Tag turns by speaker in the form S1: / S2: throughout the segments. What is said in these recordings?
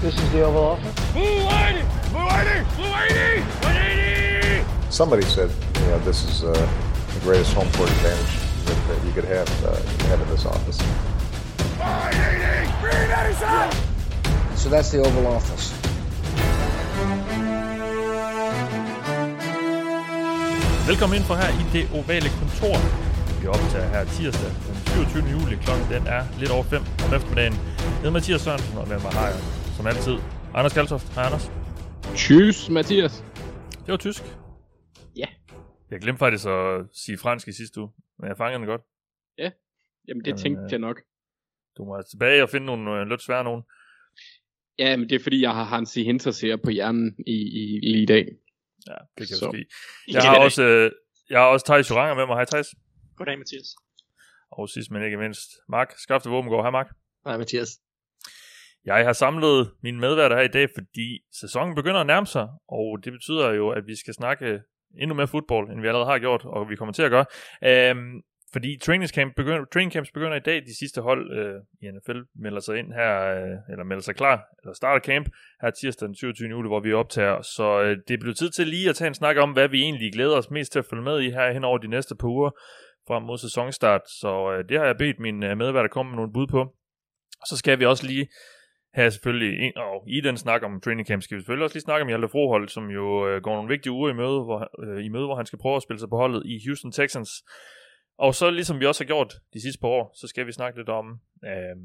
S1: This is the Oval Office.
S2: Blue 180! Blue 180! Blue 180! 180!
S3: Somebody said, you know, this is uh, the greatest home court advantage that, that you could have, uh, have in this office.
S2: 180! Green Eddie shot!
S1: So that's the Oval Office.
S4: Velkommen ind for her i det ovale kontor. Vi optager her tirsdag den 27. juli. Klokken den er lidt over 5 om eftermiddagen. Jeg hedder Mathias Sørensen, og med mig har jeg, som altid, Anders Kaltoft. Hej Anders.
S5: Tjus, Mathias.
S4: Det var tysk.
S5: Ja.
S4: Jeg glemte faktisk at sige fransk i sidste uge, men jeg fangede den godt.
S5: Jamen, det
S4: Jamen,
S5: tænkte
S4: øh,
S5: jeg nok.
S4: Du må tilbage og finde nogle øh, lidt svære nogen.
S5: Ja, men det er fordi, jeg har Hansi Hinterseer på hjernen i, i, lige i dag.
S4: Ja, det kan
S5: Så.
S4: ske. Jeg har også, øh, jeg har også Thijs Joranger med mig. Hej Thijs.
S6: Goddag, Mathias.
S4: Og sidst men ikke mindst, Mark Skafte Våbengård. Hej Mark.
S6: Hej, Mathias.
S4: Jeg har samlet mine medværter her i dag, fordi sæsonen begynder at nærme sig, og det betyder jo, at vi skal snakke endnu mere fodbold, end vi allerede har gjort, og vi kommer til at gøre. Øhm, fordi training, camp begynder, training camps begynder i dag. De sidste hold øh, i NFL melder sig ind her, øh, eller melder sig klar, eller starter camp her tirsdag den 27. juli, hvor vi optager. Så øh, det bliver tid til lige at tage en snak om, hvad vi egentlig glæder os mest til at følge med i her hen over de næste par uger frem mod sæsonstart. Så øh, det har jeg bedt min øh, medværter komme med nogle bud på. Så skal vi også lige her selvfølgelig, en, og i den snak om training camp, skal vi selvfølgelig også lige snakke om Hjalte Froholt, som jo øh, går nogle vigtige uger i møde, hvor, øh, i møde, hvor han skal prøve at spille sig på holdet i Houston Texans. Og så ligesom vi også har gjort de sidste par år, så skal vi snakke lidt om, øh,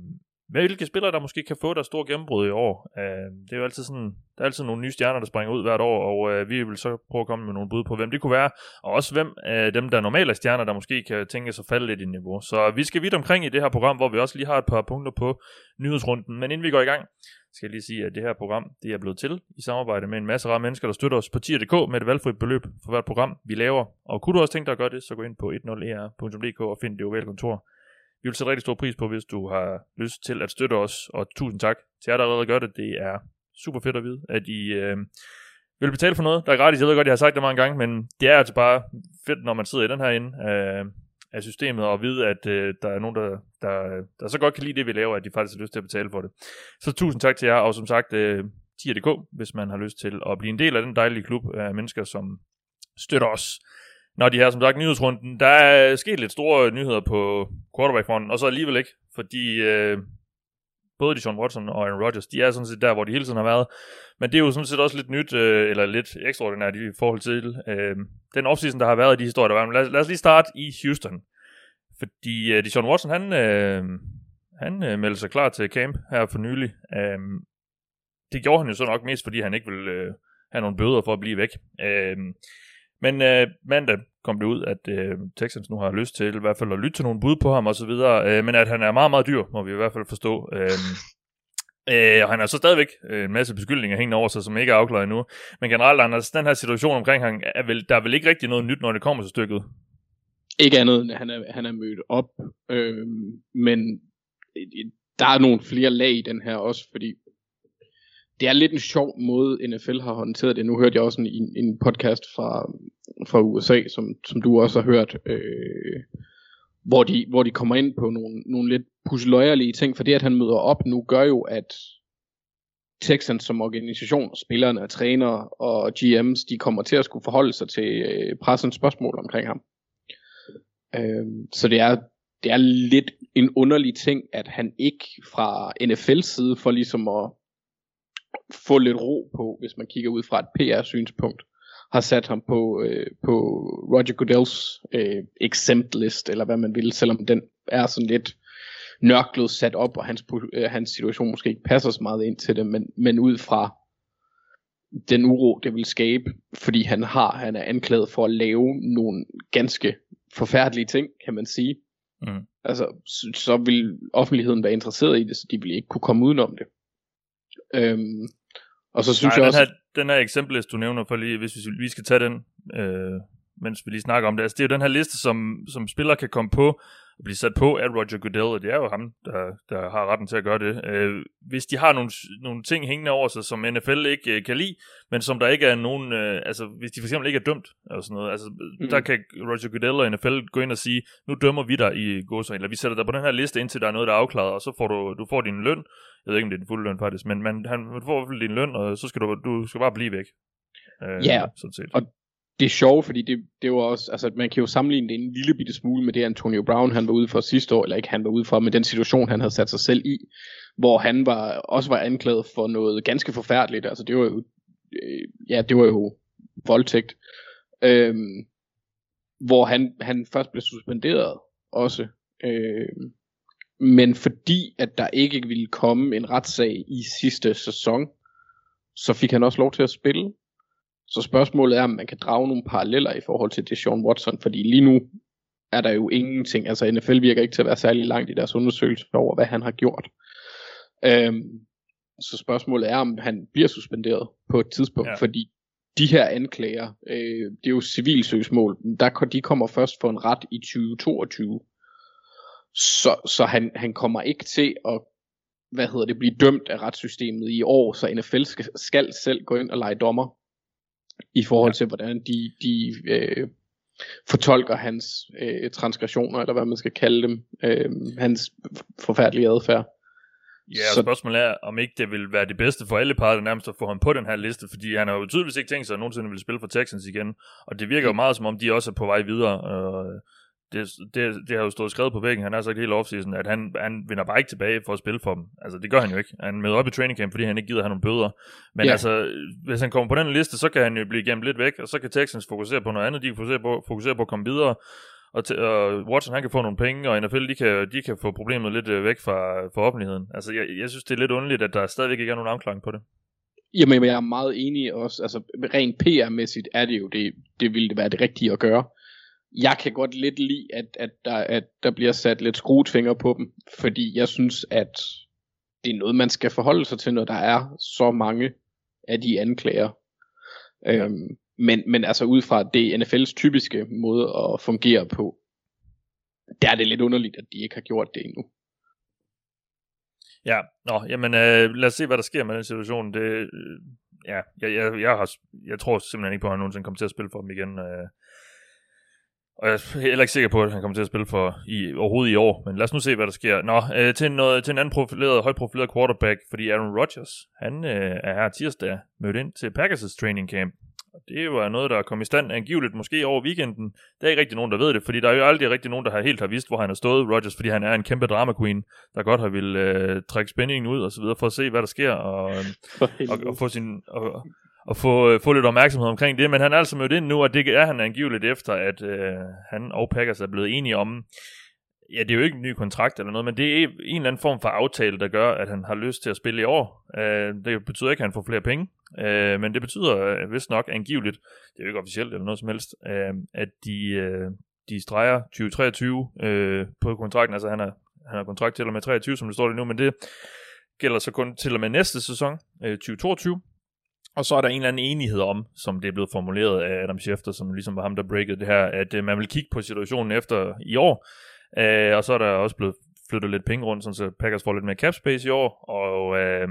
S4: hvilke spillere, der måske kan få deres store gennembrud i år. Øh, det er jo altid sådan, der er altid nogle nye stjerner, der springer ud hvert år, og øh, vi vil så prøve at komme med nogle bud på, hvem det kunne være, og også hvem af dem, der normalt er stjerner, der måske kan tænke sig at falde lidt i niveau. Så vi skal vidt omkring i det her program, hvor vi også lige har et par punkter på nyhedsrunden. Men inden vi går i gang, skal jeg lige sige, at det her program det er blevet til i samarbejde med en masse rare mennesker, der støtter os på tier.dk med et valgfrit beløb for hvert program, vi laver. Og kunne du også tænke dig at gøre det, så gå ind på 10er.dk og find det ovale kontor. Vi vil sætte rigtig stor pris på, hvis du har lyst til at støtte os, og tusind tak til jer, der allerede gør det. Det er super fedt at vide, at I øh, vil betale for noget, der er gratis. Jeg ved godt, jeg har sagt det mange gange, men det er altså bare fedt, når man sidder i den her ende øh, af systemet, og vide, at øh, der er nogen, der, der, der så godt kan lide det, vi laver, at de faktisk har lyst til at betale for det. Så tusind tak til jer, og som sagt, øh, tier.dk, hvis man har lyst til at blive en del af den dejlige klub af mennesker, som støtter os. Nå, de her, som sagt, nyhedsrunden, der er sket lidt store nyheder på quarterback-fronten, og så alligevel ikke, fordi øh, både Deshaun Watson og Aaron Rodgers, de er sådan set der, hvor de hele tiden har været. Men det er jo sådan set også lidt nyt, øh, eller lidt ekstraordinært i forhold til øh, den offseason, der har været i de historier, der var. Men lad, os- lad os lige starte i Houston. Fordi øh, Deshaun Watson, han, øh, han øh, meldte sig klar til camp her for nylig. Øh, det gjorde han jo så nok mest, fordi han ikke ville øh, have nogle bøder for at blive væk. Øh, men øh, mandag kom det ud, at øh, Texans nu har lyst til i hvert fald at lytte til nogle bud på ham osv., så øh, men at han er meget, meget dyr, må vi i hvert fald forstå. Øh, øh, og han har så stadigvæk øh, en masse beskyldninger hængende over sig, som ikke er afklaret endnu. Men generelt, Anders, den her situation omkring ham, er vel, der er vel ikke rigtig noget nyt, når det kommer til stykket.
S5: Ikke andet end, at han er, han er mødt op. Øhm, øh, men der er nogle flere lag i den her også, fordi det er lidt en sjov måde, NFL har håndteret det. Nu hørte jeg også en, en podcast fra, fra USA, som, som du også har hørt, øh, hvor, de, hvor de kommer ind på nogle, nogle lidt pusseløjerlige ting, for det, at han møder op nu, gør jo, at Texans som organisation, spillerne og trænere og GM's, de kommer til at skulle forholde sig til øh, pressens spørgsmål omkring ham. Øh, så det er, det er lidt en underlig ting, at han ikke fra NFL's side for ligesom at få lidt ro på, hvis man kigger ud fra et PR-synspunkt, har sat ham på, øh, på Roger Goodells øh, exempt list, eller hvad man vil, selvom den er sådan lidt nørklet sat op, og hans, øh, hans situation måske ikke passer så meget ind til det, men, men ud fra den uro, det vil skabe, fordi han har, han er anklaget for at lave nogle ganske forfærdelige ting, kan man sige.
S4: Mm.
S5: Altså, så, så vil offentligheden være interesseret i det, så de vil ikke kunne komme udenom det. Øhm, og så synes
S4: Nej,
S5: jeg
S4: den
S5: også,
S4: her, den her eksempel, du nævner, for lige, hvis vi, vi skal tage den, øh, mens vi lige snakker om det. Altså, det er jo den her liste, som, som spillere kan komme på og blive sat på af Roger Goodell, og det er jo ham, der, der har retten til at gøre det. Øh, hvis de har nogle, nogle ting hængende over sig, som NFL ikke øh, kan lide, men som der ikke er nogen, øh, altså hvis de for eksempel ikke er dømt, eller sådan noget, altså mm. der kan Roger Goodell og NFL gå ind og sige, nu dømmer vi dig i godsøjne, eller vi sætter dig på den her liste, indtil der er noget, der er afklaret, og så får du, du får din løn, Jeg ved ikke, om det er din fulde løn faktisk, men man, han får i hvert fald din løn, og så skal du, du skal bare blive væk.
S5: Øh, ja, sådan set. og det er sjovt, fordi det, det var også, altså man kan jo sammenligne det en lille bitte smule med det Antonio Brown, han var ude for sidste år, eller ikke han var ude for, men den situation, han havde sat sig selv i, hvor han var, også var anklaget for noget ganske forfærdeligt, altså det var jo, øh, ja, det var jo voldtægt, øhm, hvor han, han først blev suspenderet også, øhm, men fordi at der ikke ville komme en retssag i sidste sæson, så fik han også lov til at spille, så spørgsmålet er, om man kan drage nogle paralleller i forhold til det Sean Watson, fordi lige nu er der jo ingenting, altså NFL virker ikke til at være særlig langt i deres undersøgelse over, hvad han har gjort. Øhm, så spørgsmålet er, om han bliver suspenderet på et tidspunkt, ja. fordi de her anklager, øh, det er jo civilsøgsmål, der, de kommer først for en ret i 2022. Så, så han, han kommer ikke til at hvad hedder det, blive dømt af retssystemet i år, så NFL skal, skal selv gå ind og lege dommer i forhold til, hvordan de, de øh, fortolker hans øh, transgressioner, eller hvad man skal kalde dem, øh, hans forfærdelige adfærd.
S4: Ja, og så... spørgsmålet er, om ikke det vil være det bedste for alle parter nærmest at få ham på den her liste, fordi han har jo tydeligvis ikke tænkt sig, at nogensinde vil spille for Texans igen, og det virker jo mm. meget som om, de også er på vej videre. Øh, det, det, det har jo stået skrevet på væggen, han har sagt hele offseason, at han, han vinder bare ikke tilbage for at spille for dem. Altså, det gør han jo ikke. Han møder op i training camp, fordi han ikke gider have nogle bøder. Men ja. altså, hvis han kommer på den liste, så kan han jo blive gemt lidt væk, og så kan Texans fokusere på noget andet. De kan fokusere på, fokusere på at komme videre, og, t- og Watson han kan få nogle penge, og NFL de kan, de kan få problemet lidt øh, væk fra, fra offentligheden. Altså, jeg, jeg synes, det er lidt underligt, at der stadigvæk ikke er nogen afklaring på det.
S5: Jamen, jeg er meget enig også. Altså, rent PR-mæssigt er det jo det, det ville det være det rigtige at gøre jeg kan godt lidt lide, at, at, der, at der bliver sat lidt skruetfinger på dem, fordi jeg synes, at det er noget, man skal forholde sig til, når der er så mange af de anklager. Ja. Øhm, men, men altså ud fra det NFL's typiske måde at fungere på, der er det lidt underligt, at de ikke har gjort det endnu.
S4: Ja, nå, jamen øh, lad os se, hvad der sker med den situation. Det, øh, ja, jeg, jeg, jeg, har, jeg tror simpelthen ikke på, at han nogensinde kommer til at spille for dem igen. Øh, og jeg er heller ikke sikker på, at han kommer til at spille for i, overhovedet i år. Men lad os nu se, hvad der sker. Nå, øh, til, noget, til en anden profileret, højt profileret quarterback, fordi Aaron Rodgers, han øh, er her tirsdag mødt ind til Packers' training camp. Og det var noget, der kom i stand angiveligt måske over weekenden. Der er ikke rigtig nogen, der ved det, fordi der er jo aldrig rigtig nogen, der har helt har vidst, hvor han har stået, Rodgers, fordi han er en kæmpe drama queen, der godt har vil øh, trække spændingen ud og så videre, for at se, hvad der sker, og, og, og, og få sin... Og, at få, øh, få lidt opmærksomhed omkring det, men han er altså mødt ind nu, og det er han angiveligt efter, at øh, han og Packers er blevet enige om, ja, det er jo ikke en ny kontrakt eller noget, men det er en eller anden form for aftale, der gør, at han har lyst til at spille i år. Øh, det betyder ikke, at han får flere penge, øh, men det betyder øh, vist nok angiveligt, det er jo ikke officielt eller noget som helst, øh, at de, øh, de streger 2023 øh, på kontrakten, altså han har, han har kontrakt til og med 23, som det står lige nu, men det gælder så kun til og med næste sæson, øh, 2022, og så er der en eller anden enighed om, som det er blevet formuleret af Adam Schefter, som ligesom var ham, der breakede det her, at øh, man vil kigge på situationen efter i år. Øh, og så er der også blevet flyttet lidt penge rundt, så Packers får lidt mere cap space i år. Og, øh,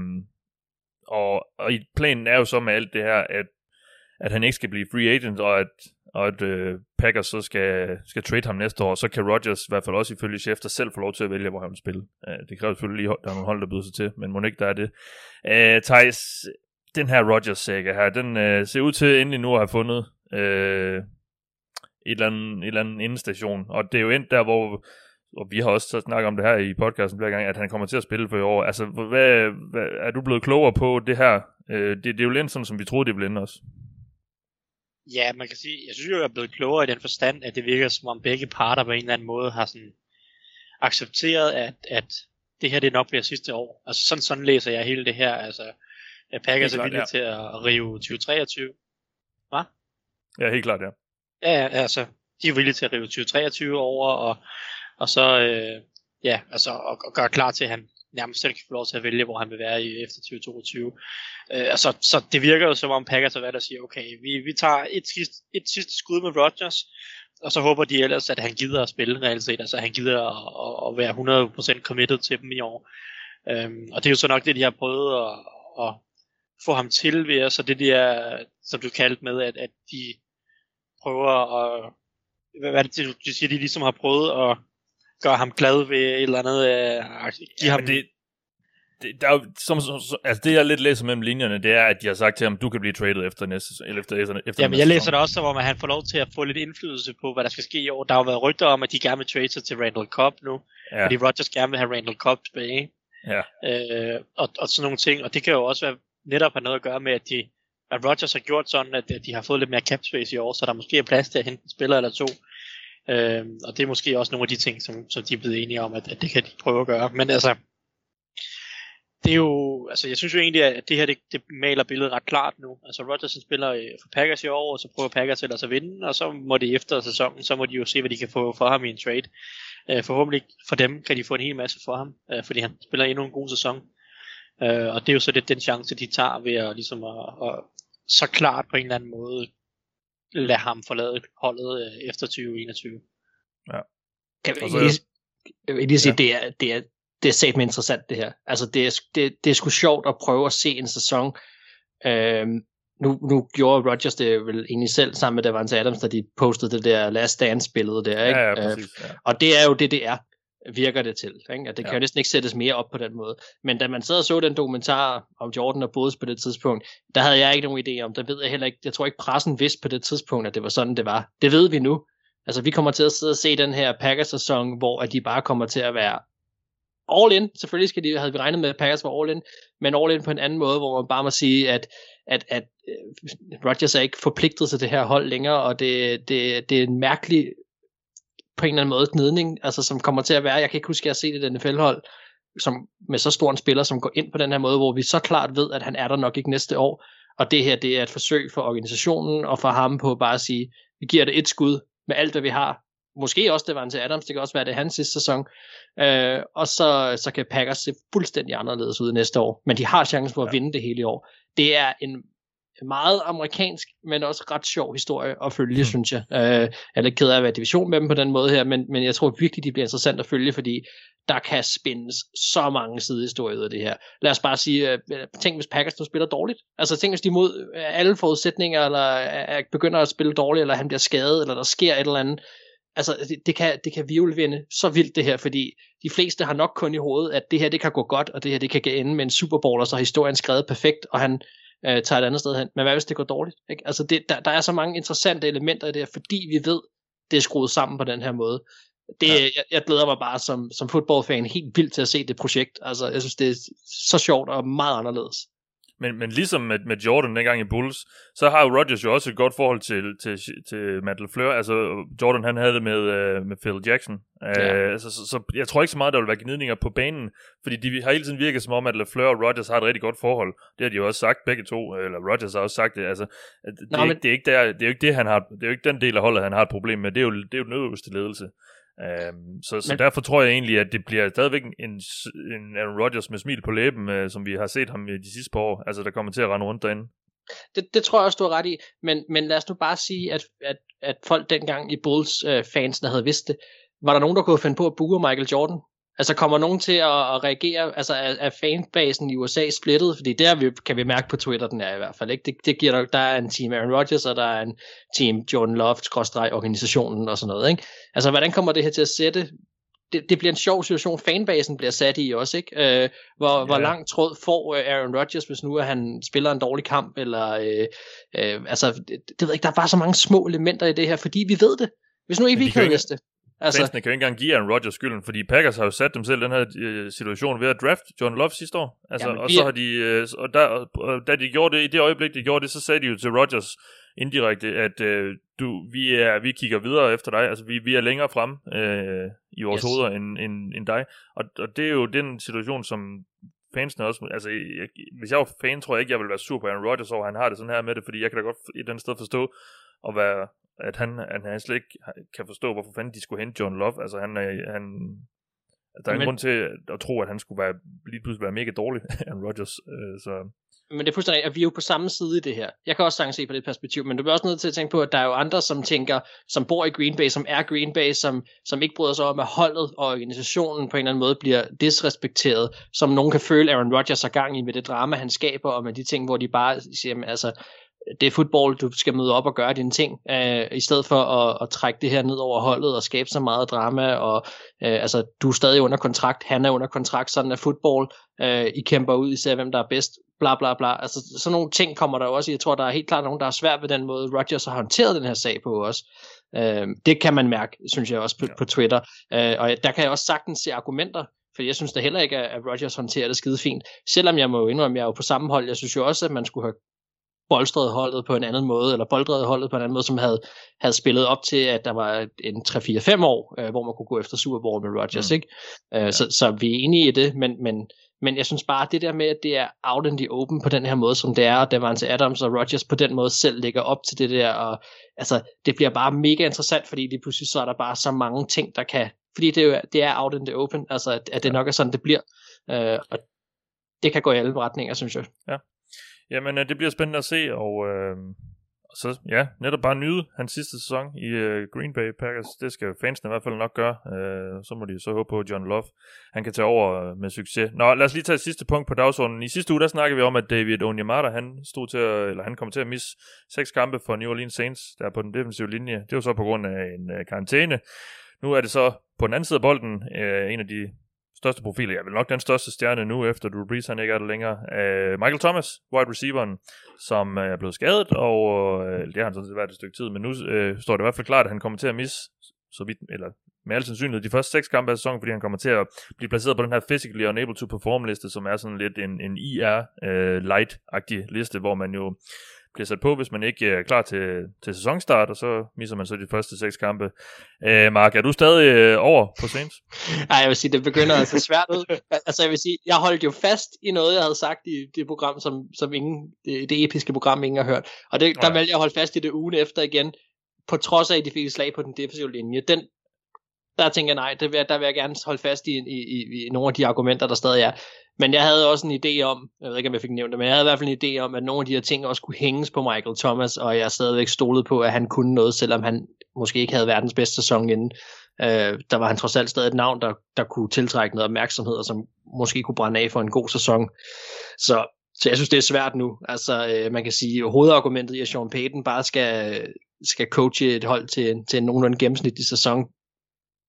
S4: og, og planen er jo så med alt det her, at, at han ikke skal blive free agent, og at, og at øh, Packers så skal, skal trade ham næste år, så kan Rodgers i hvert fald også ifølge Schefter selv få lov til at vælge, hvor han vil spille. Øh, det kræver selvfølgelig lige, der er nogle hold, der byder sig til, men må ikke der er det. Øh, Thijs, den her Rogers-saga her, den øh, ser ud til endelig nu at have fundet øh, et, eller andet, et eller andet indestation. Og det er jo endt der, hvor og vi har også snakket om det her i podcasten flere gange, at han kommer til at spille for i år. Altså, hvad, hvad, er du blevet klogere på det her? Øh, det, det er jo lidt sådan, som vi troede, det ville ende også.
S6: Ja, man kan sige, jeg synes jo, jeg er blevet klogere i den forstand, at det virker som om begge parter på en eller anden måde har sådan accepteret, at, at det her det nok bliver sidste år. Altså sådan, sådan læser jeg hele det her. Altså, at Packers er villige ja. til at rive 2023. Hvad?
S4: Ja, helt klart, ja.
S6: Ja, altså, de er villige til at rive 2023 over, og, og så, øh, ja, altså, og, og gøre klar til, at han nærmest selv kan få lov til at vælge, hvor han vil være i efter 2022. Øh, altså, så det virker jo som om Packers er hvad der siger, okay, vi, vi tager et, sidste, et sidste skud med Rodgers, og så håber de ellers, at han gider at spille reelt set, altså han gider at, at, at være 100% committed til dem i år. Øhm, og det er jo så nok det, de har prøvet at, at, få ham til ved, så det der, som du kaldte med, at, at de prøver at, hvad er det, du siger, de ligesom har prøvet at gøre ham glad ved et eller andet, uh, give
S4: ja,
S6: ham...
S4: Det, det, der er, som, som, altså det jeg lidt læser mellem linjerne, det er, at de har sagt til ham, du kan blive traded efter næste eller efter, efter, efter
S6: Jamen, jeg læser det også som om, at han får lov til at få lidt indflydelse på, hvad der skal ske i år. Der har jo været rygter om, at de gerne vil trade sig til Randall Cobb nu, ja. fordi Rodgers gerne vil have Randall Cobb tilbage.
S4: Ja.
S6: Øh, og, og sådan nogle ting, og det kan jo også være, netop har noget at gøre med, at, de, at Rodgers har gjort sådan, at, at de har fået lidt mere cap space i år, så der måske er plads til at hente en spiller eller to. Øh, og det er måske også nogle af de ting, som, som de er blevet enige om, at, at det kan de prøve at gøre. Men altså, det er jo, altså jeg synes jo egentlig, at det her, det, det maler billedet ret klart nu. Altså Rodgers spiller øh, for Packers i år, og så prøver Packers ellers at vinde, og så må de efter sæsonen, så må de jo se, hvad de kan få for ham i en trade. Øh, forhåbentlig for dem kan de få en hel masse for ham, øh, fordi han spiller endnu en god sæson. Uh, og det er jo så lidt den chance, de tager ved at, ligesom at, at så klart på en eller anden måde lade ham forlade holdet uh, efter 2021.
S4: Ja.
S7: Kan vi lige, jeg vil lige sige, ja. det, er, det, er, det er satme interessant det her. Altså det er, det, det er sgu sjovt at prøve at se en sæson. Øhm, nu, nu gjorde Rodgers det vel egentlig selv sammen med Davante Adams, da de postede det der Last Dance billede der. Ikke?
S4: Ja, ja, præcis, ja.
S7: Øh, og det er jo det, det er virker det til. Ikke? At det ja. kan jo næsten ikke sættes mere op på den måde. Men da man sad og så den dokumentar om Jordan og Bose på det tidspunkt, der havde jeg ikke nogen idé om. Der ved jeg heller ikke, jeg tror ikke pressen vidste på det tidspunkt, at det var sådan, det var. Det ved vi nu. Altså vi kommer til at sidde og se den her Packers-sæson, hvor at de bare kommer til at være all in. Selvfølgelig skal de, havde vi regnet med, at Packers var all in, men all in på en anden måde, hvor man bare må sige, at, at, at uh, Rodgers er ikke forpligtet til det her hold længere, og det, det, det er en mærkelig på en eller anden måde gnidning, altså som kommer til at være, jeg kan ikke huske, at jeg har set et NFL-hold, som, med så stor en spiller, som går ind på den her måde, hvor vi så klart ved, at han er der nok ikke næste år, og det her, det er et forsøg for organisationen, og for ham på bare at sige, vi giver det et skud med alt, hvad vi har, Måske også det var til Adams, det kan også være det hans sidste sæson. Øh, og så, så kan Packers se fuldstændig anderledes ud næste år. Men de har chancen for at ja. vinde det hele i år. Det er en meget amerikansk, men også ret sjov historie at følge, mm. synes jeg. Øh, jeg er lidt ked af at være division med dem på den måde her, men, men jeg tror virkelig, de bliver interessant at følge, fordi der kan spændes så mange sidehistorier ud af det her. Lad os bare sige, uh, tænk hvis Packers nu spiller dårligt. Altså tænk hvis de mod alle forudsætninger, eller uh, begynder at spille dårligt, eller han bliver skadet, eller der sker et eller andet altså det, det, kan, det kan virvelvinde så vildt det her, fordi de fleste har nok kun i hovedet, at det her det kan gå godt, og det her det kan ende med en Super Bowl, og så er historien skrevet perfekt, og han øh, tager et andet sted hen. Men hvad hvis det går dårligt? Ikke? Altså det, der, der er så mange interessante elementer i det her, fordi vi ved, det er skruet sammen på den her måde. Det, ja. jeg, jeg glæder mig bare som, som fodboldfan helt vildt til at se det projekt. Altså, jeg synes, det er så sjovt og meget anderledes.
S4: Men, men ligesom med, med Jordan dengang i Bulls, så har jo Rodgers jo også et godt forhold til, til, til Matt LaFleur. Altså, Jordan han havde det med, uh, med Phil Jackson. Ja. Uh, så, så, så, jeg tror ikke så meget, der vil være gnidninger på banen, fordi de har hele tiden virket som om, at LaFleur og Rodgers har et rigtig godt forhold. Det har de jo også sagt begge to, eller Rodgers har også sagt det. Altså, det, Nå, er, men... det, er ikke der, det er jo ikke det, han har, det er jo ikke den del af holdet, han har et problem med. Det er jo, det er jo den øverste ledelse. Um, så, så Men... derfor tror jeg egentlig, at det bliver stadigvæk en, en Aaron Rodgers med smil på læben, uh, som vi har set ham i de sidste par år, altså der kommer til at rende rundt derinde.
S7: Det, det tror jeg også, du har ret i, men, men lad os nu bare sige, at, at, at folk dengang i Bulls uh, fansene havde vidst det. Var der nogen, der kunne finde på at booge Michael Jordan? Altså kommer nogen til at, at reagere, altså er, er fanbasen i USA splittet? Fordi der vi, kan vi mærke på Twitter, den er i hvert fald. Ikke? Det, det giver der, der er en team Aaron Rodgers, og der er en team Jordan Love, organisationen og sådan noget. Ikke? Altså hvordan kommer det her til at sætte? Det, det bliver en sjov situation, fanbasen bliver sat i også, ikke? Øh, hvor, ja. hvor lang tråd får øh, Aaron Rodgers, hvis nu at han spiller en dårlig kamp, eller øh, øh, altså, det, det ved ikke, der er bare så mange små elementer i det her, fordi vi ved det. Hvis nu ikke vi kan vidste det.
S4: Altså, Fansene kan jo ikke engang give Aaron Rodgers skylden, fordi Packers har jo sat dem selv i den her øh, situation ved at draft John Love sidste år. Altså, Jamen, og så har de, øh, og, der, og da de gjorde det, i det øjeblik, de gjorde det, så sagde de jo til Rodgers indirekte, at øh, du, vi, er, vi kigger videre efter dig, altså vi, vi er længere frem øh, i vores yes. hoveder end, end, end dig. Og, og det er jo den situation, som fansene også, altså jeg, hvis jeg var fan, tror jeg ikke, jeg ville være sur på Aaron Rodgers over, han har det sådan her med det, fordi jeg kan da godt i den sted forstå at være at han, at han slet ikke kan forstå, hvorfor fanden de skulle hente John Love. Altså han, han der er ingen grund til at tro, at han skulle være, lige pludselig være mega dårlig, Aaron Rodgers. Øh, så.
S7: Men det er fuldstændig, at vi er jo på samme side i det her. Jeg kan også sagtens se på det perspektiv, men du bliver også nødt til at tænke på, at der er jo andre, som tænker, som bor i Green Bay, som er Green Bay, som, som ikke bryder sig om, at holdet og organisationen på en eller anden måde bliver disrespekteret, som nogen kan føle, Aaron Rodgers har gang i med det drama, han skaber, og med de ting, hvor de bare siger, altså, det er fodbold, du skal møde op og gøre dine ting, øh, i stedet for at, at trække det her ned over holdet og skabe så meget drama, og øh, altså, du er stadig under kontrakt, han er under kontrakt, sådan er fodbold, øh, I kæmper ud, I ser hvem der er bedst, bla bla bla, altså sådan nogle ting kommer der også, jeg tror der er helt klart nogen, der er svært ved den måde, Rodgers har håndteret den her sag på også, øh, det kan man mærke, synes jeg også på, ja. på Twitter, øh, og der kan jeg også sagtens se argumenter for jeg synes da heller ikke, at Rodgers håndterer det skide fint. Selvom jeg må jo indrømme, at jeg er jo på samme hold. Jeg synes jo også, at man skulle have bolstret holdet på en anden måde, eller boldret holdet på en anden måde, som havde, havde spillet op til, at der var en 3-4-5 år, øh, hvor man kunne gå efter Super Bowl med Rodgers, mm. ikke? Øh, ja. så, så vi er enige i det, men, men, men jeg synes bare, at det der med, at det er out in the open på den her måde, som det er, og Davante Adams og Rodgers på den måde selv lægger op til det der, og altså, det bliver bare mega interessant, fordi det pludselig så er der bare så mange ting, der kan, fordi det, er jo, det er out in the open, altså at, at det nok er sådan, det bliver, øh, og det kan gå i alle retninger, synes jeg.
S4: Ja. Jamen, øh, det bliver spændende at se, og øh, så ja, netop bare nyde hans sidste sæson i øh, Green Bay Packers. Det skal fansene i hvert fald nok gøre. Øh, så må de så håbe på, at John Love han kan tage over øh, med succes. Nå, lad os lige tage et sidste punkt på dagsordenen. I sidste uge, der snakkede vi om, at David Onyemata, han stod til at, eller han kom til at misse seks kampe for New Orleans Saints, der på den defensive linje. Det var så på grund af en øh, karantæne. Nu er det så på den anden side af bolden øh, en af de største profil, ja, vel nok den største stjerne nu, efter Drew Brees han ikke er der længere, uh, Michael Thomas, wide receiveren, som uh, er blevet skadet, og uh, det har han sådan set været et stykke tid, men nu uh, står det i hvert fald klart, at han kommer til at misse, så vidt, eller med al sandsynlighed de første seks kampe af sæsonen, fordi han kommer til at blive placeret på den her physically unable to perform liste, som er sådan lidt en, en IR uh, light-agtig liste, hvor man jo bliver sat på, hvis man ikke er klar til, til sæsonstart, og så misser man så de første seks kampe. Øh, Mark, er du stadig øh, over på Saints?
S7: Nej, jeg vil sige, det begynder at se svært ud. altså jeg vil sige, jeg holdt jo fast i noget, jeg havde sagt i det program, som, som ingen, det, det episke program, ingen har hørt. Og det, der ja. valgte jeg at holde fast i det ugen efter igen, på trods af, at de fik slag på den defensive linje. Den, der tænker jeg nej, det vil, der vil jeg gerne holde fast i, i, i, i nogle af de argumenter, der stadig er. Men jeg havde også en idé om, jeg ved ikke om jeg fik nævnt det, men jeg havde i hvert fald en idé om, at nogle af de her ting også kunne hænges på Michael Thomas, og jeg stadigvæk stolede på, at han kunne noget, selvom han måske ikke havde verdens bedste sæson inden. Øh, der var han trods alt stadig et navn, der, der kunne tiltrække noget opmærksomhed, og som måske kunne brænde af for en god sæson. Så, så jeg synes, det er svært nu. Altså, øh, man kan sige, at hovedargumentet i, at Sean Payton bare skal, skal coache et hold til, til en nogenlunde gennemsnitlig sæson,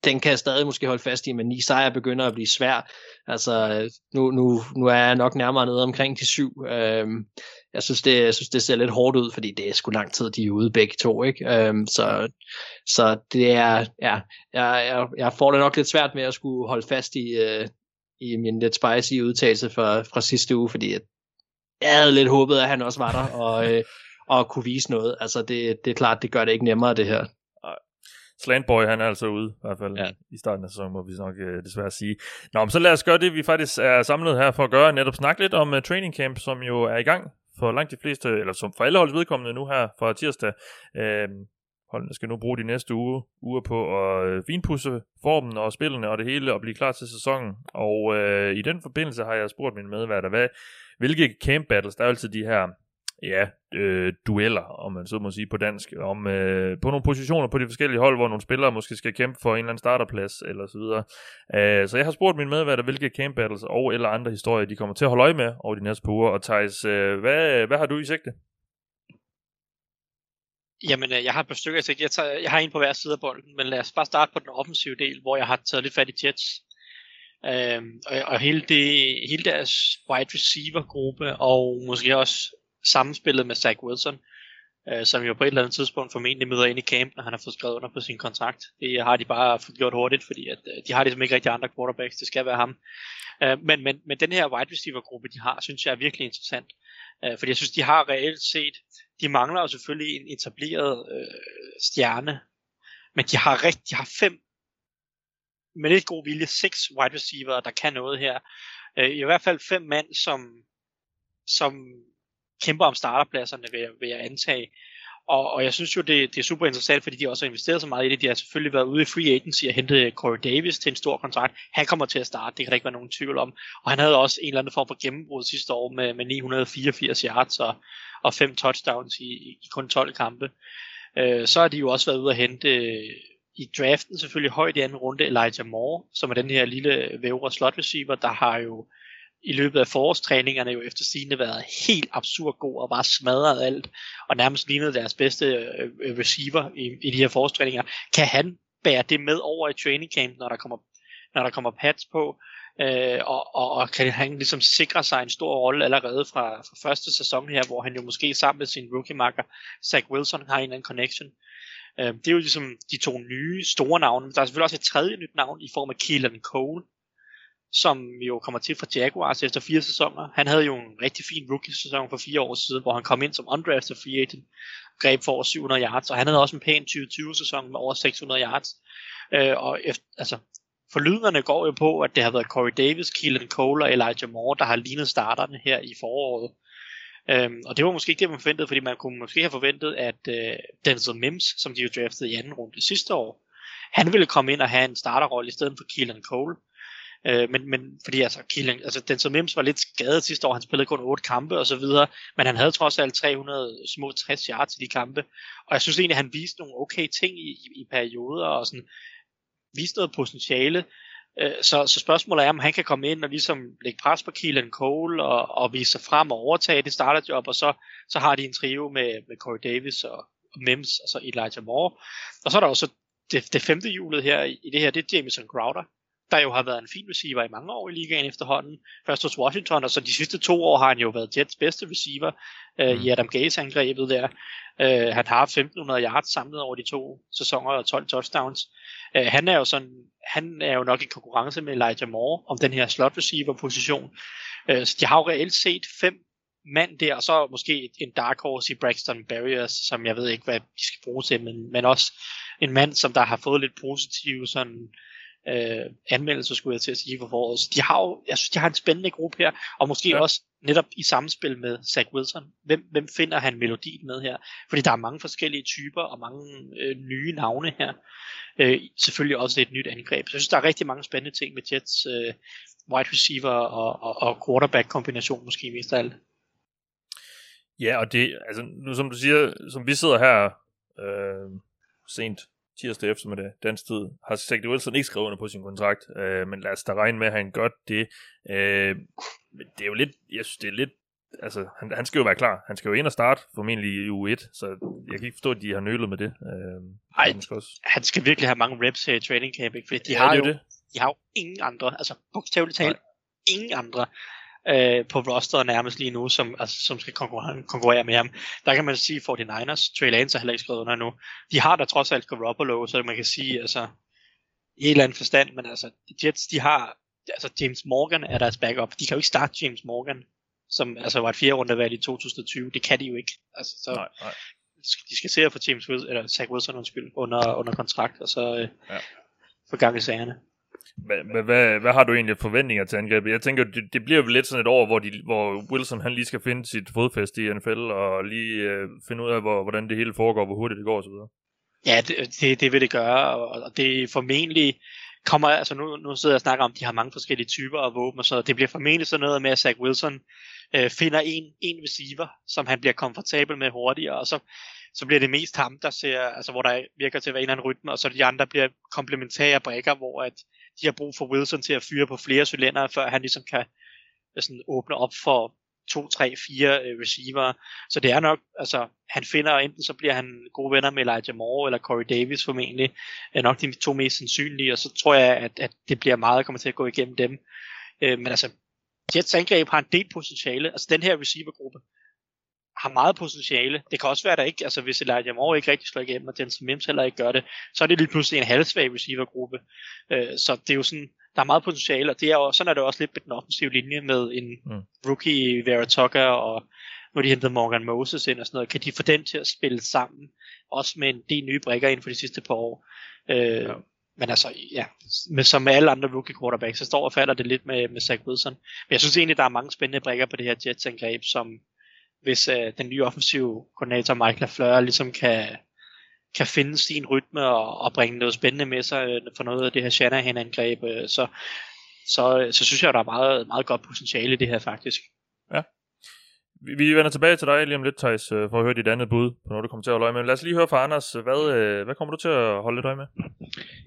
S7: den kan jeg stadig måske holde fast i, men ni sejre begynder at blive svær. Altså, nu, nu, nu er jeg nok nærmere nede omkring de syv. Øhm, jeg, synes, det, jeg synes, det ser lidt hårdt ud, fordi det er sgu lang tid, de er ude begge to. Ikke? Øhm, så, så det er, ja, jeg, jeg, jeg får det nok lidt svært med at skulle holde fast i, øh, i min lidt spicy udtalelse fra, fra sidste uge, fordi jeg, jeg havde lidt håbet, at han også var der og, øh, og kunne vise noget. Altså, det, det er klart, det gør det ikke nemmere, det her.
S4: Slantboy, han er altså ude, i hvert fald ja. i starten af sæsonen, må vi nok uh, desværre sige. Nå, men så lad os gøre det, vi faktisk er samlet her for at gøre, netop snakke lidt om uh, training camp, som jo er i gang for langt de fleste, eller som for alle holds vedkommende nu her fra tirsdag. Uh, holdene skal nu bruge de næste uge, uger på at uh, finpudse formen og spillene og det hele, og blive klar til sæsonen. Og uh, i den forbindelse har jeg spurgt min medværter, hvad, hvilke camp battles, der er altid de her ja, øh, dueller, om man så må sige på dansk, om øh, på nogle positioner på de forskellige hold, hvor nogle spillere måske skal kæmpe for en eller anden starterplads, eller så videre. Øh, så jeg har spurgt mine medværter, hvilke camp battles og eller andre historier, de kommer til at holde øje med over de næste par uger. Og Thijs, øh, hvad, hvad har du i sigte?
S6: Jamen, øh, jeg har et par stykker i sigte. Jeg, tager, jeg har en på hver side af bolden, men lad os bare starte på den offensive del, hvor jeg har taget lidt fat i Jets. Øhm, og, og hele, det, hele deres wide receiver gruppe, og måske også samspillet med Zach Wilson, øh, som jo på et eller andet tidspunkt formentlig møder ind i camp, når han har fået skrevet under på sin kontrakt. Det har de bare fået gjort hurtigt, fordi at, øh, de har ligesom ikke rigtig andre quarterbacks, det skal være ham. Øh, men, men, men den her wide receiver gruppe, de har, synes jeg er virkelig interessant. Øh, fordi jeg synes, de har reelt set, de mangler jo selvfølgelig en etableret øh, stjerne, men de har, rigtig, de har fem med lidt god vilje, seks wide receiver, der kan noget her. Øh, I hvert fald fem mand, som, som kæmper om starterpladserne, vil jeg, vil jeg antage. Og, og jeg synes jo, det, det er super interessant, fordi de også har investeret så meget i det. De har selvfølgelig været ude i free agency og hentet øh, Corey Davis til en stor kontrakt. Han kommer til at starte, det kan der ikke være nogen tvivl om. Og han havde også en eller anden form for gennembrud sidste år med, med 984 yards og, og fem touchdowns i, i kun 12 kampe. Øh, så har de jo også været ude at hente øh, i draften selvfølgelig højt i anden runde Elijah Moore, som er den her lille vævre slot receiver, der har jo i løbet af forårstræningerne jo efter sigende været helt absurd god og bare smadret alt, og nærmest lignede deres bedste øh, øh, receiver i, i de her forårstræninger. Kan han bære det med over i training camp, når der kommer, når der kommer pads på? Øh, og, og, og kan han ligesom sikre sig en stor rolle allerede fra, fra første sæson her, hvor han jo måske sammen med sin rookie-marker Zach Wilson har en eller anden connection. Øh, det er jo ligesom de to nye store navne. Der er selvfølgelig også et tredje nyt navn i form af Keelan Cole, som jo kommer til fra Jaguars efter fire sæsoner. Han havde jo en rigtig fin rookie-sæson for fire år siden, hvor han kom ind som undrafted free agent, greb for over 700 yards, og han havde også en pæn 2020-sæson med over 600 yards. Øh, og efter, altså, forlydnerne går jo på, at det har været Corey Davis, Keelan Cole og Elijah Moore, der har lignet starterne her i foråret. Øhm, og det var måske ikke det, man forventede, fordi man kunne måske have forventet, at øh, Denzel Mims, som de jo draftede i anden runde sidste år, han ville komme ind og have en starterrolle i stedet for Keelan Cole. Øh, men, men fordi altså, Killing, altså Denzel Mims var lidt skadet sidste år, han spillede kun 8 kampe og så videre, men han havde trods alt 300 små 60 yards i de kampe, og jeg synes egentlig, han viste nogle okay ting i, i, i perioder, og sådan viste noget potentiale, øh, så, så spørgsmålet er, om han kan komme ind og ligesom lægge pres på Keelan Cole og, og vise sig frem og overtage det starterjob, og så, så har de en trio med, med Corey Davis og, og Mims, og så Elijah Moore. Og så er der også det, det femte hjulet her i, i det her, det er Jameson Crowder, der jo har været en fin receiver i mange år i ligaen efterhånden. Først hos Washington, og så de sidste to år har han jo været Jets bedste receiver øh, mm. i Adam Gaze angrebet der. Øh, han har 1500 yards samlet over de to sæsoner og 12 touchdowns. Øh, han er jo sådan, han er jo nok i konkurrence med Elijah Moore om den her slot receiver position. Øh, så de har jo reelt set fem mand der, og så måske en dark horse i Braxton Barriers, som jeg ved ikke, hvad de skal bruge til, men, men også en mand, som der har fået lidt positive sådan, øh, anmeldelser, skulle jeg til at sige, for foråret. Så de har jo, jeg synes, de har en spændende gruppe her, og måske ja. også netop i samspil med Zach Wilson. Hvem, hvem finder han melodien med her? Fordi der er mange forskellige typer og mange øh, nye navne her. Øh, selvfølgelig også et nyt angreb. Så jeg synes, der er rigtig mange spændende ting med Jets øh, wide receiver og, og, og quarterback kombination måske mest af alt.
S4: Ja, og det, altså nu som du siger, som vi sidder her øh, sent tirsdag eftermiddag, dansk tid, har Zach Wilson ikke skrevet under på sin kontrakt, øh, men lad os da regne med, at han gør det. Øh, det er jo lidt, jeg synes, det er lidt, altså, han, han skal jo være klar. Han skal jo ind og starte, formentlig i u 1, så jeg kan ikke forstå, at de har nølet med det. Øh,
S6: Ej, han skal, også... han skal virkelig have mange reps her i training camp, ikke? fordi de, ja, har jo, det. de har jo ingen andre, altså bogstaveligt talt, ingen andre øh, på rosteret nærmest lige nu, som, altså, som skal konkurrere, konkurrere med ham. Der kan man sige, at 49ers, Trey Lance har heller ikke skrevet under nu. De har da trods alt Garoppolo, så man kan sige, altså, i en eller anden forstand, men altså, Jets, de har, altså James Morgan er deres backup. De kan jo ikke starte James Morgan, som altså var et fjerde runde valg i 2020. Det kan de jo ikke. Altså, så, nej, nej. De skal se at få James Wilson, eller Zach Wilson undskyld, under, under kontrakt, og så øh, ja. få gang i sagerne.
S4: Hvad, hvad, hvad har du egentlig forventninger til angrebet? Jeg tænker, det, det bliver jo lidt sådan et år, hvor, de, hvor Wilson han lige skal finde sit fodfæste i NFL, og lige øh, finde ud af, hvor, hvordan det hele foregår, hvor hurtigt det går osv.
S6: Ja, det, det, det vil det gøre, og det er formentlig kommer, altså nu, nu sidder jeg og snakker om, at de har mange forskellige typer af våben, og så det bliver formentlig sådan noget med, at Zach Wilson øh, finder en, en receiver, som han bliver komfortabel med hurtigere, og så, så bliver det mest ham, der ser, altså hvor der virker til at være en eller anden rytme, og så de andre bliver komplementære brækker, hvor at de har brug for Wilson til at fyre på flere cylindre, før han ligesom kan øh, sådan, åbne op for to, tre, fire øh, receiver. Så det er nok, altså, han finder, enten så bliver han gode venner med Elijah Moore eller Corey Davis formentlig, er nok de to mest sandsynlige, og så tror jeg, at, at det bliver meget, kommer til at gå igennem dem. Øh, men altså, Jets angreb har en del potentiale, altså den her receivergruppe har meget potentiale. Det kan også være, der ikke, altså hvis Elijah Moore ikke rigtig slår igennem, og Denzel Mims heller ikke gør det, så er det lige pludselig en halvsvag receivergruppe. Øh, så det er jo sådan, der er meget potentiale, og det er jo, sådan er det også lidt med den offensive linje med en mm. rookie Vera Tucker, og nu de hentet Morgan Moses ind og sådan noget. Kan de få den til at spille sammen, også med en del nye brækker inden for de sidste par år? Øh, ja. Men altså, ja, med, som med alle andre rookie quarterbacks, så står og falder det lidt med, med Zach Wilson. Men jeg synes egentlig, der er mange spændende brækker på det her Jets-angreb, som hvis øh, den nye offensive koordinator Michael LaFleur ligesom kan, kan finde sin rytme og, og bringe noget spændende med sig øh, for noget af det her Shanahan-angreb, øh, så, så, så synes jeg, at der er meget, meget godt potentiale i det her faktisk.
S4: Ja. Vi, vi vender tilbage til dig lige om lidt, Thijs, øh, for at høre dit andet bud på noget, du kommer til at holde øje med. Lad os lige høre fra Anders. Hvad, øh, hvad kommer du til at holde lidt øje med?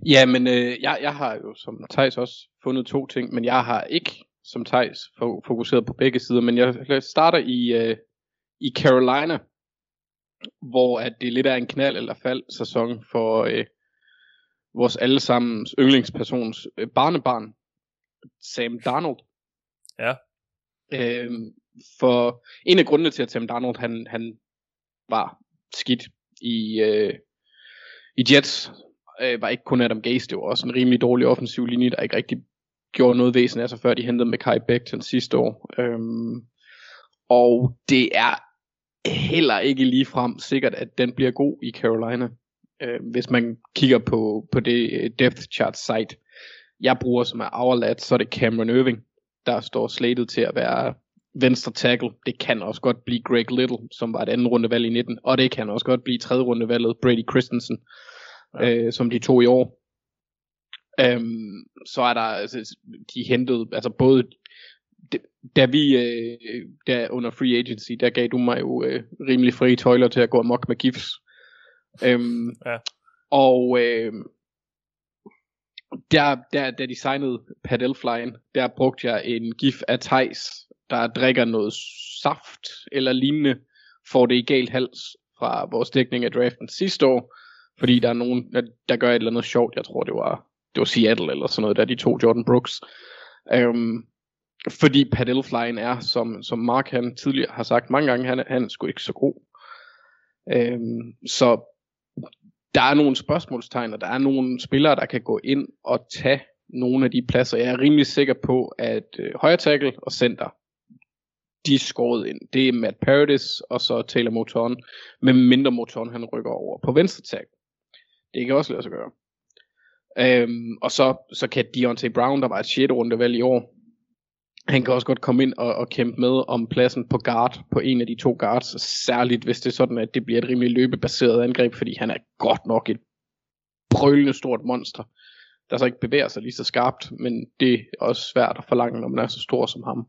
S5: Ja, men øh, jeg, jeg har jo som Thijs også fundet to ting, men jeg har ikke som Thijs fokuseret på begge sider, men jeg starter i, uh, i Carolina, hvor at det lidt er en knald eller fald sæson for uh, vores allesammens yndlingspersons uh, barnebarn, Sam Darnold.
S4: Ja.
S5: Uh, for en af grundene til, at Sam Darnold han, han var skidt i, uh, i Jets, uh, var ikke kun Adam Gase, det var også en rimelig dårlig offensiv linje, der ikke rigtig gjorde noget væsen af sig, før de hentede Mackay Becton sidste år. Øhm, og det er heller ikke lige frem sikkert, at den bliver god i Carolina. Øh, hvis man kigger på, på det øh, depth chart site, jeg bruger som er Hourlat, så er det Cameron Irving, der står slated til at være venstre tackle. Det kan også godt blive Greg Little, som var et andet rundevalg i 19, og det kan også godt blive tredje rundevalget Brady Christensen, ja. øh, som de to i år. Øhm, så er der, altså, de hentede, altså både, da vi, øh, der under free agency, der gav du mig jo øh, rimelig frie tøjler til at gå amok med gifs. Øhm, ja. Og øh, der, der, da de signede Pat Elfline, der brugte jeg en gif af Thijs, der drikker noget saft eller lignende, får det i galt hals fra vores dækning af draften sidste år, fordi der er nogen, der, der gør et eller andet sjovt, jeg tror det var det var Seattle eller sådan noget, der de to Jordan Brooks. Um, fordi Pat Elfline er, som, som Mark han tidligere har sagt mange gange, han, han er sgu ikke så god. Øhm, så der er nogle spørgsmålstegn, og der er nogle spillere, der kan gå ind og tage nogle af de pladser. Jeg er rimelig sikker på, at øh, højre tackle og center, de er skåret ind. Det er Matt Paradis og så Taylor Moton, med mindre Moton han rykker over på venstre tackle. Det kan også lade sig gøre. Øhm, og så, så kan Deontay Brown, der var et 6. rundevalg i år, han kan også godt komme ind og, og kæmpe med om pladsen på guard, på en af de to guards, særligt hvis det er sådan, at det bliver et rimelig løbebaseret angreb, fordi han er godt nok et brølende stort monster, der så ikke bevæger sig lige så skarpt, men det er også svært at forlange, når man er så stor som ham.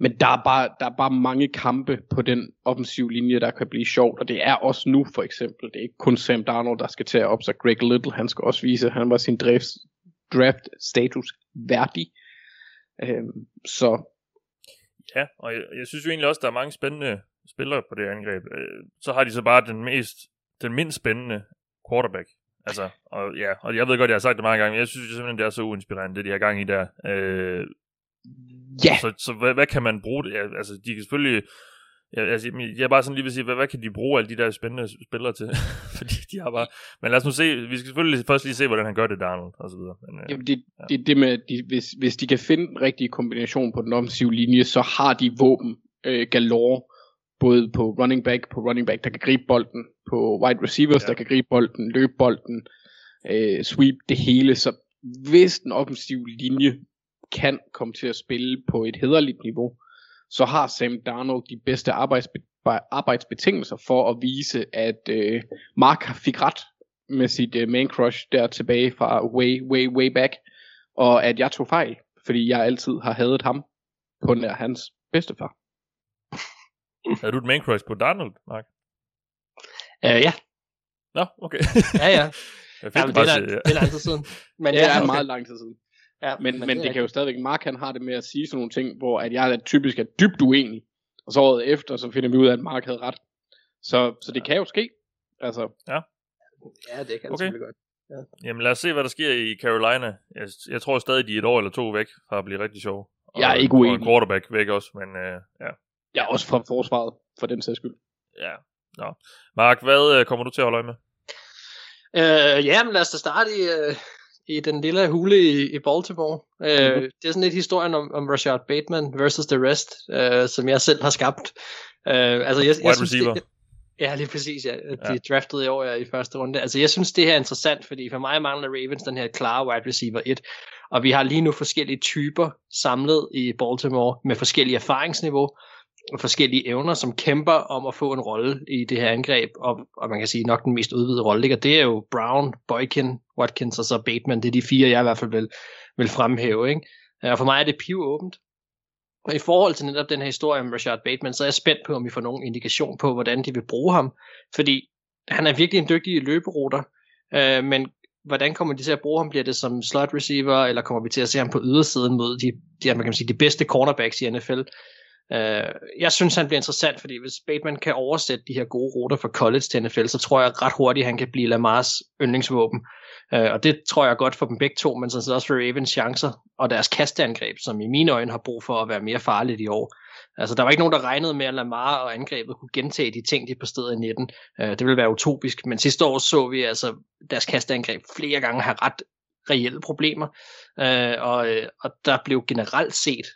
S5: Men der er, bare, der er bare mange kampe på den offensiv linje, der kan blive sjovt, og det er også nu for eksempel. Det er ikke kun Sam Darnold, der skal til at op, så Greg Little, han skal også vise, at han var sin draft, draft status værdig. Øhm, så.
S4: Ja, og jeg, jeg synes jo egentlig også, der er mange spændende spillere på det angreb. Øh, så har de så bare den mest, den mindst spændende quarterback. Altså, og ja, og jeg ved godt, jeg har sagt det mange gange, men jeg synes simpelthen, det er så uinspirerende, det de har gang i der. Øh,
S5: Ja.
S4: Så, så hvad, hvad kan man bruge det? Ja, altså, de kan selvfølgelig... Ja, altså, jeg er bare sådan lige vil sige, hvad, hvad kan de bruge alle de der spændende spillere til? Fordi de har bare... Men lad os nu se, vi skal selvfølgelig først lige se, hvordan han gør det, Darnold, og så videre. Men,
S5: øh, Jamen, det, ja. det, det med, de, hvis, hvis de kan finde den rigtige kombination på den offensive linje, så har de våben øh, galore, både på running back, på running back, der kan gribe bolden, på wide receivers, ja. der kan gribe bolden, løbe bolden, øh, sweep det hele, så hvis den offensive linje kan komme til at spille på et hederligt niveau, så har Sam Darnold de bedste arbejdsbe- arbejdsbetingelser for at vise, at øh, Mark fik ret med sit øh, main crush der tilbage fra way, way, way back, og at jeg tog fejl, fordi jeg altid har hadet ham på nær hans bedstefar.
S4: Er du et main crush på Darnold, Mark?
S7: Uh, ja.
S4: Nå, okay.
S7: ja, ja.
S4: Jeg
S7: Jamen, det, er det er lang tid siden.
S5: Men det er ja, okay. meget lang tid siden. Ja, men, men, men det, det kan jo stadigvæk, Mark han har det med at sige sådan nogle ting, hvor at jeg er typisk er dybt uenig, og så året efter, så finder vi ud af, at Mark havde ret. Så, så det ja. kan jo ske. Altså.
S4: Ja.
S7: Ja, det kan okay. selvfølgelig godt.
S4: Ja. Jamen lad os se, hvad der sker i Carolina. Jeg, jeg tror stadig, de er et år eller to væk fra at blive rigtig sjove.
S5: Og, jeg er ikke uenig.
S4: Og en quarterback væk også, men uh, ja.
S5: Ja, også fra forsvaret, for den sags skyld.
S4: Ja. Nå. Mark, hvad uh, kommer du til at holde øje med?
S7: Uh, ja, men lad os da starte i, uh, i den lille hule i, i Baltimore. Øh, mm-hmm. Det er sådan lidt historien om, om Rashard Bateman versus the rest, øh, som jeg selv har skabt. Øh, altså jeg,
S4: Wide
S7: jeg synes,
S4: receiver.
S7: Det, ja, lige præcis. Ja. De ja. draftede i år ja, i første runde. Altså jeg synes, det her er interessant, fordi for mig mangler Ravens den her klare wide receiver 1. Og vi har lige nu forskellige typer samlet i Baltimore med forskellige erfaringsniveau forskellige evner, som kæmper om at få en rolle i det her angreb, og, og man kan sige nok den mest udvidede rolle ligger, det er jo Brown, Boykin, Watkins og så Bateman, det er de fire, jeg i hvert fald vil, vil fremhæve. Ikke? Øh, og for mig er det piv åbent. Og i forhold til netop den her historie om Rashad Bateman, så er jeg spændt på, om vi får nogen indikation på, hvordan de vil bruge ham, fordi han er virkelig en dygtig løberuter, øh, men hvordan kommer de til at bruge ham? Bliver det som slot receiver, eller kommer vi til at se ham på ydersiden mod de, de, man kan sige, de bedste cornerbacks i NFL? Uh, jeg synes, han bliver interessant, fordi hvis Bateman kan oversætte de her gode ruter fra college til NFL, så tror jeg ret hurtigt, han kan blive Lamars yndlingsvåben. Uh, og det tror jeg godt for dem begge to, men sådan set også for Ravens chancer og deres kasteangreb, som i mine øjne har brug for at være mere farligt i år. Altså, der var ikke nogen, der regnede med, at Lamar og angrebet kunne gentage de ting, de præsterede i 19. Uh, øh, det ville være utopisk, men sidste år så vi altså deres kasteangreb flere gange have ret reelle problemer, øh, og, og der blev generelt set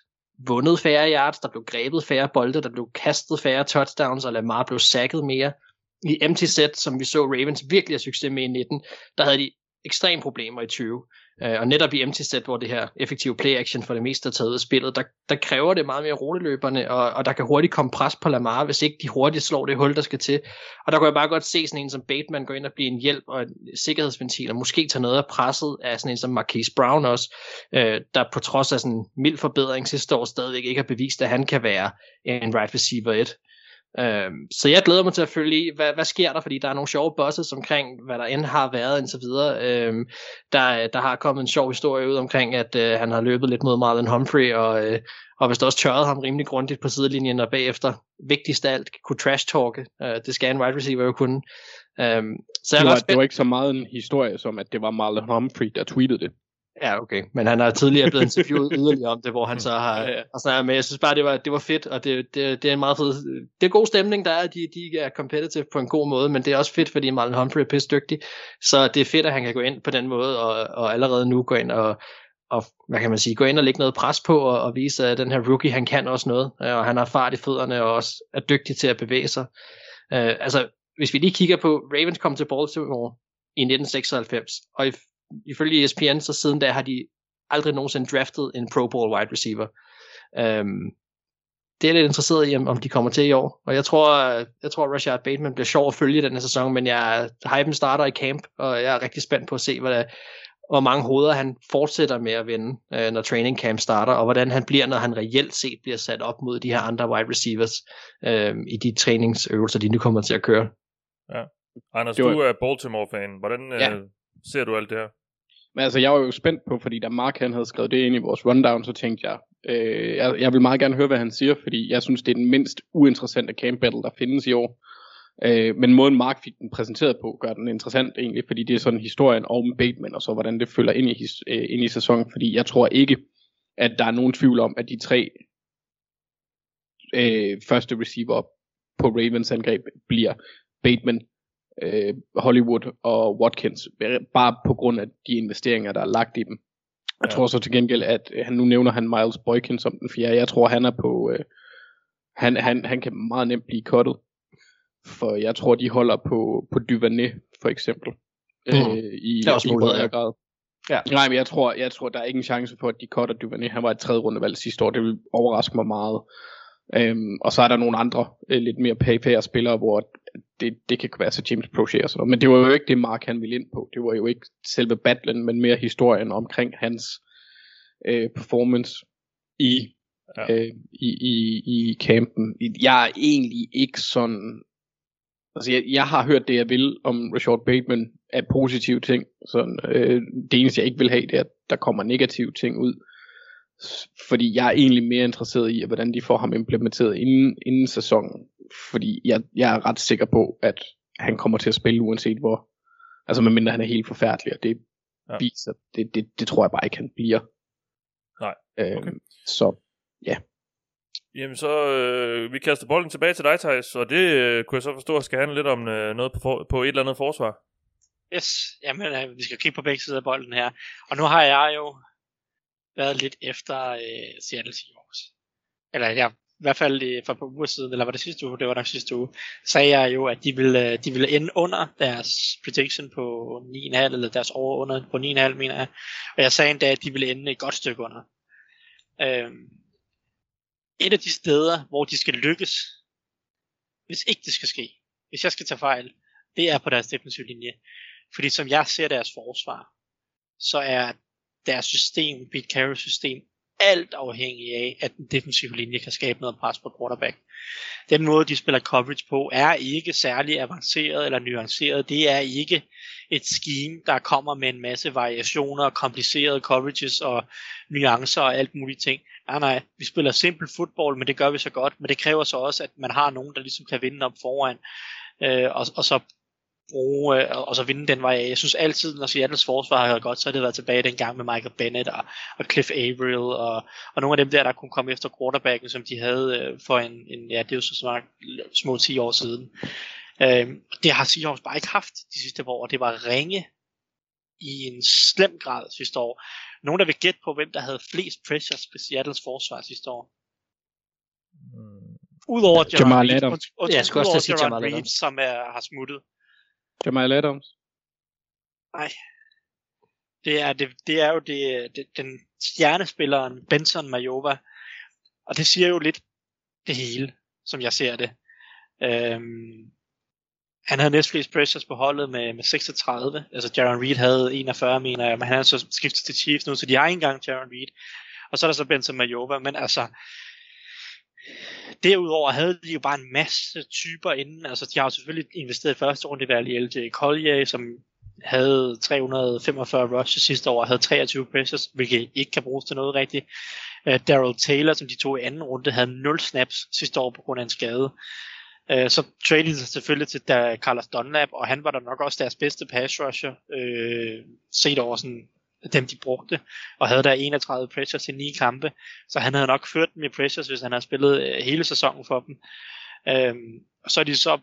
S7: vundet færre yards, der blev grebet færre bolde, der blev kastet færre touchdowns, og Lamar blev sacket mere. I empty set, som vi så Ravens virkelig have succes med i 19, der havde de ekstreme problemer i 20. Øh, og netop i MT-set, hvor det her effektive play action for det meste er taget ud af spillet, der, der kræver det meget mere roteløberne, og, og der kan hurtigt komme pres på Lamar, hvis ikke de hurtigt slår det hul, der skal til. Og der kunne jeg bare godt se sådan en som Bateman gå ind og blive en hjælp og en sikkerhedsventil, og måske tage noget af presset af sådan en som Marquise Brown også, øh, der på trods af sådan en mild forbedring sidste år stadigvæk ikke har bevist, at han kan være en right receiver 1. Øhm, så jeg glæder mig til at følge hvad, hvad sker der, fordi der er nogle sjove bosses omkring, hvad der end har været indtil videre. Øhm, der, der har kommet en sjov historie ud omkring, at øh, han har løbet lidt mod Marlon Humphrey, og, øh, og hvis også tørret ham rimelig grundigt på sidelinjen, og bagefter, vigtigst af alt, kunne trash-talke. Øh, det skal en wide receiver jo kunne. Øhm, så
S5: det,
S7: jeg
S5: var, det var ikke så meget en historie som, at det var Marlon Humphrey, der tweetede det.
S7: Ja, okay. Men han har tidligere blevet interviewet yderligere om det, hvor han så har, ja, ja. har snakket med. Jeg synes bare, det var, det var fedt, og det, det, det er en meget fed... Det er god stemning, der er. De, de er competitive på en god måde, men det er også fedt, fordi Marlon Humphrey er pisse dygtig. Så det er fedt, at han kan gå ind på den måde, og, og allerede nu gå ind og, og hvad kan man sige, gå ind og lægge noget pres på, og, og vise, at den her rookie, han kan også noget, og han har fart i fødderne, og også er dygtig til at bevæge sig. Uh, altså, hvis vi lige kigger på, Ravens kom til Baltimore i 1996, og i ifølge ESPN, så siden da har de aldrig nogensinde draftet en Pro Bowl wide receiver. Um, det er lidt interesseret i, om de kommer til i år. Og jeg tror, jeg tror Rashad Bateman bliver sjov at følge den her sæson, men jeg, hypen starter i camp, og jeg er rigtig spændt på at se, hvad hvor mange hoveder han fortsætter med at vinde, øh, når training camp starter, og hvordan han bliver, når han reelt set bliver sat op mod de her andre wide receivers øh, i de træningsøvelser, de nu kommer til at køre.
S4: Ja. Anders, du er Baltimore-fan. Hvordan ja. øh, ser du alt det her?
S5: Men altså, jeg var jo spændt på, fordi da Mark han havde skrevet det ind i vores rundown, så tænkte jeg, øh, jeg, jeg vil meget gerne høre, hvad han siger, fordi jeg synes, det er den mindst uinteressante camp battle, der findes i år. Øh, men måden Mark fik den præsenteret på, gør den interessant egentlig, fordi det er sådan historien om Bateman, og så hvordan det følger ind i, øh, ind i sæsonen, fordi jeg tror ikke, at der er nogen tvivl om, at de tre øh, første receiver på Ravens angreb bliver Bateman, øh, Hollywood og Watkins, bare på grund af de investeringer, der er lagt i dem. Jeg ja. tror så til gengæld, at øh, han nu nævner han Miles Boykin som den fjerde. Jeg tror, han er på... Øh, han, han, han kan meget nemt blive cuttet. For jeg tror, de holder på, på Duvernay, for eksempel. Mm. Øh, i,
S7: det er også
S5: i grad. Ja. Nej, men jeg tror, jeg tror, der er ingen chance for, at de cutter Duvernay. Han var et tredje rundevalg sidste år. Det vil overraske mig meget. Øhm, og så er der nogle andre øh, lidt mere pay spillere, hvor det, det kan være så James Prochet og sådan noget. Men det var jo ikke det, Mark han ville ind på. Det var jo ikke selve battlen, men mere historien omkring hans øh, performance i, ja. øh, i, i, i campen. Jeg er egentlig ikke sådan... Altså, jeg, jeg har hørt det, jeg vil om Rashad Bateman af positive ting. Sådan, øh, det eneste, jeg ikke vil have, det er, at der kommer negative ting ud fordi jeg er egentlig mere interesseret i, hvordan de får ham implementeret inden, inden sæsonen. Fordi jeg, jeg er ret sikker på, at han kommer til at spille uanset hvor. Altså medmindre han er helt forfærdelig, og det ja. viser, det, det, det tror jeg bare ikke, han bliver.
S4: Nej,
S5: øhm, okay. Øh, så, ja.
S4: Jamen så, øh, vi kaster bolden tilbage til dig, Thijs, og det øh, kunne jeg så forstå, skal handle lidt om øh, noget på, for, på et eller andet forsvar.
S6: Yes, jamen øh, vi skal kigge på begge sider af bolden her. Og nu har jeg jo været lidt efter øh, Seattle Seahawks. Eller jeg i hvert fald øh, for et par uger siden, eller var det sidste uge, det var nok sidste uge, sagde jeg jo, at de ville, øh, de ville ende under deres prediction på 9,5, eller deres over under på 9,5, mener jeg. Og jeg sagde endda, at de ville ende et godt stykke under. Øhm, et af de steder, hvor de skal lykkes, hvis ikke det skal ske, hvis jeg skal tage fejl, det er på deres defensive linje. Fordi som jeg ser deres forsvar, så er deres system, Pete Carroll system, alt afhængig af, at den defensive linje kan skabe noget pres på quarterback. Den måde, de spiller coverage på, er ikke særlig avanceret eller nuanceret. Det er ikke et scheme, der kommer med en masse variationer, og komplicerede coverages og nuancer og alt muligt ting. Nej, nej, vi spiller simpel fodbold, men det gør vi så godt. Men det kræver så også, at man har nogen, der ligesom kan vinde op foran. Øh, og, og så bruge, øh, og så vinde den vej Jeg synes altid, når Seattles forsvar har været godt, så har det været tilbage dengang med Michael Bennett og, og Cliff Averill og, og nogle af dem der, der kunne komme efter quarterbacken, som de havde øh, for en, en, ja, det er jo så smart, små 10 år siden. Øh, det har Seahawks bare ikke haft de sidste år, og det var ringe i en slem grad sidste år. Nogen, der vil gætte på, hvem der havde flest pressures på Seattles forsvar sidste år? Mm. Udover
S5: Jamal Adams.
S6: Ja, jeg skulle også sige Jamal Adams. som er, har smuttet.
S5: Jamal Adams?
S6: Nej. Det er, det, det er jo det, det, den stjernespilleren Benson Majova. Og det siger jo lidt det hele, som jeg ser det. Øhm, han havde næstflest pressures på holdet med, med 36. Altså Jaron Reed havde 41, mener jeg, men han er så skiftet til Chiefs nu, så de har ikke engang Jaron Reed. Og så er der så Benson Majova, men altså, Derudover havde de jo bare en masse typer inden. Altså, de har jo selvfølgelig investeret i første rundevalg i LJ Collier, som havde 345 rushes sidste år, havde 23 pressures, hvilket ikke kan bruges til noget rigtigt. Uh, Daryl Taylor, som de tog i anden runde, havde 0 snaps sidste år på grund af en skade. Uh, så traded de selvfølgelig til da Carlos Dunlap, og han var da nok også deres bedste pass rusher, uh, set over sådan dem de brugte, og havde der 31 pressures i 9 kampe, så han havde nok ført dem i pressures, hvis han havde spillet øh, hele sæsonen for dem. Øhm, og så er de så,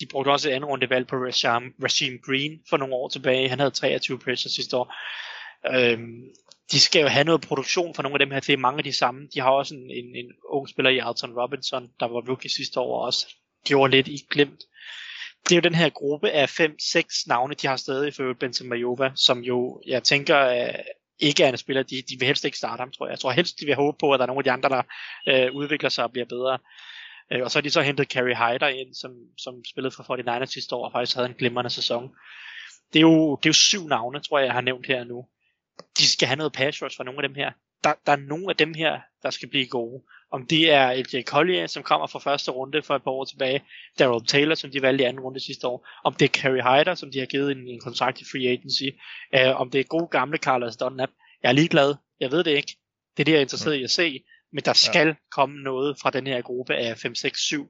S6: de brugte også et andet rundevalg på Rasham, Rashim Green for nogle år tilbage, han havde 23 pressures sidste år. Øhm, de skal jo have noget produktion for nogle af dem her, det er mange af de samme. De har også en, en, en ung spiller i Alton Robinson, der var rookie sidste år også, gjorde lidt i glemt det er jo den her gruppe af 5-6 navne, de har stadig for Benzema Majova, som jo, jeg tænker, øh, ikke er en spiller, de, de vil helst ikke starte ham, tror jeg. Jeg tror helst, de vil håbe på, at der er nogle af de andre, der øh, udvikler sig og bliver bedre. Øh, og så har de så hentet Carrie Hyder ind, som, som spillede for 49ers sidste år, og faktisk havde en glimrende sæson. Det er, jo, det er jo syv navne, tror jeg, jeg har nævnt her nu. De skal have noget pass rush fra nogle af dem her. Der, der er nogle af dem her, der skal blive gode. Om det er LJ Collier, som kommer fra første runde for et par år tilbage, Daryl Taylor, som de valgte i anden runde sidste år, om det er Carrie Hyder, som de har givet en, en kontrakt i free agency, uh, om det er gode gamle Carlos Dunlap. Jeg er ligeglad. Jeg ved det ikke. Det er det, jeg er interesseret i at se. Men der skal ja. komme noget fra den her gruppe af 5, 6, 7 uh,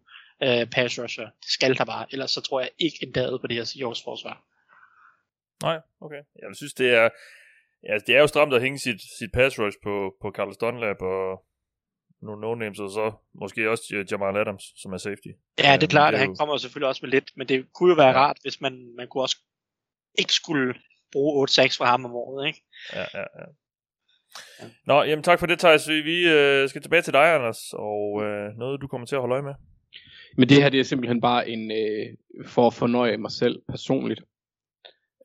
S6: pass rusher. Det skal der bare. Ellers så tror jeg ikke en dag på det her Seahawks forsvar.
S4: Nej, okay. Jeg synes, det er... Ja, det er jo stramt at hænge sit, sit pass rush på, på Carlos Dunlap, og nogle no-names, og så måske også Jamal Adams, som er safety.
S6: Ja, det er klart, det er han jo... kommer selvfølgelig også med lidt, men det kunne jo være ja. rart, hvis man, man kunne også ikke skulle bruge 8-6 for ham om året, ikke?
S4: Ja, ja, ja. ja. Nå, jamen tak for det, Thijs. Vi øh, skal tilbage til dig, Anders, og øh, noget, du kommer til at holde øje med.
S5: Men det her, det er simpelthen bare en, øh, for at fornøje mig selv personligt.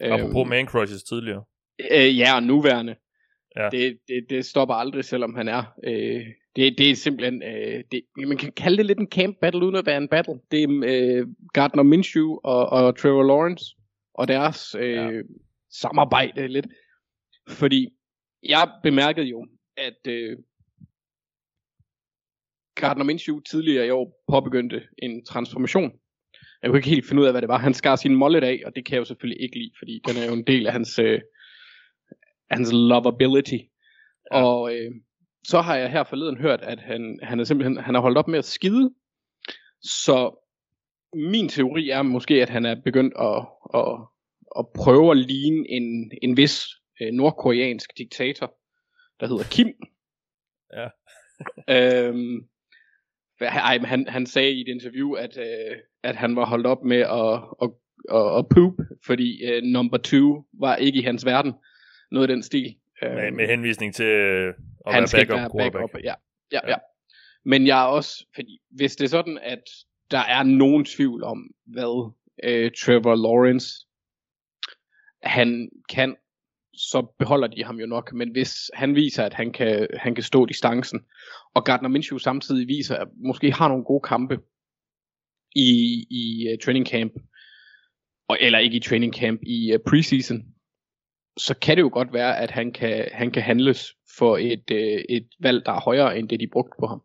S4: Apropos øhm, man crushes tidligere.
S5: Øh, ja, og nuværende. Ja. Det, det, det stopper aldrig, selvom han er øh, det, det er simpelthen, øh, det, man kan kalde det lidt en camp battle, uden at være en battle. Det er øh, Gardner Minshew og, og Trevor Lawrence, og deres øh, ja. samarbejde lidt. Fordi jeg bemærkede jo, at øh, Gardner Minshew tidligere i år påbegyndte en transformation. Jeg kunne ikke helt finde ud af, hvad det var. Han skar sin mollet af, og det kan jeg jo selvfølgelig ikke lide, fordi den er jo en del af hans, øh, hans lovability. Ja. Og øh, så har jeg her forleden hørt, at han, han er simpelthen han er holdt op med at skide. Så min teori er måske, at han er begyndt at, at, at prøve at ligne en, en vis øh, nordkoreansk diktator, der hedder Kim.
S4: Ja.
S5: øhm, ej, han, han sagde i et interview, at, øh, at han var holdt op med at, at, at, at poop, fordi øh, number two var ikke i hans verden. Noget af den stil.
S4: Med, med henvisning til øh,
S5: at han skal være backup, backup ja. Ja, ja. ja. Men jeg er også, fordi hvis det er sådan, at der er nogen tvivl om, hvad øh, Trevor Lawrence han kan, så beholder de ham jo nok. Men hvis han viser, at han kan, han kan stå distancen, og Gardner Minshew samtidig viser, at måske har nogle gode kampe i, i uh, training camp, og, eller ikke i training camp, i uh, preseason, så kan det jo godt være, at han kan, han kan handles for et, øh, et valg, der er højere end det, de brugte på ham.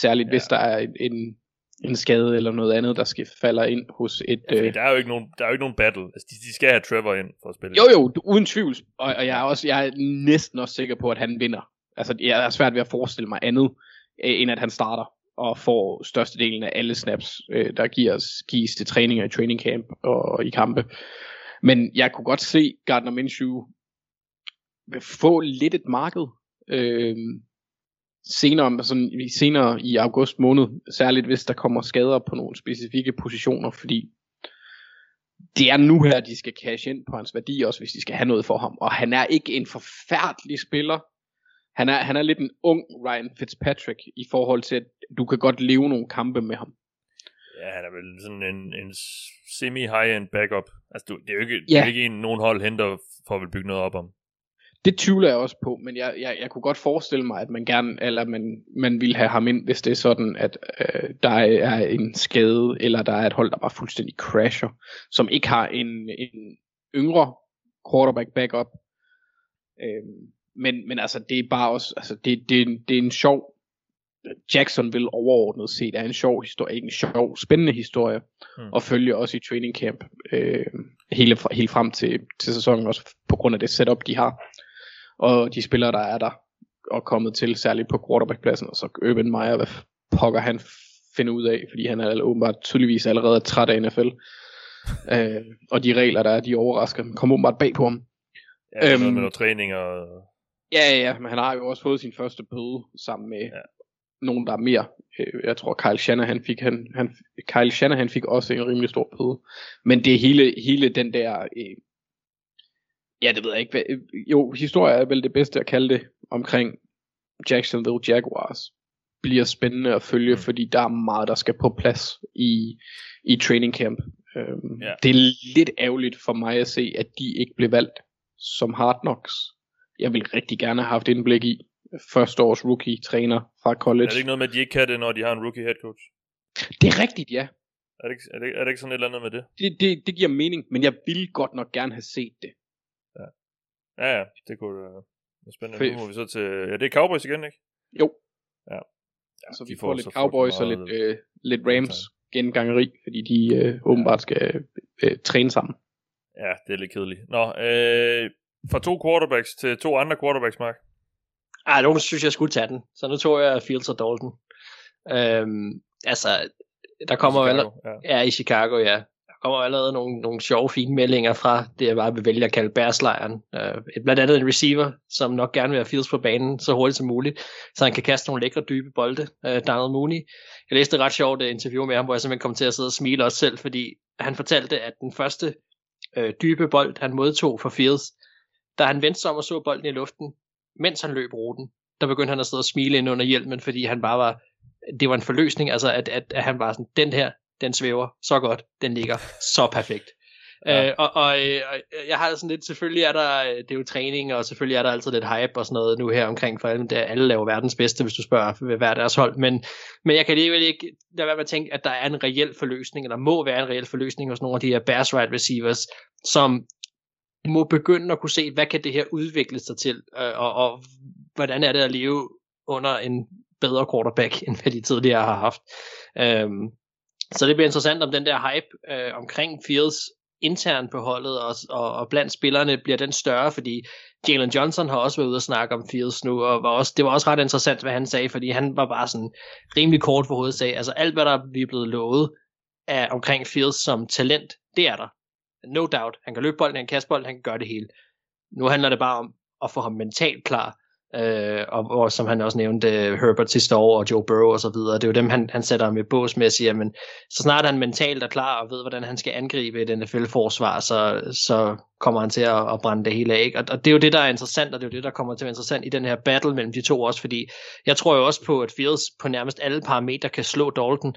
S5: Særligt ja. hvis der er en, en skade eller noget andet, der skal falde ind hos et...
S4: Ja,
S5: øh,
S4: der er jo ikke nogen, der er jo ikke nogen battle. Altså, de, de skal have Trevor ind for at spille.
S5: Jo jo, uden tvivl. Og, og jeg er også jeg er næsten også sikker på, at han vinder. Altså, jeg er svært ved at forestille mig andet, øh, end at han starter og får størstedelen af alle snaps, øh, der gives, gives til træninger i training camp og i kampe. Men jeg kunne godt se Gardner Minshew få lidt et marked øh, senere, sådan, senere i august måned, særligt hvis der kommer skader på nogle specifikke positioner, fordi det er nu her, de skal cash ind på hans værdi, også hvis de skal have noget for ham. Og han er ikke en forfærdelig spiller. Han er, han er lidt en ung Ryan Fitzpatrick i forhold til, at du kan godt leve nogle kampe med ham.
S4: Ja, han er vel sådan en, en semi-high-end backup. Altså, du, det er jo ikke, det
S5: Ja.
S4: er jo ikke en, nogen hold henter for at vil bygge noget op om.
S5: Det tvivler jeg også på, men jeg, jeg, jeg kunne godt forestille mig, at man gerne, eller man, man vil have ham ind, hvis det er sådan, at øh, der er en skade, eller der er et hold, der bare fuldstændig crasher, som ikke har en, en yngre quarterback backup. Øh, men, men altså, det er bare også, altså, det, det, det er en sjov, Jacksonville overordnet set er en sjov historie, en sjov, spændende historie,
S4: Hmm.
S5: og følge også i training camp øh, hele, helt frem til, til sæsonen, også på grund af det setup, de har og de spillere, der er der og kommet til, særligt på quarterbackpladsen, og så Urban Meyer, hvad pokker han finder ud af, fordi han er åbenbart tydeligvis allerede træt af NFL. øh, og de regler, der er, de overrasker. Han kommer åbenbart bag på ham.
S4: Ja, noget
S5: Øhm,
S4: med noget træning og...
S5: Ja, ja, ja, men han har jo også fået sin første bøde sammen med
S4: Ja.
S5: Nogen, der er mere. Øh, Jeg tror, Kyle Shanahan fik, han, han, Kyle Shanahan fik også en rimelig stor bøde. Men det er hele, hele den der... Øh, ja, det ved jeg ikke. Hvad, øh, jo, historie er vel det bedste at kalde det omkring Jacksonville Jaguars. Bliver spændende at følge,
S4: Mm.
S5: fordi der er meget, der skal på plads i, i training camp. Øhm,
S4: ja.
S5: Det er lidt ærgerligt for mig at se, at de ikke blev valgt som hard knocks. Jeg vil rigtig gerne have haft indblik i første års rookie-træner fra college.
S4: Er det ikke noget med, at de ikke kan det, når de har en rookie head coach?
S5: det er rigtigt, ja.
S4: Er det, ikke, er, det, er det ikke sådan et eller andet med det?
S5: Det, det, det giver mening, men jeg ville godt nok gerne have set det.
S4: Ja, ja, det kunne uh, være spændende. Nu må vi så til... Ja, det er Cowboys igen, ikke?
S5: Jo.
S4: Ja.
S5: ja så vi
S4: får
S5: får lidt Cowboys og lidt, øh, lidt Rams gengangeri, fordi de øh, åbenbart skal øh, træne sammen.
S4: Ja, det er lidt kedeligt. Nå, øh, fra to quarterbacks til to andre quarterbacks, Mark.
S7: Ej, nogen synes, jeg skulle tage den. Så nu tog jeg Fields og Dalton. Øhm, altså, der kommer allerede,
S4: Chicago, Ja.
S7: ja, i Chicago, ja. Der kommer allerede nogle, nogle sjove, fine meldinger fra det, jeg bare vil vælge at kalde bærslejren. Øh, blandt andet en receiver, som nok gerne vil have Fields på banen så hurtigt som muligt, så han kan kaste nogle lækre, dybe bolde. Øh, Donald Mooney. Jeg læste et ret sjovt øh, interview med ham, hvor jeg simpelthen kom til at sidde og smile også selv, fordi han fortalte, at den første øh, dybe bold, han modtog fra Fields, da han vendte sig om og så bolden i luften, mens han løb ruten, der begyndte han at sidde og smile ind under hjelmen, fordi han bare var, det var en forløsning, altså at, at, at han var sådan, den her, den svæver så godt, den ligger så perfekt.
S4: Ja.
S7: Øh, og, og, øh, og jeg har sådan lidt, selvfølgelig er der, øh, det er jo træning, og selvfølgelig er der altid lidt hype og sådan noget nu her omkring, for alle, der, alle laver verdens bedste, hvis du spørger ved hver deres hold, men, men jeg kan alligevel ikke lade være med at tænke, at der er en reel forløsning, eller må være en reel forløsning hos nogle af de her Bears wide receivers, som må begynde at kunne se, hvad kan det her udvikle sig til, øh, og, og hvordan er det at leve under en bedre quarterback, end hvad de tidligere har haft. Øhm, så det bliver interessant, om den der hype øh, omkring Fields internt på holdet og, og, og blandt spillerne bliver den større, fordi Jalen Johnson har også været ude og snakke om Fields nu, og var også, det var også ret interessant, hvad han sagde, fordi han var bare sådan rimelig kort for hovedet sagde, altså alt, hvad der vi er blevet lovet af, omkring Fields som talent, det er der. No doubt. Han kan løbe bolden, han kan kaste bolden, han kan gøre det hele. Nu handler det bare om at få ham mentalt klar, øh, og, og som han også nævnte, Herbert sidste år og Joe Burrow og så videre. Det er jo dem, han, han sætter ham i bås med at sige, men så snart han mentalt er klar og ved, hvordan han skal angribe et NFL-forsvar, så, så kommer han til at, at brænde det hele af. Ikke? Og, og det er jo det, der er interessant, og det er jo det, der kommer til at være interessant i den her battle mellem de to også, fordi jeg tror jo også på, at Fields på nærmest alle parametre kan slå Dalton,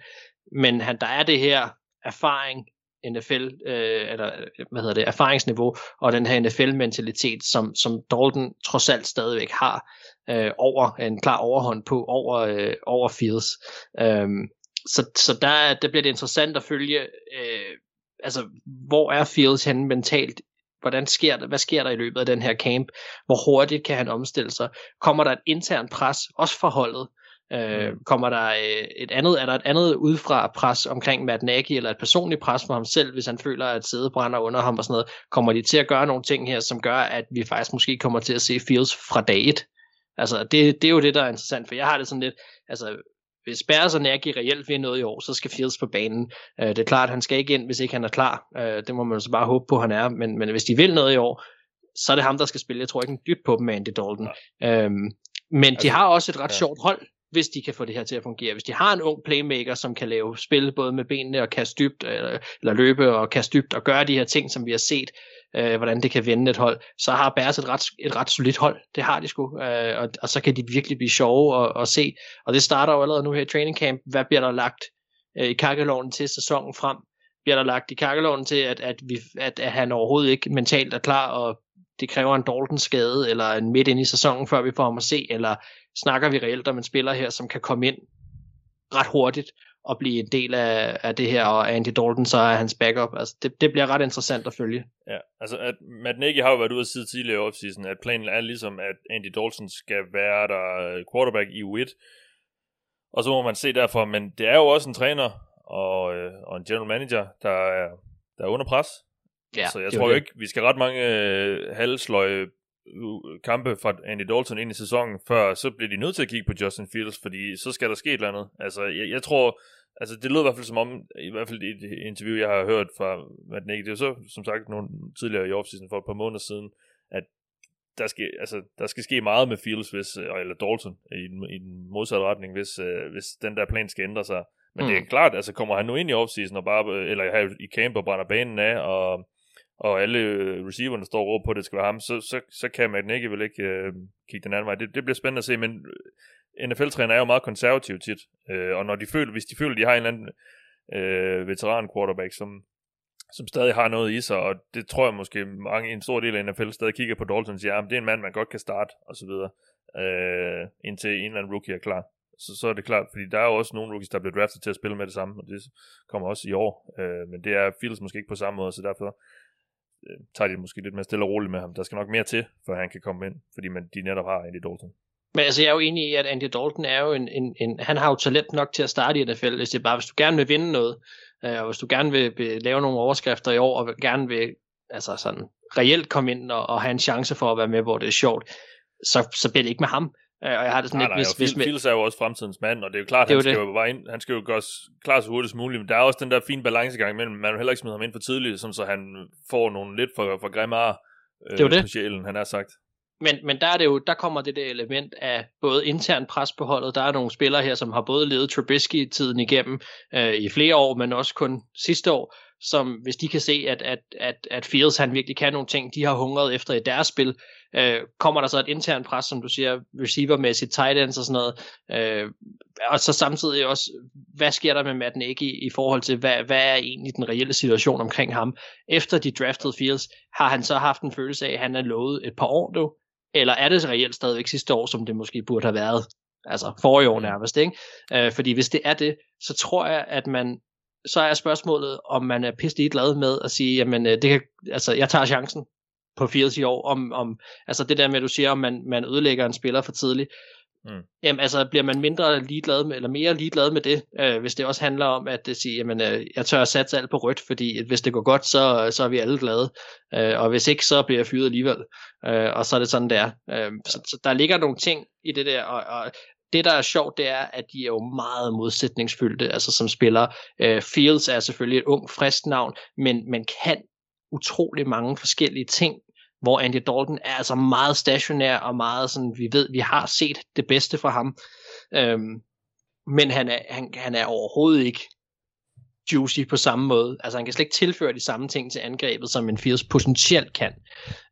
S7: men han, der er det her erfaring, NFL, øh, eller øh, hvad hedder det, erfaringsniveau, og den her NFL-mentalitet, som, som Dalton trods alt stadigvæk har, øh, over en klar overhånd på, over, øh, over Fields. Øhm, så, så der, der bliver det interessant at følge, øh, altså, hvor er Fields henne mentalt hvordan sker der, hvad sker der i løbet af den her camp? Hvor hurtigt kan han omstille sig? Kommer der et internt pres, også for holdet? Øh, kommer der øh, et andet, er der et andet udefra pres omkring Matt Nagy, eller et personligt pres for ham selv, hvis han føler, at sædet brænder under ham og sådan noget? Kommer de til at gøre nogle ting her, som gør, at vi faktisk måske kommer til at se Fields fra dag 1? Altså, det, det er jo det, der er interessant, for jeg har det sådan lidt, altså, hvis Bears og Nagy reelt vil noget i år, så skal Fields på banen. Øh, det er klart, at han skal ikke ind, hvis ikke han er klar. Øh, det må man så bare håbe på, at han er. Men, men hvis de vil noget i år, så er det ham, der skal spille. Jeg tror ikke en dyt på dem med Andy Dalton. Ja. Øhm, men altså, de har også et ret ja. sjovt hold, hvis de kan få det her til at fungere. Hvis de har en ung playmaker, som kan lave spil både med benene og kaste dybt, eller, eller løbe og kaste dybt, og gøre de her ting, som vi har set, øh, hvordan det kan vende et hold, så har Bears et ret, et ret solidt hold. Det har de sgu. Øh, og, og så kan de virkelig blive sjove at, at se. Og det starter jo allerede nu her i training camp. Hvad bliver der lagt øh, i kakkeloven til sæsonen frem? Bliver der lagt i kakkeloven til, at, at, vi, at, at han overhovedet ikke mentalt er klar, og det kræver en Dalton skade, eller en midt ind i sæsonen, før vi får ham at se, eller snakker vi reelt om en spiller her, som kan komme ind ret hurtigt, at blive en del af, af det her, og Andy Dalton så er hans backup. Altså, det, det bliver ret interessant at følge.
S4: Ja, altså at Matt Nagy har jo været ude at sige tidligere i offseason, at planen er ligesom, at Andy Dalton skal være der quarterback i U1, og så må man se derfor, men det er jo også en træner og, øh, og en general manager, der er, der er under pres. Ja, så jeg tror jo ikke, vi skal ret mange øh, halvsløje kampe fra Andy Dalton ind i sæsonen, før så bliver de nødt til at kigge på Justin Fields, fordi så skal der ske et eller andet. Altså, jeg, jeg tror, altså det lød i hvert fald som om, i hvert fald i et interview, jeg har hørt fra Matt Nagy, det er så, som sagt, nogle tidligere i offseason for et par måneder siden, at der skal, altså, der skal ske meget med Fields, hvis, eller Dalton, i, i den modsatte retning, hvis, uh, hvis den der plan skal ændre sig. Men mm. det er mm. klart, altså kommer han nu ind i offseason og bare, eller her i camp og brænder banen af, og og alle øh, receiverne står og råber på, at det skal være ham, så, så, så kan man ikke vel ikke øh, kigge den anden vej. Det, det bliver spændende at se, men øh, NFL-træner er jo meget konservativ tit, øh, og når de føler, hvis de føler, at de har en eller anden øh, veteran quarterback, som, som stadig har noget i sig, og det tror jeg måske mange, en stor del af NFL stadig kigger på Dalton og siger, at det er en mand, man godt kan starte, og så videre, øh, indtil en eller anden rookie er klar. Så, så er det klart, fordi der er jo også nogle rookies, der bliver draftet til at spille med det samme, og det kommer også i år, øh, men det er Fields måske ikke på samme måde, så derfor øh, tager de måske lidt mere stille og roligt med ham. Der skal nok mere til, for han kan komme ind, fordi man, de netop har Andy Dalton.
S7: Men altså, jeg er jo enig i, at Andy Dalton er jo en, en, en han har jo talent nok til at starte i NFL, hvis det er bare, hvis du gerne vil vinde noget, øh, og hvis du gerne vil, vil lave nogle overskrifter i år, og gerne vil altså sådan reelt komme ind og, og have en chance for at være med, hvor det er sjovt, så, så bliver det ikke med ham. Øh, og jeg har det sådan
S4: nej, lidt, hvis... hvis Fields er jo også fremtidens mand, og det er jo klart, det han, skal jo bare ind, han skal jo gøre klar så hurtigt som muligt, men der er også den der fine balancegang mellem, man vil heller ikke smide ham ind for tidligt, sådan så han får nogle lidt for, for grimme ar øh, det er det. sjælen, han har sagt.
S7: Men, men der, er det jo, der kommer det der element af både intern pres på holdet. Der er nogle spillere her, som har både ledet Trubisky-tiden igennem øh, i flere år, men også kun sidste år, som hvis de kan se, at, at, at, at Fields han virkelig kan nogle ting, de har hungret efter i deres spil, øh, kommer der så et internt pres, som du siger, receivermæssigt, tight ends og sådan noget, øh, og så samtidig også, hvad sker der med Matt Nagy i, i forhold til, hvad, hvad er egentlig den reelle situation omkring ham? Efter de draftede Fields, har han så haft en følelse af, at han er lovet et par år nu, eller er det reelt stadigvæk sidste år, som det måske burde have været? Altså forrige år nærmest, ikke? Øh, fordi hvis det er det, så tror jeg, at man så er spørgsmålet, om man er pisse glad med at sige, jamen øh, det kan, altså, jeg tager chancen på Fields i år, om, om altså det der med, at du siger, om man, man ødelægger en spiller for tidligt. Mm. Jamen altså, bliver man mindre ligeglad med, eller mere ligeglad med det, øh, hvis det også handler om, at det siger, jamen, øh, jeg tør at satse alt på rødt, fordi hvis det går godt, så, så er vi alle glade, øh, og hvis ikke, så bliver jeg fyret alligevel, øh, og så er det sådan, det er. Øh, så, så der ligger nogle ting i det der, og, og det, der er sjovt, det er, at de er jo meget modsætningsfyldte, altså som spiller. Øh, Fields er selvfølgelig et ung, frisk navn, men man kan utrolig mange forskellige ting, hvor Andy Dalton er altså meget stationær og meget sådan, vi ved, vi har set det bedste fra ham. Øhm, men han er, han, han er overhovedet ikke juicy på samme måde. Altså han kan slet ikke tilføre de samme ting til angrebet, som en Fields potentielt kan.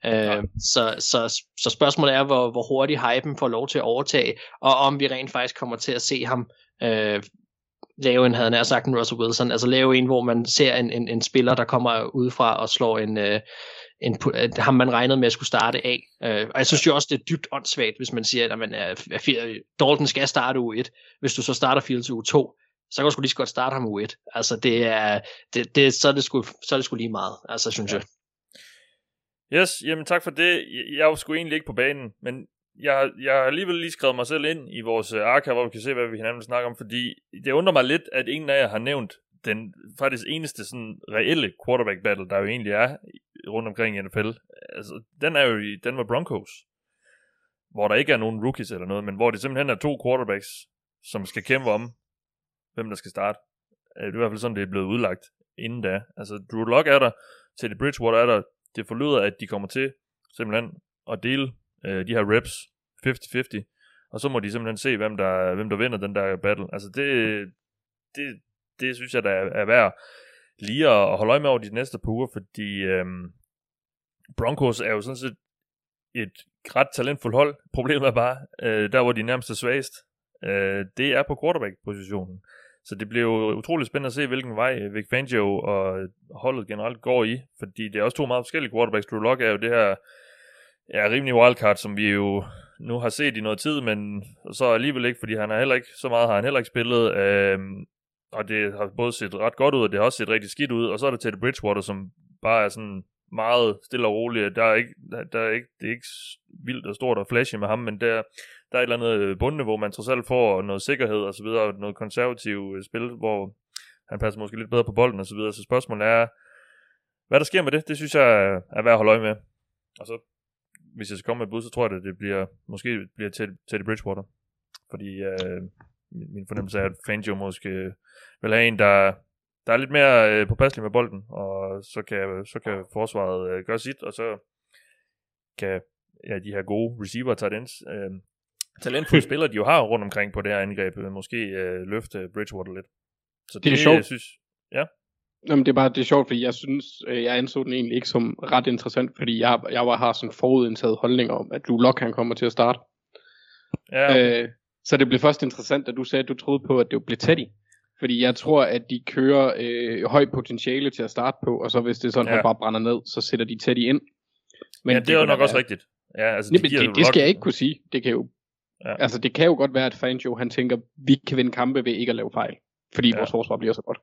S7: Øh, så, så, så spørgsmålet er, hvor, hvor hurtigt hypen får lov til at overtage, og om vi rent faktisk kommer til at se ham øh, lave en, havde han sagt en Russell Wilson, altså lave en, hvor man ser en, en, en spiller, der kommer udefra og slår en, øh, en, ham man regnede med at skulle starte af. Øh, og jeg synes jo også, det er dybt åndssvagt, hvis man siger, at man er, Dalton skal starte u 1, hvis du så starter Fields u 2 så kan du sgu lige så godt starte ham u 1. Altså det er, det, det, så, er det sgu, så er det sgu lige meget, altså synes ja. jeg.
S4: Yes, jamen tak for det. Jeg var sgu egentlig ikke på banen, men jeg, jeg har alligevel lige skrevet mig selv ind i vores øh, archive, hvor vi kan se, hvad vi hinanden vil snakke om, fordi det undrer mig lidt, at ingen af jer har nævnt den faktisk eneste sådan reelle quarterback battle, der jo egentlig er rundt omkring i NFL. Altså, den er jo i Denver Broncos, hvor der ikke er nogen rookies eller noget, men hvor det simpelthen er to quarterbacks, som skal kæmpe om, hvem der skal starte. Øh, det er i hvert fald sådan, det er blevet udlagt inden da. Altså, Drew Lock er der, Teddy Bridgewater er der. Det forlyder, at de kommer til simpelthen at dele øh, de her reps 50-50, og så må de simpelthen se, hvem der, hvem der vinder den der battle. Altså, det, det, det synes jeg, der er, er værd lige at holde øje med over de næste par uger, fordi øh, Broncos er jo sådan set et ret talentfuldt hold. Problemet er bare, øh, der hvor de nærmest er svagest, øh, det er på quarterback-positionen. Så det bliver jo utrolig spændende at se, hvilken vej øh, Vic Fangio og holdet generelt går i, fordi det er også to meget forskellige quarterbacks. Drew Locke er jo det her ja, rimelig wildcard, som vi jo nu har set i noget tid, men så alligevel ikke, fordi han er heller ikke, så meget har han heller ikke spillet. Øh, og det har både set ret godt ud, og det har også set rigtig skidt ud. Og så er der Teddy Bridgewater, som bare er sådan meget stille og rolig. Der er ikke, der er ikke, det er ikke vildt og stort og flashy med ham, men der, der er et eller andet øh, bundniveau, man trods alt får noget sikkerhed og så videre, noget konservativt øh, spil, hvor han passer måske lidt bedre på bolden og så videre. Så spørgsmålet er, hvad der sker med det, det synes jeg er værd at holde øje med. Og så, hvis jeg skal komme med et bud, så tror jeg, at det bliver, måske bliver Teddy Bridgewater. Fordi øh, min fornemmelse er, at Fangio måske vil have en, der, der er lidt mere øh, påpasselig med bolden, og så kan, så kan forsvaret øh, gøre sit, og så kan ja, de her gode receiver tight ends, øh, talentfulde spillere, de jo har rundt omkring på det her angreb, måske øh, løfte Bridgewater lidt. Så det,
S5: det er sjovt. Jeg
S4: synes, ja.
S5: Jamen, det er bare det er sjovt, fordi jeg synes, øh, jeg anså den egentlig ikke som ret interessant, fordi jeg, jeg var, har sådan forudindtaget holdninger om, at Drew Lock han kommer til at starte.
S4: Ja, okay.
S5: øh, så det blev først interessant, da du sagde, at du troede på, at det blev Teddy. Fordi jeg tror, at de kører øh, højt potentiale til at starte på, og så hvis det er sådan, at ja. han bare brænder ned, så sætter de Teddy ind.
S4: Men ja, det, det er jo nok være... også rigtigt. Ja, altså,
S5: de det, det skal jeg ikke kunne sige. Det kan jo, ja. altså, det kan jo godt være, at Fangio, han tænker, vi kan vinde kampe ved ikke at lave fejl. Fordi ja. vores forsvar bliver så godt.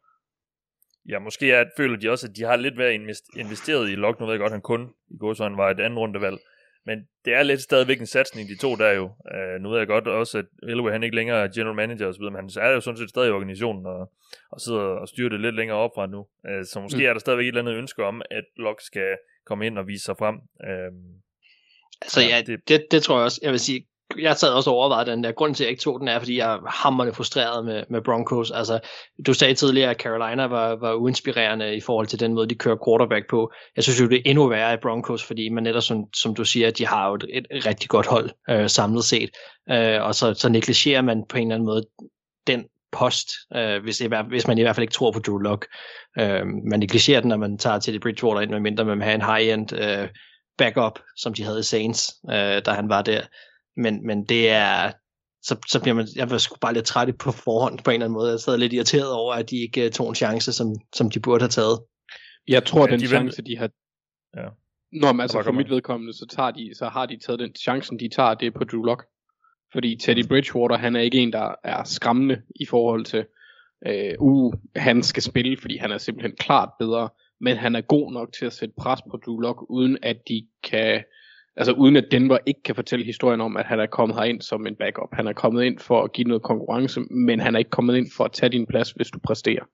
S4: Ja, måske er, føler de også, at de har lidt været investeret i Lok. Nu ved jeg godt, at han kun i går så han var et andet rundevalg. Men det er lidt stadigvæk en satsning, de to der jo. Uh, nu ved jeg godt også, at Elway han ikke længere er general manager og så videre, men han er jo sådan set stadig i organisationen og, og sidder og styrer det lidt længere op fra nu. Uh, så måske mm. er der stadigvæk et eller andet ønske om, at Lok skal komme ind og vise sig frem. Uh,
S7: altså ja, det, det, det tror jeg også. Jeg vil sige, jeg sad også og overvejede den der. Grunden til, at jeg ikke tog den, er, fordi jeg er hammerne frustreret med, med Broncos. Altså, du sagde tidligere, at Carolina var, var uinspirerende i forhold til den måde, de kører quarterback på. Jeg synes jo, det er endnu værre i Broncos, fordi man netop, som, som du siger, de har jo et, et rigtig godt hold øh, samlet set. Øh, og så, så negligerer man på en eller anden måde den post, øh, hvis, hvis man i hvert fald ikke tror på Drew Lock. Øh, man negligerer den, når man tager til det Bridgewater ind, medmindre man har en high-end øh, backup, som de havde i Saints, øh, da han var der men, men det er, så, så bliver man, jeg var sgu bare lidt træt på forhånd på en eller anden måde. Jeg sad lidt irriteret over, at de ikke uh, tog en chance, som, som de burde have taget.
S5: Jeg tror, ja, den de chance, de har... Ja. Nå, men altså for mit vedkommende, så, tager de, så har de taget den chancen, de tager, det er på Drew Lock. Fordi Teddy Bridgewater, han er ikke en, der er skræmmende i forhold til, øh, uh, han skal spille, fordi han er simpelthen klart bedre, men han er god nok til at sætte pres på Drew Lock, uden at de kan altså uden at Denver ikke kan fortælle historien om, at han er kommet herind som en backup. Han er kommet ind for at give noget konkurrence, men han er ikke kommet ind for at tage din plads, hvis du præsterer.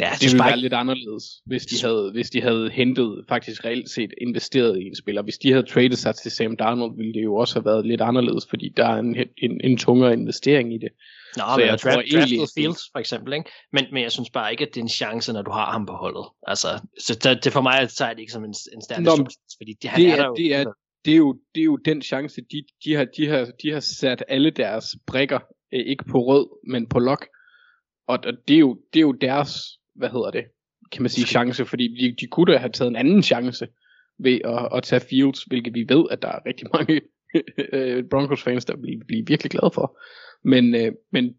S5: Ja, det ville være lidt anderledes, hvis de, havde, hvis de havde hentet, faktisk reelt set investeret i en spiller. Hvis de havde traded sig til Sam Darnold, ville det jo også have været lidt anderledes, fordi der er en, en, en tungere investering i det.
S7: Nå, så jeg tror draft, egentlig... Fields for eksempel, ikke? Men, men jeg synes bare ikke, at det er en chance, når du har ham på holdet. Altså, så det, det for mig så er det ikke som en, en standard fordi det, han
S5: det
S7: er,
S5: er, det er, det er, jo, det er jo den chance, de, de, har, de, har, de har sat alle deres brikker, øh, ikke på rød, men på lok. Og, og det, er jo, det er jo deres, hvad hedder det, kan man sige, chance, fordi de, de kunne da have taget en anden chance ved at, at tage Fields, hvilket vi ved, at der er rigtig mange øh, Broncos fans, der bliver, bliver virkelig glade for. Men, øh, men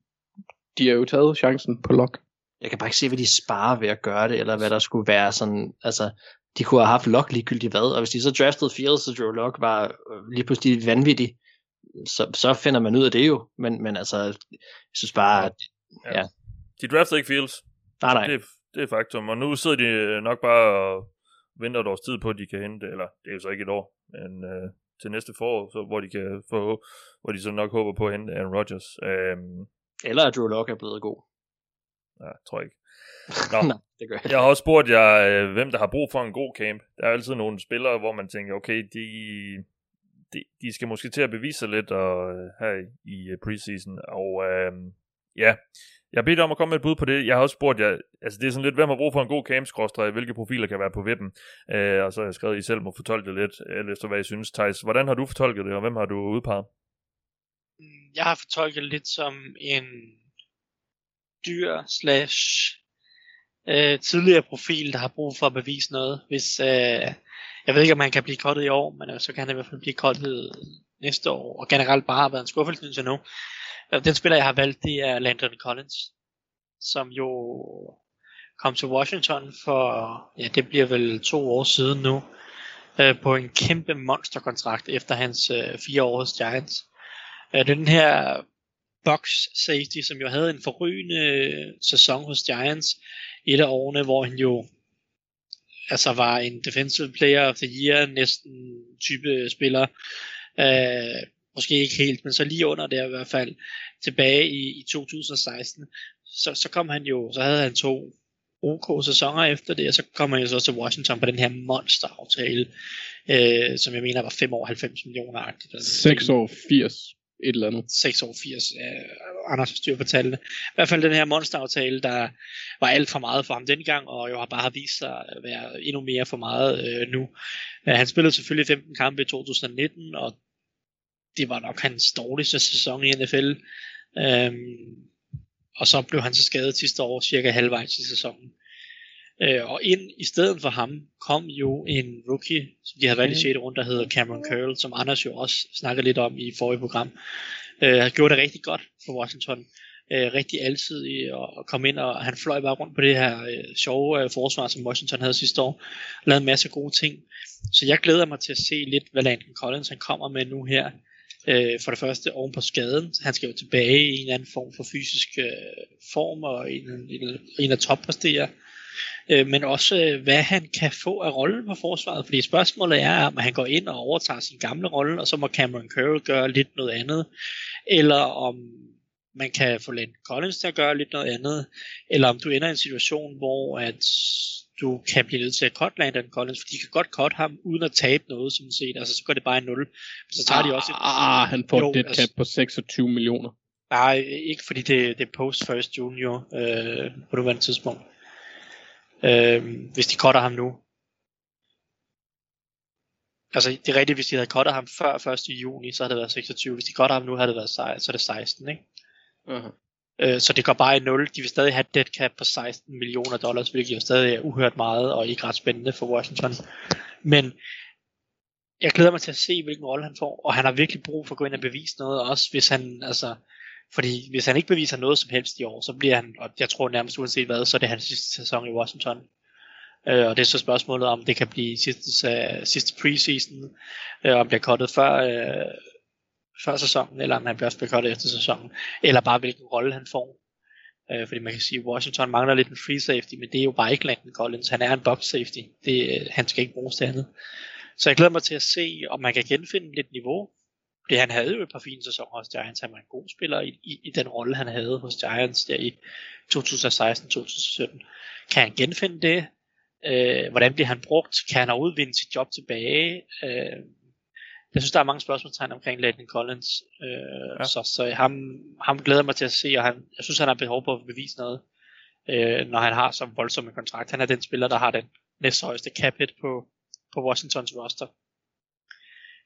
S5: de har jo taget chancen på Lok.
S7: Jeg kan bare ikke se, hvad de sparer ved at gøre det, eller hvad der skulle være sådan, altså, de kunne have haft Lok ligegyldigt hvad, og hvis de så draftede Fields, så Joe Lok var øh, lige pludselig vanvittig, så, så finder man ud af det jo, men, men altså, jeg synes bare, at, ja. ja.
S4: De draftede ikke Fields.
S7: Nej, nej.
S4: Det, det er faktum, og nu sidder de nok bare og venter et års tid på, at de kan hente, eller det er jo så ikke et år, men øh, til næste forår, så, hvor de kan få, hvor de så nok håber på at hente Aaron Rodgers. Øhm,
S7: Eller at Drew Lock er blevet god.
S4: ja, tror jeg ikke. Nå,
S7: Nej, det gør jeg.
S4: jeg har også spurgt jer, øh, hvem der har brug for en god camp. Der er altid nogle spillere, hvor man tænker, okay, de, de, de skal måske til at bevise sig lidt og, øh, her i, i øh, preseason. Og øh, ja, jeg har bedt om at komme med et bud på det. Jeg har også spurgt jer, altså det er sådan lidt, hvem har brug for en god camp hvilke profiler kan være på vippen. Øh, og så har jeg skrevet, at I selv må fortolke det lidt, øh, eller efter hvad I synes. Thijs, hvordan har du fortolket det, og hvem har du udpeget?
S6: Jeg har fortolket det lidt som en dyr slash øh, tidligere profil, der har brug for at bevise noget. Hvis, øh, jeg ved ikke, om han kan blive kottet i år, men øh, så kan han i hvert fald blive kottet næste år, og generelt bare har været en skuffelse indtil nu. Øh, den spiller, jeg har valgt, det er Landon Collins, som jo kom til Washington for, ja, det bliver vel to år siden nu, øh, på en kæmpe monsterkontrakt efter hans øh, fire år hos Giants. Øh, det er den her box safety, som jo havde en forrygende sæson hos Giants i et af årene, hvor han jo altså var en defensive player of the year, næsten type spiller. Øh, måske ikke helt, men så lige under det i hvert fald, tilbage i, i 2016, så, så kom han jo, så havde han to OK sæsoner efter det, og så kom han jo så til Washington på den her monster-aftale, øh, som jeg mener var 5 år 90 millioner agtigt.
S5: 6 år 80 et eller andet.
S6: 6 år 80. Øh, Anders styr på tallene. I hvert fald den her monsteraftale, der var alt for meget for ham dengang, og jo har bare vist sig at være endnu mere for meget øh, nu. Han spillede selvfølgelig 15 kampe i 2019, og det var nok hans dårligste sæson i NFL. Øhm, og så blev han så skadet sidste år, cirka halvvejs i sæsonen. Øh, og ind i stedet for ham kom jo en rookie, som de havde valgt i 6. runde, der hedder Cameron Curl, som Anders jo også snakkede lidt om i forrige program. Øh, han gjorde det rigtig godt for Washington. Øh, rigtig alsidig og, og kom ind, og han fløj bare rundt på det her øh, sjove øh, forsvar, som Washington havde sidste år. Lavede en masse gode ting. Så jeg glæder mig til at se lidt, hvad Landon Collins han kommer med nu her. Øh, for det første oven på skaden. Han skal jo tilbage i en eller anden form for fysisk øh, form, og en, en, en af toppræsterer øh, men også øh, hvad han kan få af rollen på forsvaret, fordi spørgsmålet er, om han går ind og overtager sin gamle rolle, og så må Cameron Curl gøre lidt noget andet, eller om man kan få Landon Collins til at gøre lidt noget andet, eller om du ender i en situation, hvor at du kan blive nødt til at cut Landon Collins, for de kan godt cut ham, uden at tabe noget, som set, altså så går det bare i 0. Men så tager de også et,
S5: Ah, han får
S6: Jo,
S5: et dead
S6: altså-
S5: cap på 26 millioner.
S6: Nej, ikke fordi det, det er post first junior øh, på nuværende tidspunkt. Øh, hvis de cutter ham nu. Altså, det er rigtigt, hvis de havde cuttet ham før 1. juni, så havde det været 26. Hvis de cutter ham nu, havde det været sej- så er det 16, ikke?
S5: Uh-huh.
S6: Øh, så det går bare i 0. De vil stadig have et dead cap på 16 millioner dollars, hvilket jo stadig er uhørt meget, og ikke ret spændende for Washington. Men jeg glæder mig til at se, hvilken rolle han får, og han har virkelig brug for at gå ind og bevise noget, også hvis han, altså, fordi hvis han ikke beviser noget som helst i år, så bliver han, og jeg tror nærmest uanset hvad, så er det hans sidste sæson i Washington. Øh, og det er så spørgsmålet, om det kan blive sidste, øh, sidste preseason, øh, om det er kottet før, øh, før sæsonen, eller om han bliver også efter sæsonen, eller bare hvilken rolle han får. Øh, fordi man kan sige, at Washington mangler lidt en free safety, men det er jo bare ikke Landon Collins. Han er en box safety. Det, øh, han skal ikke bruges til andet. Så jeg glæder mig til at se, om man kan genfinde lidt niveau. Fordi han havde jo et par fine sæsoner hos Giants. Han var en god spiller i, i, i den rolle, han havde hos Giants der i 2016-2017. Kan han genfinde det? Øh, hvordan bliver han brugt? Kan han overhovedet vinde sit job tilbage? Øh, jeg synes, der er mange spørgsmålstegn omkring Landon Collins. Øh,
S4: Ja.
S6: ja. Så, så ham, ham glæder mig til at se, og han, jeg synes, han har behov for at bevise noget, øh, når han har så voldsom en kontrakt. Han er den spiller, der har den næsthøjeste cap hit på, på Washingtons roster.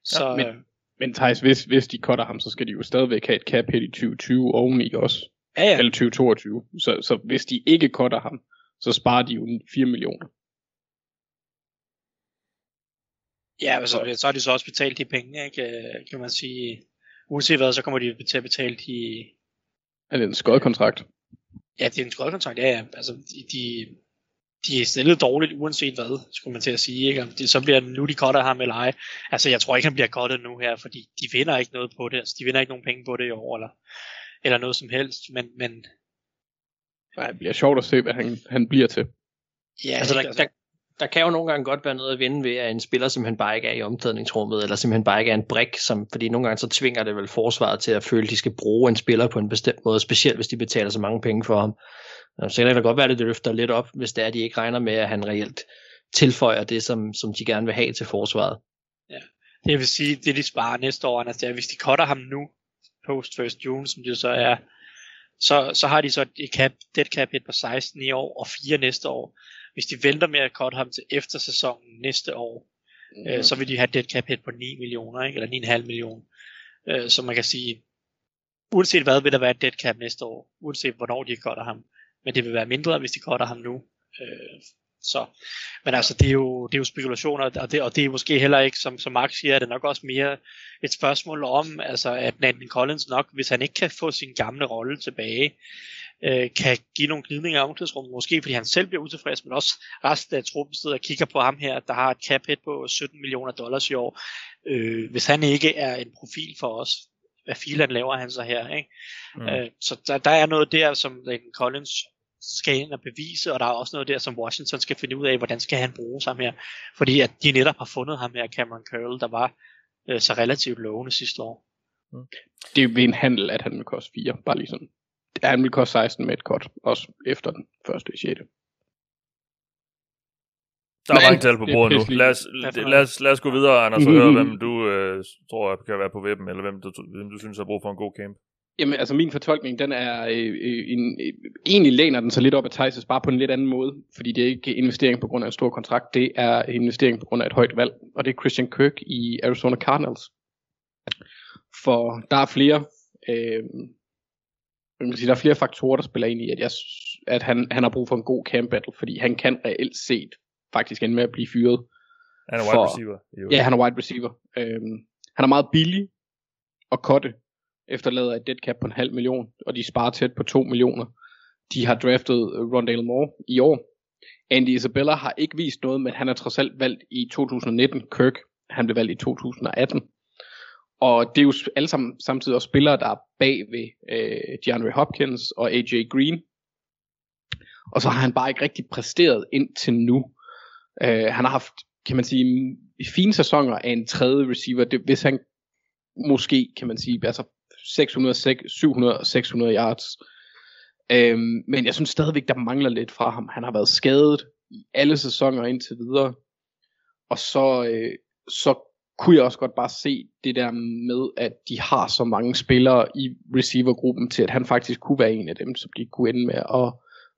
S6: Så,
S5: men-
S6: øh,
S5: Men Thijs, hvis, hvis de cutter ham, så skal de jo stadigvæk have et cap hit i 2020 oveni også.
S6: ja, ja.
S5: Eller 2022. Så, så hvis de ikke cutter ham, så sparer de jo 4 millioner.
S6: Ja, altså, så har de så også betalt de penge, ikke? Øh, kan man sige. Uanset hvad, så kommer de til at betale de...
S5: Er det en skodkontrakt?
S6: Ja, det er en skodkontrakt, ja, ja. Altså, de, de, er stillet dårligt, uanset hvad, skulle man til at sige. Ikke? Om det, så bliver nu, de cutter ham eller ej. Altså, jeg tror ikke, han bliver cuttet nu her, fordi de vinder ikke noget på det. Altså, de vinder ikke nogen penge på det i år, eller, eller noget som helst. Men, men
S5: Nej, det bliver sjovt at se, hvad han, han bliver til.
S6: ja,
S7: Altså,
S6: altså,
S7: der,
S6: altså,
S7: der, der kan jo nogle gange godt være noget at vinde ved, at en spiller simpelthen bare ikke er i omklædningsrummet, eller simpelthen bare ikke er en brik, som, fordi nogle gange så tvinger det vel forsvaret til at føle, at de skal bruge en spiller på en bestemt måde, specielt hvis de betaler så mange penge for ham. Øh, så kan det da godt være, at det løfter lidt op, hvis det er, at de ikke regner med, at han reelt tilføjer det, som, som de gerne vil have til forsvaret.
S6: Ja. Det vil sige, det de sparer næste år, Anders, det er, hvis de cutter ham nu, post 1. june, som det så er, så, så har de så et cap, dead cap hit på 16 i år og 4 næste år. Hvis de venter med at cutte ham til eftersæsonen næste år, mm. øh, så vil de have dead cap hit på 9 millioner, ikke? eller 9,5 millioner. Øh, så man kan sige, uanset hvad vil der være et dead cap næste år, uanset hvornår de cutter ham. Men det vil være mindre, hvis de cutter ham nu. Øh, så, men altså, det er jo, det er jo spekulationer, og det, og det er måske heller ikke, som, som Mark siger, det er nok også mere et spørgsmål om, altså, at Nathan Collins nok, hvis han ikke kan få sin gamle rolle tilbage, øh, kan give nogle glidninger i omklædningsrummet, måske fordi han selv bliver utilfreds, men også resten af truppen sidder og kigger på ham her, der har et cap hit på 17 millioner dollars i år. Øh, hvis han ikke er en profil for os, hvad filan laver han så her, ikke? Mm. Øh, så der, der er noget der, som Nathan Collins skal ind og bevise, og der er også noget der, som Washington skal finde ud af, hvordan skal han bruge ham her. Fordi at de netop har fundet ham her, Cameron Curl, der var øh, så relativt lovende sidste år.
S5: Mm. Det er ved en handel, at han vil koste 4, bare lige sådan. Ja, han vil koste 16 med et kort, også efter den første i 6.
S4: Der er mange tal på bordet nu. Lad os, lad, os, lad os gå videre, Anders, og høre, hvem du øh, tror kan være på vippen, eller hvem du, hvem du synes har brug for en god camp.
S5: Jamen, altså min fortolkning, den er øh, øh en, øh, egentlig læner den så lidt op af Thijs' bare på en lidt anden måde, fordi det er ikke investering på grund af en stor kontrakt, det er investering på grund af et højt valg, og det er Christian Kirk i Arizona Cardinals. For der er flere, øh, vil sige, der er flere faktorer, der spiller ind i, at, jeg, at han, han har brug for en god camp battle, fordi han kan reelt set faktisk ende med at blive fyret.
S4: Han er wide for, receiver.
S5: Jo. Ja, han er wide receiver. Øh, han er meget billig at cutte efterlader et dead cap på en halv million, og de sparer tæt på 2 millioner. De har draftet Rondale Moore i år. Andy Isabella har ikke vist noget, men han er trods alt valgt i 2019. Kirk, han blev valgt i 2018. Og det er jo alle sammen samtidig også spillere, der er bag ved øh, DeAndre Hopkins og AJ Green. Og så har han bare ikke rigtig præsteret indtil nu. Øh, han har haft, kan man sige, fine sæsoner af en tredje receiver. Det, hvis han måske, kan man sige, altså 600, 700 600 yards. Øhm, men jeg synes stadigvæk, der mangler lidt fra ham. Han har været skadet i alle sæsoner indtil videre. Og så, øh, så kunne jeg også godt bare se det der med, at de har så mange spillere i receivergruppen til, at han faktisk kunne være en af dem, som de kunne ende med at,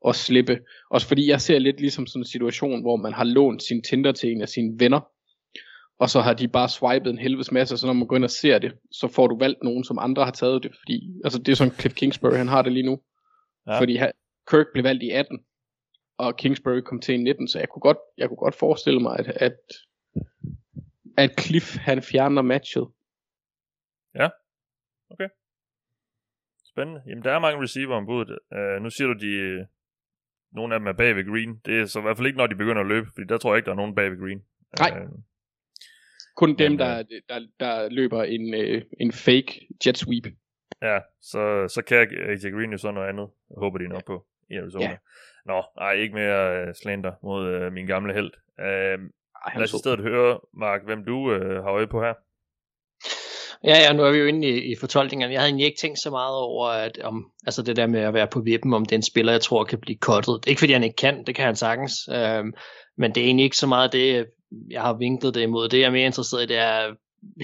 S5: at slippe. Også fordi jeg ser lidt ligesom sådan en situation, hvor man har lånt sin Tinder til en af sine venner, og så har de bare swipet en helvedes masse, så når man går ind og ser det, så får du valgt nogen, som andre har taget det, fordi, altså det er sådan Cliff Kingsbury, han har det lige nu. Ja. Fordi Kirk blev valgt i 18, og Kingsbury kom til i 19, så jeg kunne godt, jeg kunne godt forestille mig, at, at, at Cliff han fjerner matchet.
S4: Ja, okay. Spændende. Jamen, der er mange receiver ombud. Uh, nu siger du, de nogle af dem er bag ved Green. Det er så i hvert fald ikke, når de begynder at løbe, fordi der tror jeg ikke, der er nogen bag ved Green.
S5: Nej. Uh, kun dem, der, øh, der, der løber en, øh, en fake jet sweep.
S4: Ja, så, så kan AJ Green jo så noget andet, håber de nok på i Arizona. Ja. Nå, nej, ikke mere uh, slander mod uh, min gamle held. Uh, Ej, lad os i stedet høre, Mark, hvem du uh, har øje på her.
S7: Ja, ja, nu er vi jo inde i, i fortolkningen. Jeg havde egentlig ikke tænkt så meget over, at om, altså det der med at være på vippen, om det er en spiller, jeg tror kan blive cuttet. Ikke fordi han ikke kan, det kan han sagtens. Øhm, men det er egentlig ikke så meget det, jeg har vinklet det imod. Det jeg er mere interesseret i, det er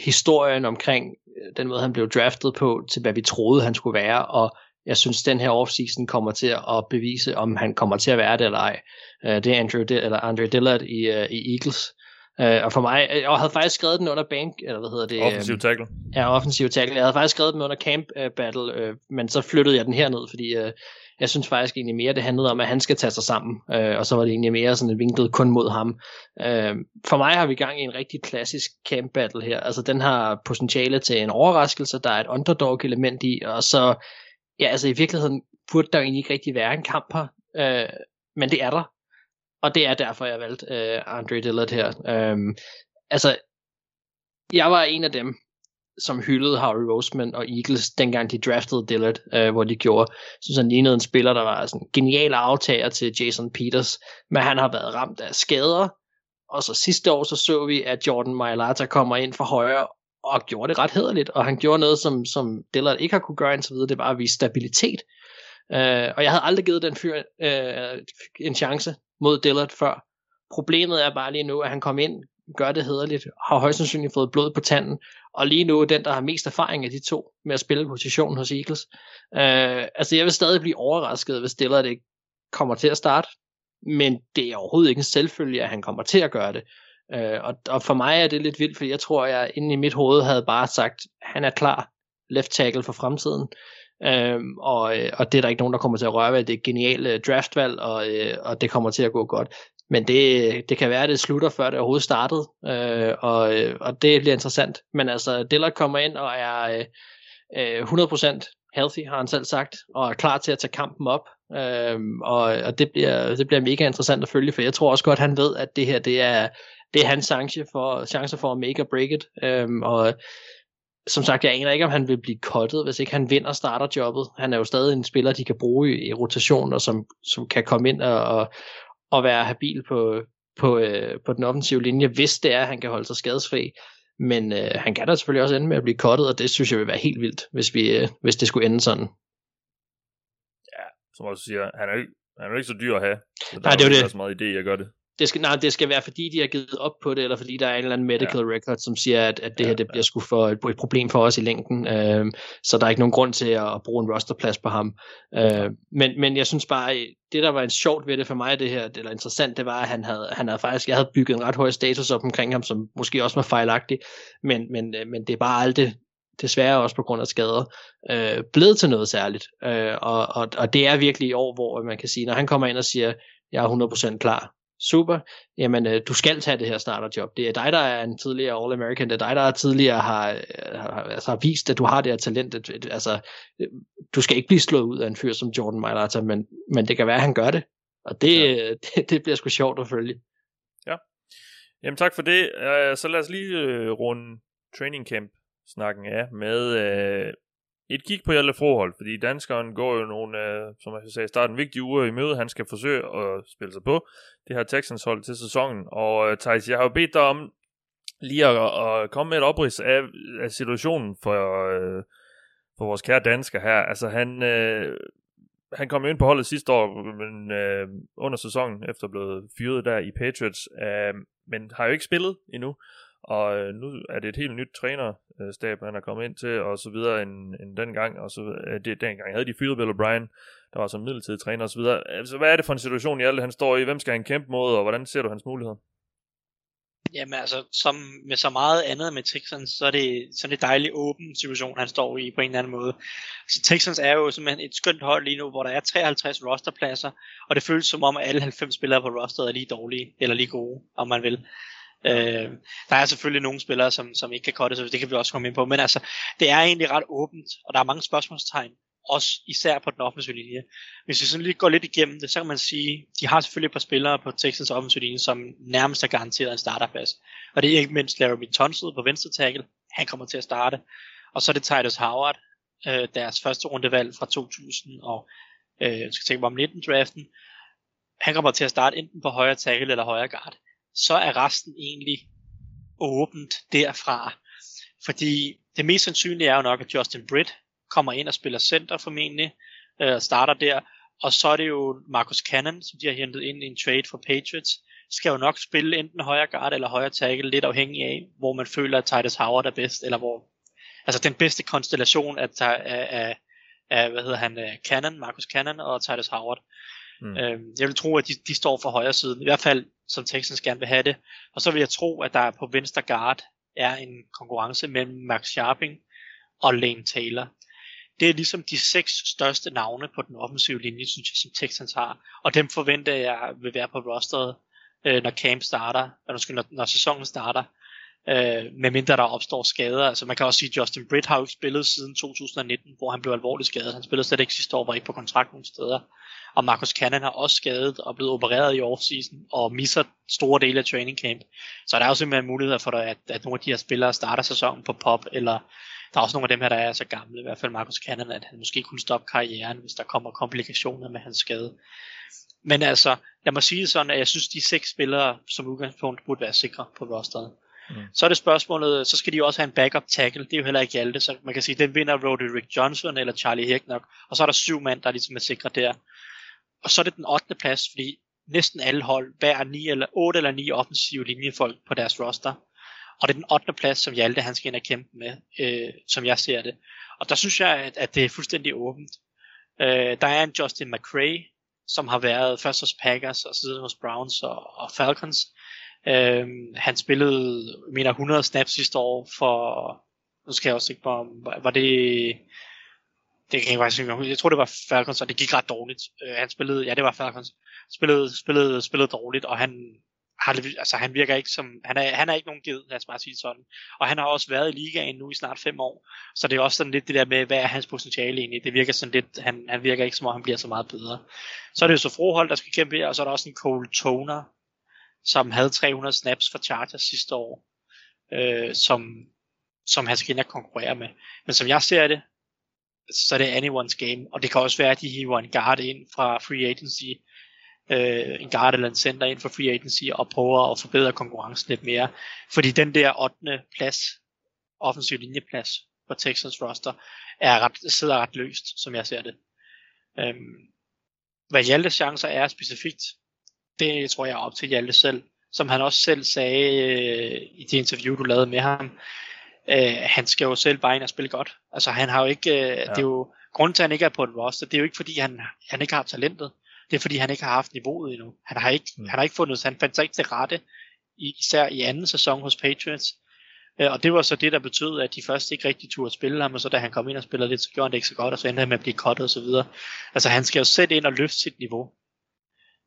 S7: historien omkring øh, den måde, han blev draftet på, til hvad vi troede, han skulle være, og jeg synes, den her offseason kommer til at bevise, om han kommer til at være det eller ej. Uh, det er Andrew, eller Andre Dillard i, uh, i Eagles. Uh, og for mig, jeg havde faktisk skrevet den under bank, eller hvad hedder det?
S4: Offensiv tackle.
S7: Ja, offensiv tackle. Jeg havde faktisk skrevet den under camp uh, battle, uh, men så flyttede jeg den herned, fordi uh, jeg synes faktisk egentlig mere, det handlede om, at han skal tage sig sammen, øh, og så var det egentlig mere sådan et vinklet kun mod ham. Øh, for mig har vi gang i en rigtig klassisk camp battle her. Altså den har potentiale til en overraskelse, der er et underdog element i, og så, ja altså i virkeligheden burde der jo egentlig ikke rigtig være en kamp her, øh, men det er der. Og det er derfor, jeg valgte øh, Andre Dillard her. Øh, altså, jeg var en af dem, som hyldede Harry Roseman og Eagles, dengang de draftede Dillard, øh, hvor de gjorde. synes han lignede en spiller, der var sådan en genial aftager til Jason Peters, men han har været ramt af skader, og så sidste år så så vi, at Jordan Mailata kommer ind for højre, og gjorde det ret hederligt, og han gjorde noget, som, som Dillard ikke har kunne gøre indtil videre, det var at vise stabilitet. Øh, og jeg havde aldrig givet den fyr øh, en chance mod Dillard før. Problemet er bare lige nu, at han kom ind, gør det hederligt, har højst sandsynligt fået blod på tanden, og lige nu er den, der har mest erfaring af de to med at spille positionen hos Eagles. Øh, altså jeg vil stadig blive overrasket, hvis Dillard ikke kommer til at starte, men det er overhovedet ikke en selvfølge, at han kommer til at gøre det. Øh, og, og for mig er det lidt vildt, for jeg tror, jeg inde i mit hoved havde bare sagt, han er klar left tackle for fremtiden. Øhm, og, øh, og det er der ikke nogen, der kommer til at røre ved. Det er et genialt øh, draftvalg, og, øh, og det kommer til at gå godt. Men det, det kan være, at det slutter, før det overhovedet startede, øh, og, og det bliver interessant. Men altså, Dillard kommer ind og er øh, 100% healthy, har han selv sagt, og er klar til at tage kampen op. Øh, og og det, bliver, det bliver mega interessant at følge, for jeg tror også godt, han ved, at det her det er, det er hans chance for, chance for at make or break it. Øh, og som sagt, jeg aner ikke, om han vil blive kottet, hvis ikke han vinder starterjobbet. Han er jo stadig en spiller, de kan bruge i, i rotation, og som, som kan komme ind og, og, og være habil på, på, øh, på den offensive linje, hvis det er, at han kan holde sig skadesfri. Men øh, han kan da selvfølgelig også ende med at blive kottet, og det synes jeg vil være helt vildt, hvis, vi, øh, hvis det skulle ende sådan.
S4: Ja, som også siger, han er han er ikke så dyr at have. Så
S7: Nej, det er jo det.
S4: så meget idé, jeg gør det
S7: det skal, nej, det skal være, fordi de har givet op på det, eller fordi der er en eller anden medical ja. record, som siger, at, at det ja, her det bliver sgu for et, et problem for os i længden. Øh, så der er ikke nogen grund til at, at bruge en rosterplads på ham. Øh, men, men jeg synes bare, det der var en sjovt ved det for mig, det her, eller interessant, det var, at han havde, han havde faktisk, jeg havde bygget en ret høj status op omkring ham, som måske også var fejlagtig, men, men, men det er bare aldrig, desværre også på grund af skader, øh, blevet til noget særligt. Øh, og, og, og det er virkelig i år, hvor man kan sige, når han kommer ind og siger, jeg er 100% klar, super, jamen øh, du skal tage det her starterjob. Det er dig, der er en tidligere All-American, det er dig, der tidligere har, har, altså, har vist, at du har det her talent. Altså, øh, du skal ikke blive slået ud af en fyr som Jordan Mailata, men, men det kan være, at han gør det. Og det, ja. det, det bliver sgu sjovt at følge.
S4: Ja. Jamen tak for det. Så lad os lige runde training camp snakken af med et kig på Hjalte forhold, fordi danskeren går jo nogle, øh, som jeg sagde i starten, vigtige uger i møde. Han skal forsøge at spille sig på det her Texans hold til sæsonen. Og øh, Thijs, jeg har jo bedt dig om lige at, at komme med et oprids af, af situationen for, øh, for vores kære dansker her. Altså han, øh, han kom jo ind på holdet sidste år, men øh, under sæsonen, efter blevet fyret der i Patriots, øh, men har jo ikke spillet endnu. Og øh, nu er det et helt nyt trænerstab, han er kommet ind til, og så videre end, end dengang. Og så øh, det, dengang havde de fyret Bill O'Brien, der var som midlertidig træner og så videre. Altså, hvad er det for en situation i alle, han står i? Hvem skal han kæmpe mod, og hvordan ser du hans muligheder?
S6: Jamen altså, som med så meget andet med Texans, så er det sådan en dejlig åben situation, han står i på en eller anden måde. Så Texans er jo simpelthen et skønt hold lige nu, hvor der er 53 rosterpladser, og det føles som om, at alle 90 spillere på rosteret er lige dårlige, eller lige gode, om man vil. Øh, der er selvfølgelig nogle spillere, som, som ikke kan cutte, så det kan vi også komme ind på. Men altså, det er egentlig ret åbent, og der er mange spørgsmålstegn. Også især på den offensive linje. Hvis vi sådan lige går lidt igennem det, så kan man sige, de har selvfølgelig et par spillere på Texans offensive linje, som nærmest er garanteret en starterplads. Og det er ikke mindst Larry Tunsil på venstre tackle. Han kommer til at starte. Og så er det Titus Howard, øh, deres første rundevalg fra 2000 og øh, skal tænke om 19 draften. Han kommer til at starte enten på højre tackle eller højre guard så er resten egentlig åbent derfra. Fordi det mest sandsynlige er jo nok, at Justin Britt kommer ind og spiller center formentlig, øh, starter der, og så er det jo Marcus Cannon, som de har hentet ind i en trade for Patriots, skal jo nok spille enten højre guard eller højre tackle, lidt afhængig af, hvor man føler, at Titus Howard er bedst, eller hvor, altså den bedste konstellation af, af, af, af hvad hedder han, øh, Cannon, Marcus Cannon og Titus Howard. Mm. Øh, jeg vil tro, at de, de står for højre siden, i hvert fald som Texans gerne vil have det. Og så vil jeg tro, at der på venstre guard er en konkurrence mellem Max Sharping og Lane Taylor. Det er ligesom de seks største navne på den offensive linje, synes jeg, som Texans har. Og dem forventer jeg vil være på rosteret, øh, når camp starter, eller når, når sæsonen starter. Øh, medmindre der opstår skader. Altså man kan også sige, at Justin Britt har jo ikke spillet siden 2019, hvor han blev alvorligt skadet. Han spillede slet ikke sidste år, var ikke på kontrakt nogen steder. Og Marcus Cannon har også skadet og blevet opereret i offseason og misser store dele af training camp. Så der er jo simpelthen muligheder for, at, at nogle af de her spillere starter sæsonen på pop, eller der er også nogle af dem her, der er så gamle, i hvert fald Marcus Cannon, at han måske kunne stoppe karrieren, hvis der kommer komplikationer med hans skade. men altså, lad mig sige det sådan, at jeg synes, de seks spillere som udgangspunkt burde være sikre på rosteret. Mm. Så er det spørgsmålet, så skal de jo også have en backup tackle. Det er jo heller ikke Hjalte, så man kan sige, den vinder Roderick Johnson eller Charlie Heck nok. Og så er der syv mand, der ligesom er sikre der. Og så er det den 8. plads, fordi næsten alle hold bærer 9 eller 8 eller 9 offensive linjefolk på deres roster. Og det er den 8. plads, som Hjalte han skal ind og kæmpe med, øh, som jeg ser det. Og der synes jeg, at, at det er fuldstændig åbent. Øh, der er en Justin McCray, som har været først hos Packers og siden hos Browns og, og Falcons. Øh, han spillede, jeg mener, 100 snaps sidste år for, nu skal jeg også ikke på, var det, det kan jeg faktisk ikke jeg tror det var Falcons, og det gik ret dårligt. Øh, han spillede, ja det var Falcons, spillede, spillede, spillede dårligt, og han, har, altså, han virker ikke som, han er, han er ikke nogen ged, lad os bare sige sådan. Og han har også været i ligaen nu i snart fem år, så det er også sådan lidt det der med, hvad er hans potentiale egentlig. Det virker sådan lidt, han, han virker ikke som om, han bliver så meget bedre. Så er det jo så Frohold, der skal kæmpe her, og så er der også en Cole Toner, som havde 300 snaps for Chargers sidste år, øh, som, som han skal ind og konkurrere med. Men som jeg ser det, så er det anyone's game, og det kan også være, at de hiver en guard ind fra free agency, øh, en guard eller en center ind for free agency og prøver at forbedre konkurrencen lidt mere. Fordi den der 8. plads, offensiv linjeplads på Texans roster, er ret, sidder ret løst, som jeg ser det. Øhm, hvad Hjaltes chancer er specifikt, det tror jeg er op til Hjalte selv. Som han også selv sagde øh, i det interview, du lavede med ham, øh, han skal jo selv bare ind og spille godt. Altså han har jo ikke, øh, ja. det er jo, grunden til at han ikke er på et roster, det er jo ikke fordi han, han ikke har talentet. Det er fordi han ikke har haft niveauet endnu. Han har ikke, mm. han har ikke fundet, han fandt sig ikke til rette, især i anden sæson hos Patriots. Øh, og det var så det, der betød, at de først ikke rigtig turde spille ham, og så da han kom ind og spillede lidt, så gjorde han det ikke så godt, og så endte han med at blive cuttet og så videre. Altså han skal jo sætte ind og løfte sit niveau.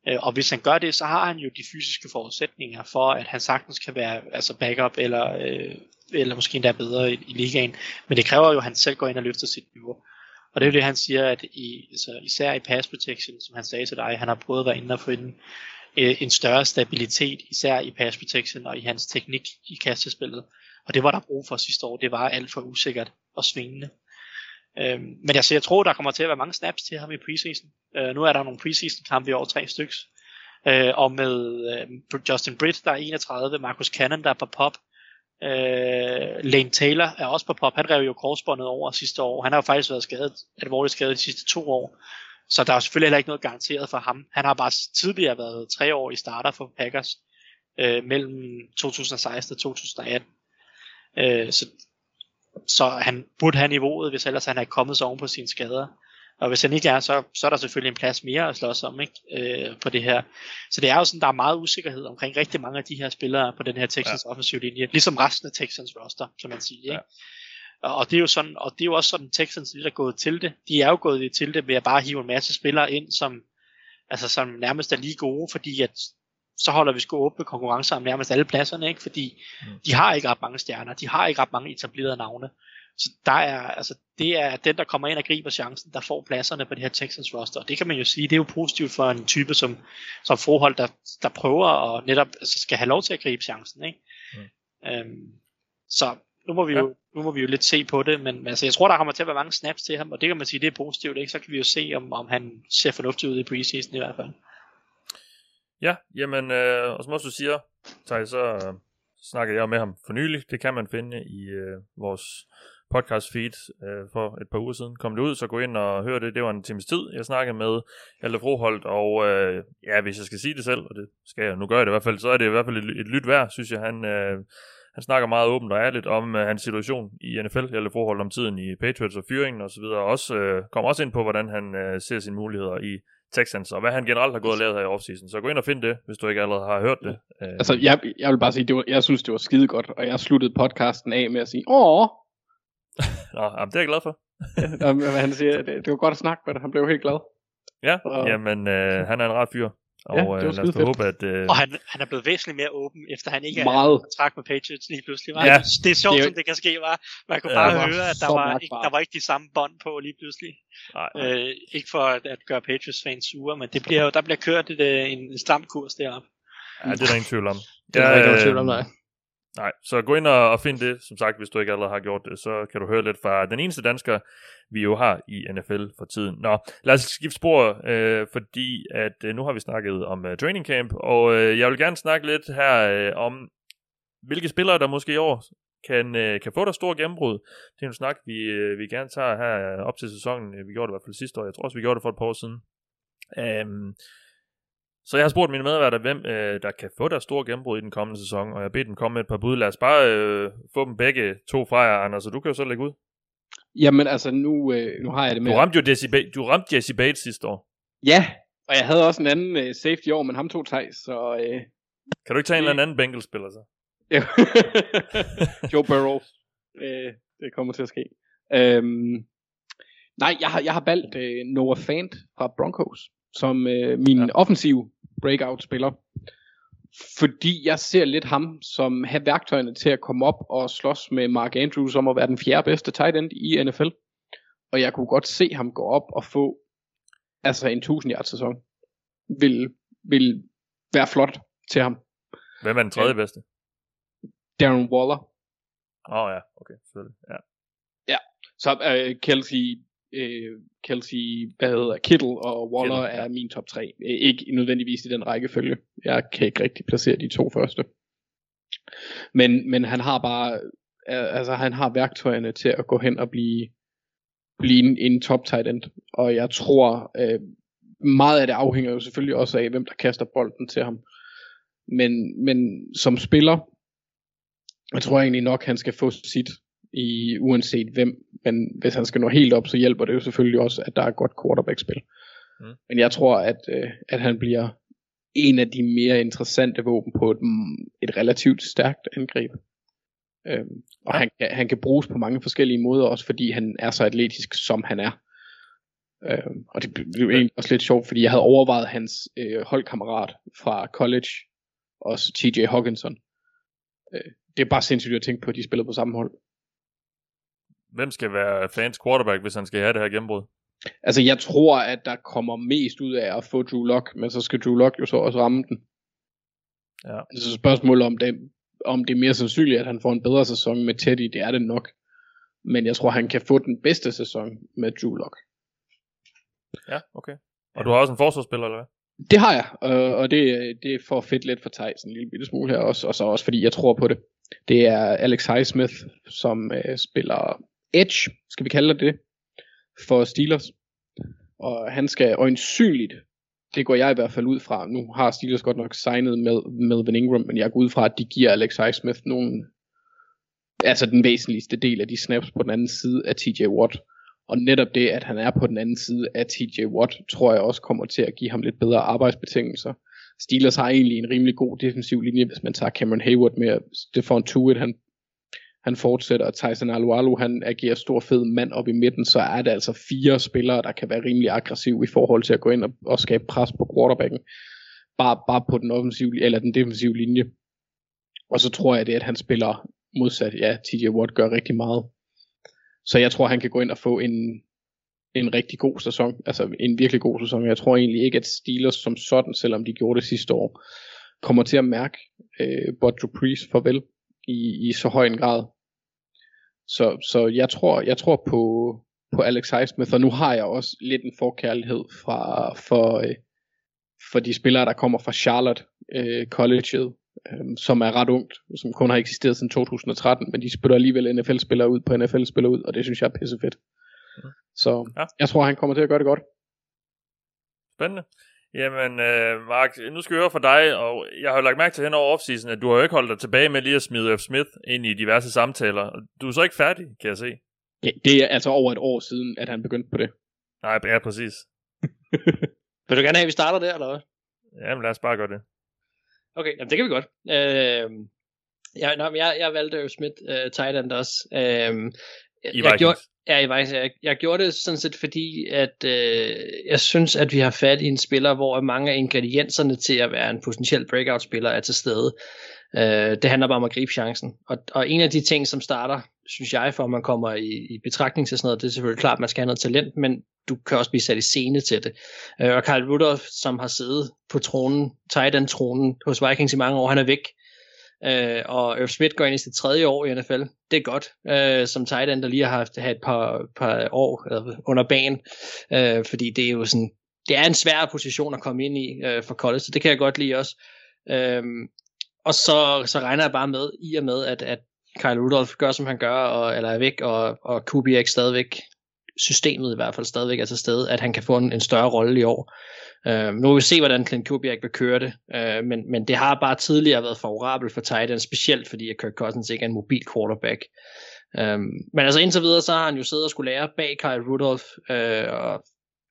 S6: Øh, og hvis han gør det, så har han jo de fysiske forudsætninger for, at han sagtens kan være altså backup, eller, øh, eller måske endda bedre i, i ligaen. Men det kræver jo, at han selv går ind og løfter sit niveau. Og det er jo det, han siger, at i, altså, især i pass protection, som han sagde til dig, han har prøvet at være inde og finde en, øh, en større stabilitet, især i pass protection og i hans teknik i kastespillet. Og det var der brug for sidste år. Det var alt for usikkert og svingende. Øh, men altså, jeg tror, der kommer til at være mange snaps til ham i preseason. Øh, nu er der nogle preseason kampe i over tre stykker. Øh, og med øh, Justin Britt, der er 31, Marcus Cannon, der er på pop, Øh, Lane Taylor er også på pop. Han rev jo korsbåndet over sidste år. Han har jo faktisk været skadet, alvorligt skadet de sidste to år. Så der er selvfølgelig heller ikke noget garanteret for ham. Han har bare tidligere været tre år i starter for Packers øh, mellem 2016 og 2018. Øh, så, så han burde have niveauet, hvis ellers han er kommet sig oven på sine skader. Og hvis han ikke er, så, så er der selvfølgelig en plads mere at slås om ikke? Øh, på det her. Så det er jo sådan, der er meget usikkerhed omkring rigtig mange af de her spillere på den her Texans ja. offensiv linje. Ligesom resten af Texans roster, kan man sige. Ikke? Ja. Og det er jo sådan, og det er jo også sådan, Texans lidt er gået til det. De er jo gået til det ved at bare hive en masse spillere ind, som, altså, som nærmest er lige gode, fordi at så holder vi sgu åbne konkurrencer om nærmest alle pladserne, ikke? fordi mm. de har ikke ret mange stjerner, de har ikke ret mange etablerede navne. Så der er, altså, det er den, der kommer ind og griber chancen, der får pladserne på det her Texans roster. Og det kan man jo sige, det er jo positivt for en type som, som forhold, der, der prøver at netop altså, skal have lov til at gribe chancen. Ikke? Mm. Øhm, så nu må, vi jo, nu må vi jo lidt se på det, men altså, jeg tror, der kommer til at være mange snaps til ham, og det kan man sige, det er positivt, ikke? så kan vi jo se, om, om han ser fornuftig ud i preseason i hvert fald.
S4: Ja, jamen, øh, og som også du siger, Thaj, så øh, snakkede jeg med ham for nylig. Det kan man finde i øh, vores podcast feed øh, for et par uger siden kom det ud, så gå ind og hør det. Det var en times tid, jeg snakkede med Hjalte Froholt, og øh, ja, hvis jeg skal sige det selv, og det skal jeg, nu gør jeg det i hvert fald, så er det i hvert fald et, et lyt værd, synes jeg. Han, øh, han snakker meget åbent og ærligt om øh, hans situation i NFL, Hjalte Froholt om tiden i Patriots og fyringen og så videre, og også, øh, kommer også ind på, hvordan han øh, ser sine muligheder i Texans, og hvad han generelt har gået og lavet her i offseason. Så gå ind og find det, hvis du ikke allerede har hørt det.
S5: Altså, jeg, jeg vil bare sige, det var, jeg synes, det var skide godt, og jeg sluttede podcasten af med at sige, åh,
S4: Nå, jamen, det er jeg glad for.
S5: ja, han siger, det, det var godt at snakke med dig. Han blev helt glad.
S4: Ja, og... jamen, øh, han er en ret fyr. Og ja, øh, lad os håbe, at... Øh...
S6: Og han, han er blevet væsentligt mere åben, efter han ikke
S5: Meget.
S6: er kontrakt med Patriots lige pludselig. Var. Ja. Det er sjovt, det er... som det kan ske, var. Man kunne bare ja, høre, at der var, ikke, der var ikke de samme bånd på lige pludselig. Nej, nej. Øh, ikke for at, at gøre Patriots fans sure, men det bliver jo, der bliver kørt et, øh, en, en stram kurs deroppe.
S4: Ja, det er der ingen tvivl om.
S5: Det er der ikke tvivl om, nej.
S4: Nej, så gå ind og, og find det. Som sagt, hvis du ikke allerede har gjort det, så kan du høre lidt fra den eneste dansker, vi jo har i NFL for tiden. Nå, lad os skifte spor, øh, fordi at øh, nu har vi snakket om øh, training camp, og øh, jeg vil gerne snakke lidt her øh, om, hvilke spillere, der måske i år kan, øh, kan få der store gennembrud. Det er en snak, vi, øh, vi gerne tager her op til sæsonen. Vi gjorde det i hvert fald sidste år. Jeg tror også, vi gjorde det for et par år siden. Um, så jeg har spurgt mine medværter, hvem øh, der kan få der store gennembrud i den kommende sæson, og jeg beder dem komme med et par bud. Lad os bare øh, få dem begge to fra jer, Anders, så du kan jo så lægge ud.
S5: Jamen altså, nu, øh, nu har jeg det med.
S4: Du ramte jo Jesse Bates, du ramte Jesse Bates sidste år.
S5: Ja, og jeg havde også en anden øh, safety år, men ham tog Thijs, så... Øh,
S4: kan du ikke tage en eller anden Bengals-spiller så?
S5: Joe Burrow. Øh, det kommer til at ske. Øhm, nej, jeg har, jeg har valgt øh, Noah Fant fra Broncos som øh, min ja. offensiv breakout-spiller. Fordi jeg ser lidt ham som have værktøjerne til at komme op og slås med Mark Andrews om at være den fjerde bedste tight end i NFL. Og jeg kunne godt se ham gå op og få altså en 1000 yard sæson. Vil, vil være flot til ham.
S4: Hvem er den tredje bedste?
S5: Darren Waller.
S4: Åh oh, ja, okay, selvfølgelig. Ja.
S5: Ja, så uh, Kelsey øh, Kelsey, hvad hedder, Kittle og Waller Kittle, ja. er min top 3. Øh, ikke nødvendigvis i den rækkefølge. Jeg kan ikke rigtig placere de to første. Men, men han har bare, altså han har værktøjerne til at gå hen og blive, blive en, en top tight end. Og jeg tror, øh, meget af det afhænger jo selvfølgelig også af, hvem der kaster bolden til ham. Men, men som spiller, jeg tror egentlig nok, han skal få sit i uanset hvem. Men hvis han skal nå helt op, så hjælper det jo selvfølgelig også, at der er godt quarterback-spil. Mm. Men jeg tror, at, øh, at han bliver en af de mere interessante våben på et, et relativt stærkt angreb. Øhm, og ja. han, han kan bruges på mange forskellige måder, også fordi han er så atletisk, som han er. Øhm, og det blev egentlig også lidt sjovt, fordi jeg havde overvejet hans øh, holdkammerat fra college, også TJ Hawkinson. Øh, det er bare sindssygt at tænke på, at de spiller på samme hold
S4: hvem skal være fans quarterback, hvis han skal have det her gennembrud?
S5: Altså, jeg tror, at der kommer mest ud af at få Drew Lock, men så skal Drew Lock jo så også ramme den. Ja. Altså spørgsmålet om det, om det er mere sandsynligt, at han får en bedre sæson med Teddy, det er det nok. Men jeg tror, han kan få den bedste sæson med Drew Lock.
S4: Ja, okay. Og du har også en forsvarsspiller, eller hvad?
S5: Det har jeg, og det, det er for fedt lidt for Thijs en lille bitte smule her også, og så også fordi jeg tror på det. Det er Alex Highsmith, som øh, spiller edge, skal vi kalde det, for Steelers. Og han skal øjensynligt, det går jeg i hvert fald ud fra, nu har Steelers godt nok signet med Melvin Ingram, men jeg går ud fra, at de giver Alex Highsmith nogle, altså den væsentligste del af de snaps på den anden side af TJ Watt. Og netop det, at han er på den anden side af TJ Watt, tror jeg også kommer til at give ham lidt bedre arbejdsbetingelser. Steelers har egentlig en rimelig god defensiv linje, hvis man tager Cameron Hayward med. Stephon Tuitt, han han fortsætter, og Tyson Alualu, han agerer stor fed mand op i midten, så er det altså fire spillere, der kan være rimelig aggressiv i forhold til at gå ind og, og skabe pres på quarterbacken. Bare, bare på den offensive, eller den defensive linje. Og så tror jeg det, at han spiller modsat. Ja, TJ Watt gør rigtig meget. Så jeg tror, han kan gå ind og få en, en rigtig god sæson. Altså en virkelig god sæson. Jeg tror egentlig ikke, at Steelers som sådan, selvom de gjorde det sidste år, kommer til at mærke øh, Bud Dupree's farvel i, i så høj en grad. Så, så jeg tror, jeg tror på, på Alex Highsmith, og nu har jeg også lidt en forkærlighed fra, for, øh, for de spillere, der kommer fra Charlotte øh, College'et, øh, som er ret ungt, som kun har eksisteret siden 2013, men de spiller alligevel NFL-spillere ud på NFL-spillere ud, og det synes jeg er pissefedt. Så ja. jeg tror, han kommer til at gøre det godt.
S4: Spændende. Jamen, øh, Mark, nu skal vi høre fra dig, og jeg har jo lagt mærke til hen over offseason, at du har jo ikke holdt dig tilbage med lige at smide F. Smith ind i diverse samtaler. Du er så ikke færdig, kan jeg se.
S5: Ja, det er altså over et år siden, at han begyndte på det.
S4: Nej, ja, præcis.
S7: Vil du gerne have, at vi starter der, eller hvad?
S4: Jamen, lad os bare gøre det.
S7: Okay, jamen, det kan vi godt. Øh, ja, nå, jeg, jeg valgte jo Smith uh, tight end også. Øh,
S4: I jeg, jeg gjorde,
S7: Ja, jeg, faktisk, jeg, jeg gjorde det sådan set fordi, at øh, jeg synes, at vi har fat i en spiller, hvor mange af ingredienserne til at være en potentiel breakout-spiller er til stede. Øh, det handler bare om at gribe chancen. Og, og en af de ting, som starter, synes jeg, for at man kommer i, i betragtning til sådan noget, det er selvfølgelig klart, at man skal have noget talent, men du kan også blive sat i scene til det. Øh, og Carl Rudolph, som har siddet på tronen, tight end tronen hos Vikings i mange år, han er væk øh, og Irv Smith går ind i sit tredje år i NFL. Det er godt, øh, som tight end, der lige har haft, have et par, par år øh, under banen, øh, fordi det er jo sådan, det er en svær position at komme ind i øh, for college, så det kan jeg godt lide også. Øh, og så, så regner jeg bare med, i og med, at, at Kyle Rudolph gør, som han gør, og, eller er væk, og, og Kubiak stadigvæk, systemet i hvert fald stadigvæk er til stede, at han kan få en, en større rolle i år. Uh, nu vil vi se, hvordan Clint Kubiak vil køre det, uh, men, men det har bare tidligere været favorabelt for Titan, specielt fordi at Kirk Cousins ikke er en mobil quarterback. Um, men altså indtil videre, så har han jo siddet og skulle lære bag Kyle Rudolph, uh, og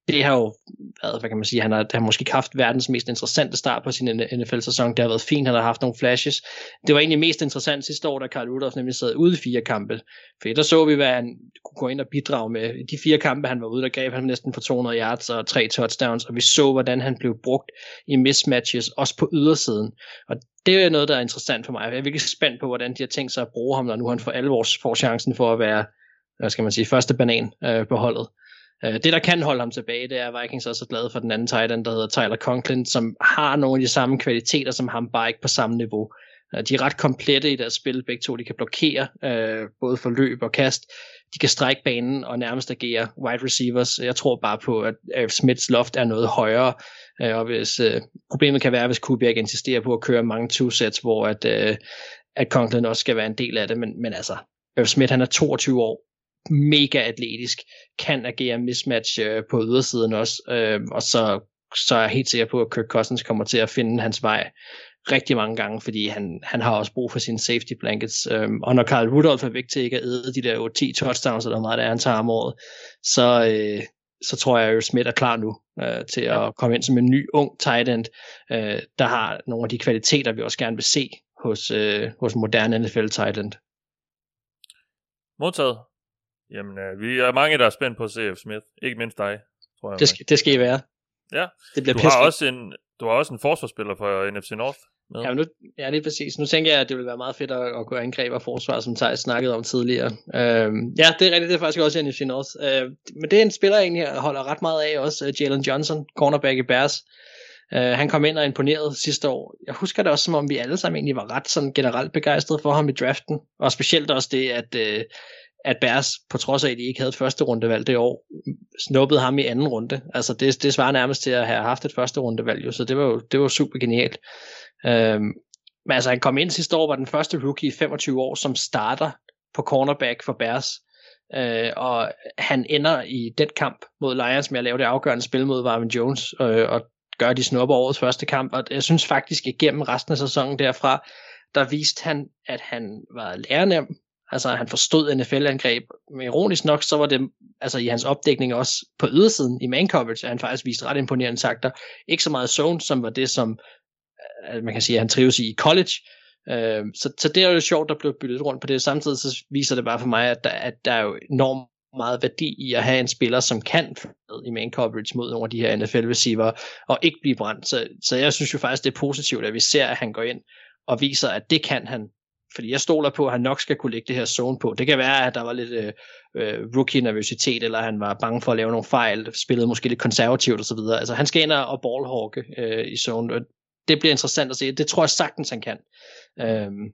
S7: det har jo været, hvad kan man sige, han har, han har måske haft verdens mest interessante start på sin NFL-sæson. Det har været fint, han har haft nogle flashes. Det var egentlig mest interessant sidste år, da Carl Rudolph nemlig sad ude i fire kampe. For der så vi, hvad han kunne gå ind og bidrage med. De fire kampe, han var ude, der gav han næsten for 200 yards og tre touchdowns, og vi så, hvordan han blev brugt i mismatches, også på ydersiden. Og det er noget, der er interessant for mig. Jeg er virkelig spændt på, hvordan de har tænkt sig at bruge ham, når nu han for alvor får chancen for at være, hvad skal man sige, første banan øh, på holdet. Øh, det, der kan holde ham tilbage, det er, at Vikings er glade for den anden tight end, der hedder Tyler Conklin, som har nogle af de samme kvaliteter som ham, bare ikke på samme niveau. Øh, de er ret komplette i deres spil, begge to. De kan blokere øh, både for løb og kast. De kan strække banen og nærmest agere wide receivers. Jeg tror bare på, at Smiths loft er noget højere. Øh, og hvis, øh, problemet kan være, hvis Kubiak insisterer på at køre mange two-sets, hvor at, øh, at Conklin også skal være en del af det. Men, men altså, Irv Smith han er 22 år, mega atletisk, kan agere mismatch øh, på ydersiden også, øh, og så, så er jeg helt sikker på, at Kirk Cousins kommer til at finde hans vej rigtig mange gange, fordi han, han har også brug for sine safety blankets. Øhm, og når Carl Rudolph er væk til ikke at æde de der 10 touchdowns, eller meget der er, han tager om året, så, øh, så tror jeg, at Smith er klar nu øh, til at komme ind som en ny, ung tight end, øh, der har nogle af de kvaliteter, vi også gerne vil se hos, øh, hos moderne NFL tight end.
S4: Modtaget. Jamen, øh, vi er mange, der er spændt på CF Smith. Ikke mindst dig, tror jeg.
S7: Det skal, det skal I være.
S4: Ja.
S7: Det bliver
S4: du, har også en, du har også en forsvarsspiller for NFC North.
S7: Med. Ja, nu, ja, er præcis. Nu tænker jeg, at det vil være meget fedt at, at gå angreb og forsvar, som Thijs snakkede om tidligere. Øhm, ja, det er rigtigt. Det er faktisk også NFC North. Øh, men det er en spiller, jeg egentlig holder ret meget af også. Uh, Jalen Johnson, cornerback i Bears. Uh, han kom ind og imponerede sidste år. Jeg husker det også, som om vi alle sammen egentlig var ret sådan generelt begejstrede for ham i draften. Og specielt også det, at uh, at Bears, på trods af, at de ikke havde et første rundevalg det år, snuppede ham i anden runde. Altså det, det svarer nærmest til at have haft et første rundevalg, jo, så det var jo det var super genialt. Øhm, men altså han kom ind sidste år, var den første rookie i 25 år, som starter på cornerback for Bears. Øh, og han ender i den kamp mod Lions med at lave det afgørende spil mod Marvin Jones, øh, og gør de snupper årets første kamp. Og jeg synes faktisk, at gennem resten af sæsonen derfra, der viste han, at han var lærernem, Altså han forstod NFL-angreb. Men ironisk nok, så var det altså i hans opdækning også på ydersiden i man coverage, at han faktisk viste ret imponerende takter. Ikke så meget zone, som var det, som øh, man kan sige, at han trives i college. Øh, så, så det er jo sjovt, der blev byttet rundt på det. Samtidig så viser det bare for mig, at der, at der er jo enormt meget værdi i at have en spiller, som kan i man coverage mod nogle af de her NFL-receiver, og ikke blive brændt. Så, så jeg synes jo faktisk, det er positivt, at vi ser, at han går ind og viser, at det kan han fordi jeg stoler på, at han nok skal kunne lægge det her zone på. Det kan være, at der var lidt øh, øh rookie-nervøsitet, eller han var bange for at lave nogle fejl, spillede måske lidt konservativt osv. Altså han skal ind og ballhawke øh, i zone. Det bliver interessant at se. Det tror jeg sagtens, han kan. Øhm,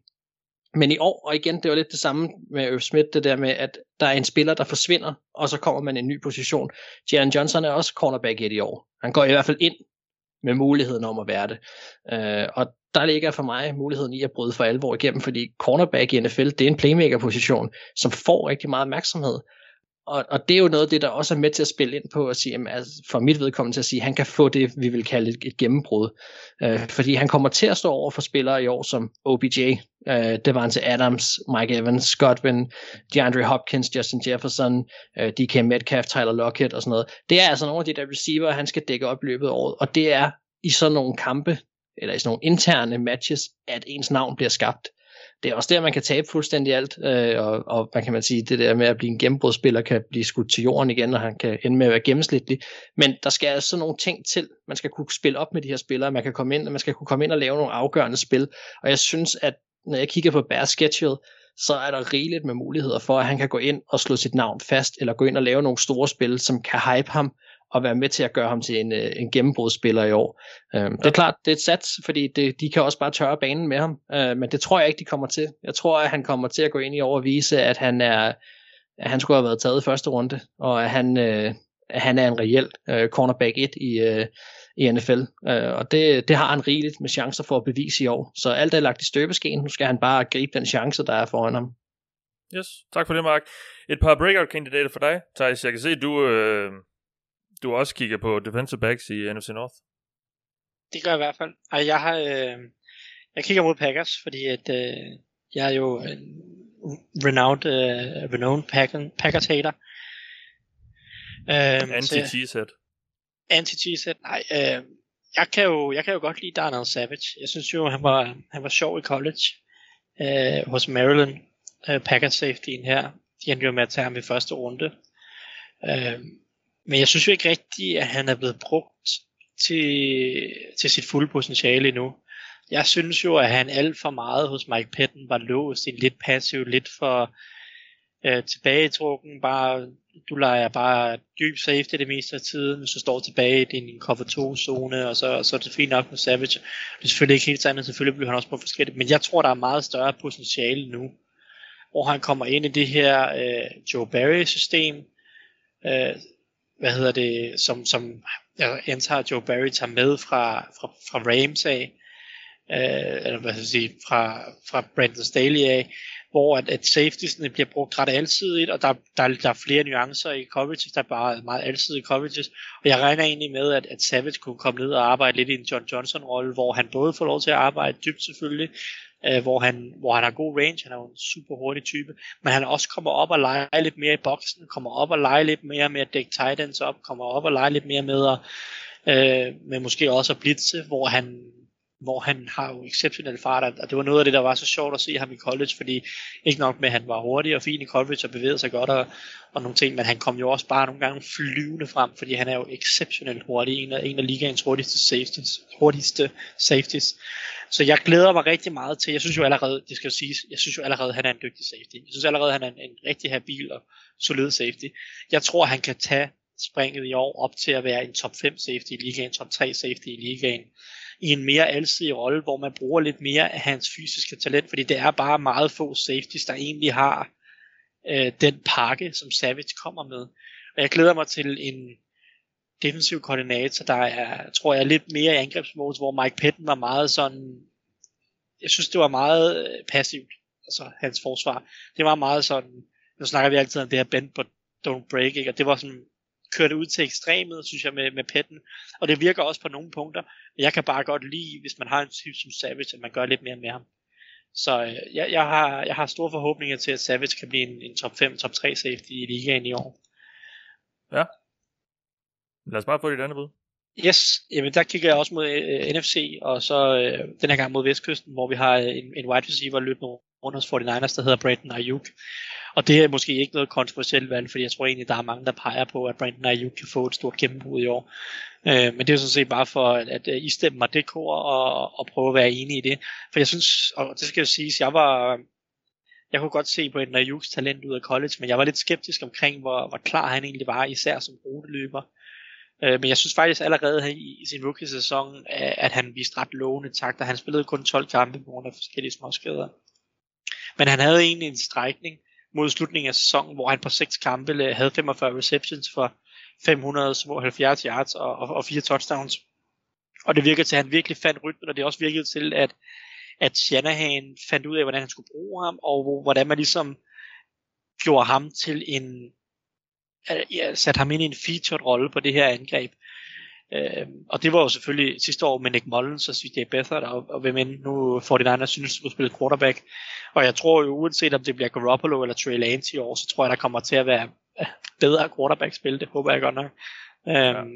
S7: men i år, og igen, det var lidt det samme med Irv Smith, det der med, at der er en spiller, der forsvinder, og så kommer man i en ny position. Jalen Johnson er også cornerback i år. Han går i hvert fald ind med muligheden om at være det. Øh, og der ligger for mig muligheden i at bryde for alvor igennem, fordi cornerback i NFL, det er en playmaker-position, som får rigtig meget opmærksomhed. Og, og det er jo noget af det, der også er med til at spille ind på at sige, jamen, altså, for mit vedkommende til at sige, at han kan få det, vi vil kalde et, et gennembrud. Øh, fordi han kommer til at stå over for spillere i år som OBJ, øh, til Adams, Mike Evans, Godwin, DeAndre Hopkins, Justin Jefferson, øh, DK Metcalf, Tyler Lockett og sådan noget. Det er altså nogle af de der receiver, han skal dække op løbet af året, og det er i sådan nogle kampe, eller i sådan nogle interne matches, at ens navn bliver skabt. Det er også der, man kan tabe fuldstændig alt, øh, og, og man kan man sige, det der med at blive en gennembrudsspiller kan blive skudt til jorden igen, og han kan ende med at være gennemsnitlig. Men der skal altså nogle ting til. Man skal kunne spille op med de her spillere, man kan komme ind, man skal kunne komme ind og lave nogle afgørende spil. Og jeg synes, at når jeg kigger på Bears schedule, så er der rigeligt med muligheder for, at han kan gå ind og slå sit navn fast, eller gå ind og lave nogle store spil, som kan hype ham, at være med til at gøre ham til en, øh, en gennembrudsspiller i år. Øh. Det er klart, det er et sats, fordi det, de kan også bare tørre banen med ham, øh, men det tror jeg ikke, de kommer til. Jeg tror, at han kommer til at gå ind i år og vise, at han er at han skulle have været taget i første runde, og at han, øh, at han er en reel øh, cornerback 1 i, øh, i NFL. Øh, og det, det har han rigeligt med chancer for at bevise i år. Så alt er lagt i støbeskeen. Nu skal han bare gribe den chance, der er foran ham.
S4: Yes, tak for det, Mark. Et par breakout-kandidater for dig, Thijs. Jeg kan se, at du, øh, du også kigger på defensive backs i NFC North.
S6: Det gør jeg i hvert fald. Og jeg har, øh, jeg kigger mod Packers, fordi at, øh, jeg er jo en renowned, øh, renowned Packer, Packers hater.
S4: Øh, Anti-cheesehead.
S6: Anti-cheesehead, nej. Øh, jeg, kan jo, jeg kan jo godt lide Darnell Savage. Jeg synes jo, han var, han var sjov i college øh, hos Maryland øh, Packers safetyen her. De endte jo med at tage ham i første runde. Øh, men jeg synes jo ikke rigtigt, at han er blevet brugt til, til sit fulde potentiale endnu. Jeg synes jo, at han alt for meget hos Mike Patton var låst i en lidt passiv, lidt for øh, tilbagetrukken, bare, du leger bare dyb safety det meste af tiden, hvis du står tilbage i din cover 2 zone, og så, så er det fint nok med Savage. Det er selvfølgelig ikke helt sandt, selvfølgelig bliver han også på forskelligt, men jeg tror, der er meget større potentiale nu, hvor han kommer ind i det her øh, Joe Barry system, øh, hvad hedder det, som, som jeg antager Joe Barry tager med fra, fra, fra Rams af, øh, eller hvad skal jeg sige, fra, fra Brandon Staley af, hvor at, at safetiesne bliver brugt ret alsidigt, og der, der, der er flere nuancer i coverages, der er bare meget alsidige coverages, og jeg regner egentlig med, at, at Savage kunne komme ned og arbejde lidt i en John Johnson-rolle, hvor han både får lov til at arbejde dybt selvfølgelig, øh, hvor, han, hvor han har god range, han er jo en super hurtig type, men han også kommer op og leger lidt mere i boksen, kommer op og leger lidt mere med at dække tight ends op, kommer op og leger lidt mere med at øh, med måske også at blitse, hvor han hvor han har jo exceptionel fart, og det var noget af det, der var så sjovt at se ham i college, fordi ikke nok med, at han var hurtig og fin i college og bevægede sig godt og, og nogle ting, men han kom jo også bare nogle gange flyvende frem, fordi han er jo exceptionelt hurtig, en af, en af ligaens hurtigste safeties, hurtigste safeties. Så jeg glæder mig rigtig meget til, jeg synes jo allerede, det skal jo siges, jeg synes jo allerede, han er en dygtig safety. Jeg synes allerede, han er en, en rigtig habil og solid safety. Jeg tror, han kan tage springet i år op til at være en top 5 safety i ligaen, top 3 safety i ligaen i en mere alsidig rolle, hvor man bruger lidt mere af hans fysiske talent, fordi det er bare meget få safeties, der egentlig har øh, den pakke, som Savage kommer med. Og jeg glæder mig til en defensiv koordinator, der er, tror jeg, lidt mere i angrebsmodus, hvor Mike Patton var meget sådan, jeg synes, det var meget øh, passivt, altså hans forsvar. Det var meget sådan, nu snakker vi altid om det her bend but don't break, ikke? og det var sådan kører det ud til ekstremet, synes jeg, med, med petten. Og det virker også på nogle punkter. Men jeg kan bare godt lide, hvis man har en type som Savage, at man gør lidt mere med ham. Så øh, jeg, jeg, har, jeg har store forhåbninger til, at Savage kan blive en, en top 5, top 3 safety i ligaen i år.
S4: Ja. Lad os bare få dit andet bud.
S6: Yes, jamen der kigger jeg også mod øh, NFC, og så øh, den her gang mod Vestkysten, hvor vi har en, en wide receiver løbende rundt hos 49ers, der hedder Brandon Ayuk. Og det er måske ikke noget kontroversielt valg, fordi jeg tror egentlig, der er mange, der peger på, at Brandon Ayuk kan få et stort gennembrud i år. Øh, men det er sådan set bare for, at, at øh, I stemmer mig det kor og, og prøve at være enige i det. For jeg synes, og det skal jeg sige, jeg var, jeg kunne godt se på en Ayuks talent ud af college, men jeg var lidt skeptisk omkring, hvor, hvor klar han egentlig var, især som ruteløber. Øh, men jeg synes faktisk allerede i, i sin rookie-sæson, at han viste ret lovende takter. Han spillede kun 12 kampe på grund af forskellige småskader. Men han havde egentlig en strækning, mod slutningen af sæsonen, hvor han på seks kampe øh, havde 45 receptions for 570 yards og, og, og fire touchdowns. Og det virkede til, at han virkelig fandt rytmen, og det også virkede til, at, at Shanahan fandt ud af, hvordan han skulle bruge ham, og hvordan man ligesom gjorde ham til en, ja, satte ham ind i en featured rolle på det her angreb. Øh, og det var jo selvfølgelig sidste år med Nick Mullins og CJ Beathard, og, og hvem end nu 49ers synes, at skulle spille quarterback. Og jeg tror jo, uanset om det bliver Garoppolo eller Trey Lance i år, så tror jeg, der kommer til at være bedre quarterback-spil. Det håber jeg godt nok. Ja. Øhm,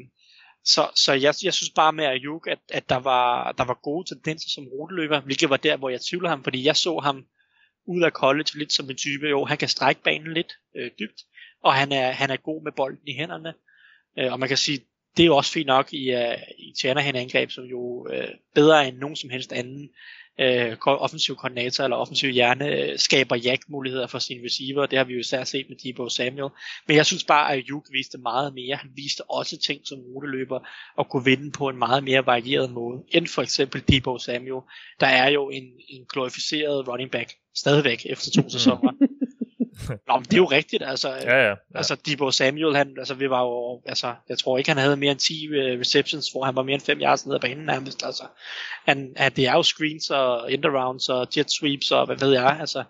S6: så, så jeg, jeg synes bare med Ayuk, at, at der, var, der var gode tendenser som ruteløber, hvilket var der, hvor jeg tvivler ham, fordi jeg så ham ud af college lidt som en type, jo, han kan strække banen lidt øh, dybt, og han er, han er god med bolden i hænderne. Øh, og man kan sige, det er jo også fint nok i, uh, i Shanahan angreb, som jo uh, bedre end nogen som helst anden uh, offensiv koordinator eller offensiv hjerne uh, skaber jack-muligheder for sine receiver. Det har vi jo især set med Debo Samuel. Men jeg synes bare, at Juk viste meget mere. Han viste også ting som ruteløber og kunne vinde på en meget mere varieret måde, end for eksempel Debo Samuel. Der er jo en, en glorificeret running back stadigvæk efter to sæsoner. Nå, men det er jo rigtigt, altså.
S4: Ja, ja, ja.
S6: Altså, Debo Samuel, han, altså, vi var jo, altså, jeg tror ikke, han havde mere end 10 uh, receptions, hvor han var mere end 5 yards nede af banen nærmest, altså. Han, han, det er jo screens og end-arounds og jet sweeps og hvad ved jeg, altså.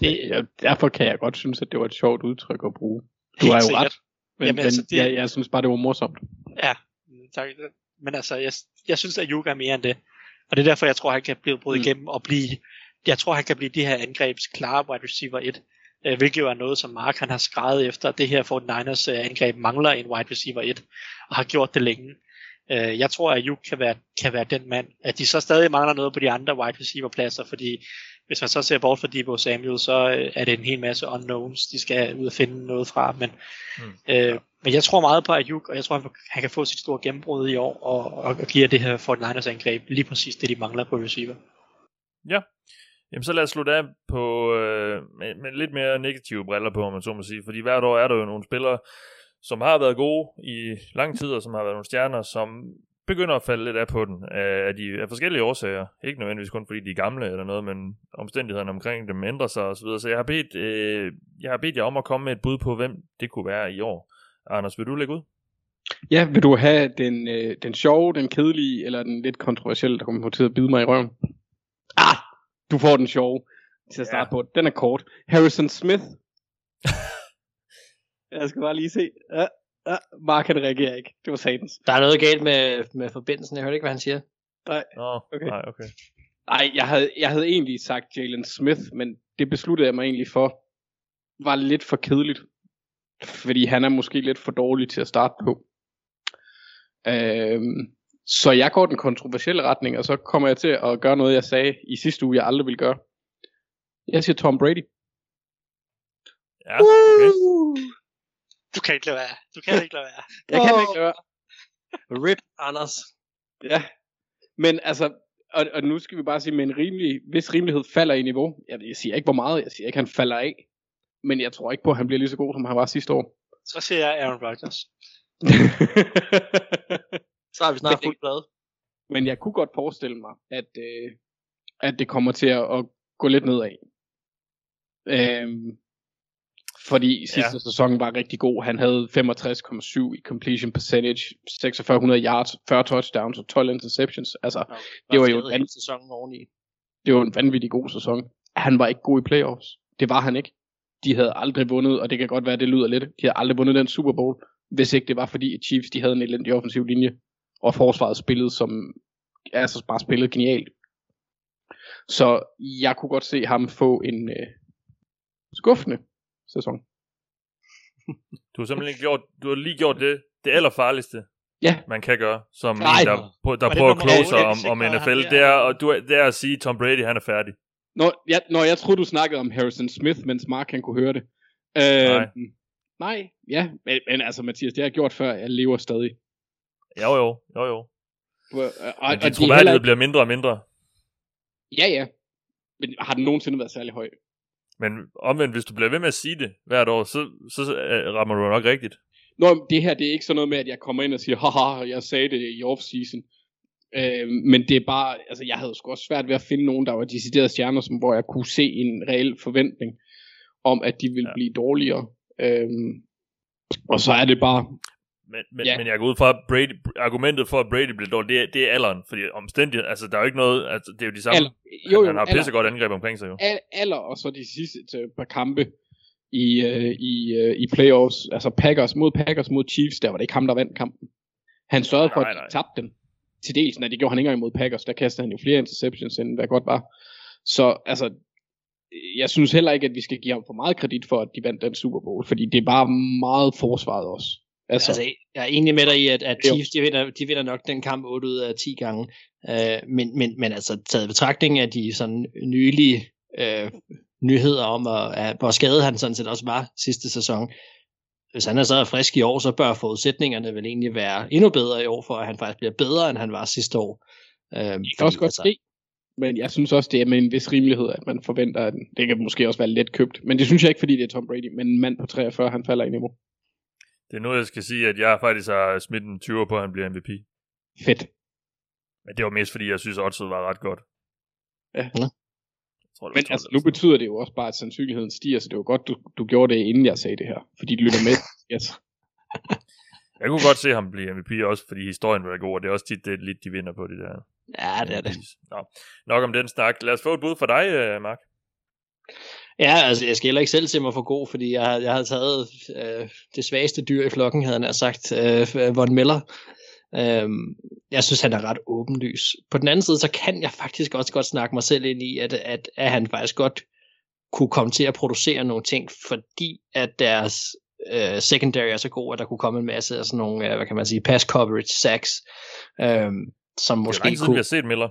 S5: Det, ja, derfor kan jeg godt synes, at det var et sjovt udtryk at bruge. Du har jo
S6: sikkert.
S5: ret, men,
S6: Jamen,
S5: men
S6: altså, det-
S5: jeg, jeg synes bare, det var morsomt.
S6: Ja, tak. Men altså, jeg, jeg synes, at Yuga er mere end det. Og det er derfor, jeg tror, han kan blive brudt
S5: Mm.
S6: igennem og blive, jeg tror, han kan blive de her angrebs klare wide receiver 1. Øh, hvilket jo er noget, som Mark han har skrevet efter. Det her Fort Niners øh, angreb mangler en wide receiver 1, og har gjort det længe. Øh, jeg tror, at Juk kan være, kan være den mand. At de så stadig mangler noget på de andre wide receiver pladser, fordi hvis man så ser bort fra Debo Samuel, så øh, er det en hel masse unknowns, de skal ud og finde noget fra. Men,
S4: Mm.
S6: øh, men jeg tror meget på Ayuk, og jeg tror, han- kan få sit store gennembrud i år, og, og, og give det her Fort Niners angreb lige præcis det, de mangler på receiver.
S4: Ja. Jamen så lad os slutte af på, øh, med, med lidt mere negative briller på, om man så må sige. Fordi hvert år er der jo nogle spillere, som har været gode i lang tid, og som har været nogle stjerner, som begynder at falde lidt af på den øh, af, de, af forskellige årsager. Ikke nødvendigvis kun fordi de er gamle eller noget, men omstændighederne omkring dem ændrer sig osv. Så, så jeg har, bedt, øh, jeg har bedt jer om at komme med et bud på, hvem det kunne være i år. Anders, vil du lægge ud?
S5: Ja, vil du have den, øh, den sjove, den kedelige, eller den lidt kontroversielle, der kommer på til at bide mig i røven? Du får den sjove til at starte
S4: Ja.
S5: på. Den er kort. Harrison Smith. jeg skal bare lige se. Ja, ja. Mark han reagerer ikke. Det var satans.
S7: Der er noget galt med, med forbindelsen. Jeg hørte ikke, hvad han siger.
S4: Nå,
S5: Okay.
S4: nej, okay.
S5: Nej, jeg havde, jeg havde egentlig sagt Jalen Smith, men det besluttede jeg mig egentlig for. Var lidt for kedeligt. Fordi han er måske lidt for dårlig til at starte på. Øhm, så jeg går den kontroversielle retning, og så kommer jeg til at gøre noget, jeg sagde i sidste uge, jeg aldrig ville gøre. Jeg siger Tom Brady.
S4: Ja, okay.
S6: Du kan ikke lade være. Du kan ikke lade være.
S5: Jeg kan ikke gøre.
S7: Rip Anders.
S5: Ja, men altså, og, og nu skal vi bare sige, med en rimelig, hvis rimelighed falder i niveau. Jeg, jeg siger ikke, hvor meget, jeg siger ikke, han falder af. Men jeg tror ikke på, at han bliver lige så god, som han var sidste år.
S6: Så siger jeg Aaron Rodgers.
S7: Så har vi snart fuldt blad.
S5: Men jeg kunne godt forestille mig, at, øh, at det kommer til at, at gå lidt nedad. Øhm, fordi sidste ja. sæson var rigtig god. Han havde 65,7 i completion percentage, 4600 yards, 40 touchdowns og 12 interceptions. Altså, Det var jo
S7: en
S5: en-
S7: sæson oveni.
S5: det var en vanvittig god sæson. Han var ikke god i playoffs. Det var han ikke. De havde aldrig vundet, og det kan godt være, at det lyder lidt. De havde aldrig vundet den Super Bowl, hvis ikke det var fordi, at Chiefs de havde en elendig offensiv linje, og forsvaret spillede som, altså bare spillede genialt. Så jeg kunne godt se ham få en øh, skuffende sæson.
S4: Du har simpelthen gjort, du har lige gjort det, det allerfarligste,
S5: Ja.
S4: man kan gøre, som
S5: Nej.
S4: en, der, på- der prøver at close
S6: otte,
S4: om, om NFL. Det er, og du, det er at sige, Tom Brady, han er færdig.
S5: Når jeg, når jeg troede, du snakkede om Harrison Smith, mens Mark han kunne høre det. Øh,
S4: Nej.
S5: Nej, ja, men, men altså Mathias, det har jeg gjort før, jeg lever stadig.
S4: Jo, jo, jo, jo.
S5: Og,
S4: Men
S5: og,
S4: din
S5: er heller
S4: troværdighed
S5: ikke-
S4: bliver mindre og mindre.
S5: Ja, ja. Men har den nogensinde været særlig høj?
S4: Men omvendt, hvis du bliver ved med at sige det hvert år, så, så øh, rammer du nok rigtigt.
S5: Nå, det her, det er ikke sådan noget med, at jeg kommer ind og siger, haha, jeg sagde det i off-season. Øh, men det er bare, altså jeg havde sgu også svært ved at finde nogen, der var deciderede stjerner, som, hvor jeg kunne se en reel forventning om, at de ville
S4: ja.
S5: blive dårligere. Øh, og så er det bare,
S4: Men, men,
S5: Ja.
S4: men jeg går ud fra, Brady, argumentet for, at Brady bliver dårlig, det er, det er alderen. Fordi omstændighed, altså der er jo ikke noget, altså det er jo de samme.
S5: alder, jo, jo,
S4: han har
S5: alder,
S4: pissegodt angreb omkring sig jo.
S5: al- alder, og så de sidste øh, par kampe i, øh, i, øh, i playoffs, altså Packers mod Packers mod Chiefs, der var det ikke ham, der vandt kampen. Han sørgede for,
S4: Nej,
S5: at de
S4: nej.
S5: tabte den. Til dels, når det gjorde han ikke engang mod Packers, der kastede han jo flere interceptions, end hvad godt var. Så altså, jeg synes heller ikke, at vi skal give ham for meget kredit for, at de vandt den Super Bowl, fordi det er bare meget forsvaret også. Altså,
S7: Altså, jeg er enig med dig i, at, at. Chiefs, de vinder, de vinder nok den kamp 8 ud af 10 gange. Øh, men, men, men altså, taget i betragtning af de sådan nylige øh, nyheder om, at, at, hvor skadet han sådan set også var sidste sæson, hvis han er så frisk i år, så bør forudsætningerne vel egentlig være endnu bedre i år, for at han faktisk bliver bedre, end han var sidste år.
S5: Øhm, det kan også godt altså, ske, men jeg synes også, det er med en vis rimelighed, at man forventer, at det kan måske også være let købt. Men det synes jeg ikke, fordi det er Tom Brady, men en mand på 43, han falder i niveau.
S4: Det er nu, jeg skal sige, at jeg faktisk har smidt en 20 på, at han bliver MVP.
S5: Fedt.
S4: Men det var mest, fordi jeg synes, at var ret godt.
S5: Ja. ja. Tror, Men altså, nu betyder det jo også bare, at sandsynligheden stiger, så det var godt, du, du gjorde det, inden jeg sagde det her. Fordi de lytter med. Yes.
S4: jeg kunne godt se ham blive MVP også, fordi historien var god, og det er også tit det lidt, de vinder på det der.
S7: Ja, det er det.
S4: Nå. Nok om den snak. Lad os få et bud for dig, øh, Mark.
S7: Ja, altså jeg skal heller ikke selv se mig for god, fordi jeg, jeg havde taget øh, det svageste dyr i flokken, havde han sagt, øh, øh, Von Miller. Øh, jeg synes, han er ret åbenlys. På den anden side, så kan jeg faktisk også godt snakke mig selv ind i, at, at, at han faktisk godt kunne komme til at producere nogle ting, fordi at deres øh, secondary er så god, at der kunne komme en masse af sådan nogle, øh, hvad kan man sige, pass coverage sacks. Øhm, som måske
S4: det er kunne... vi har set Miller.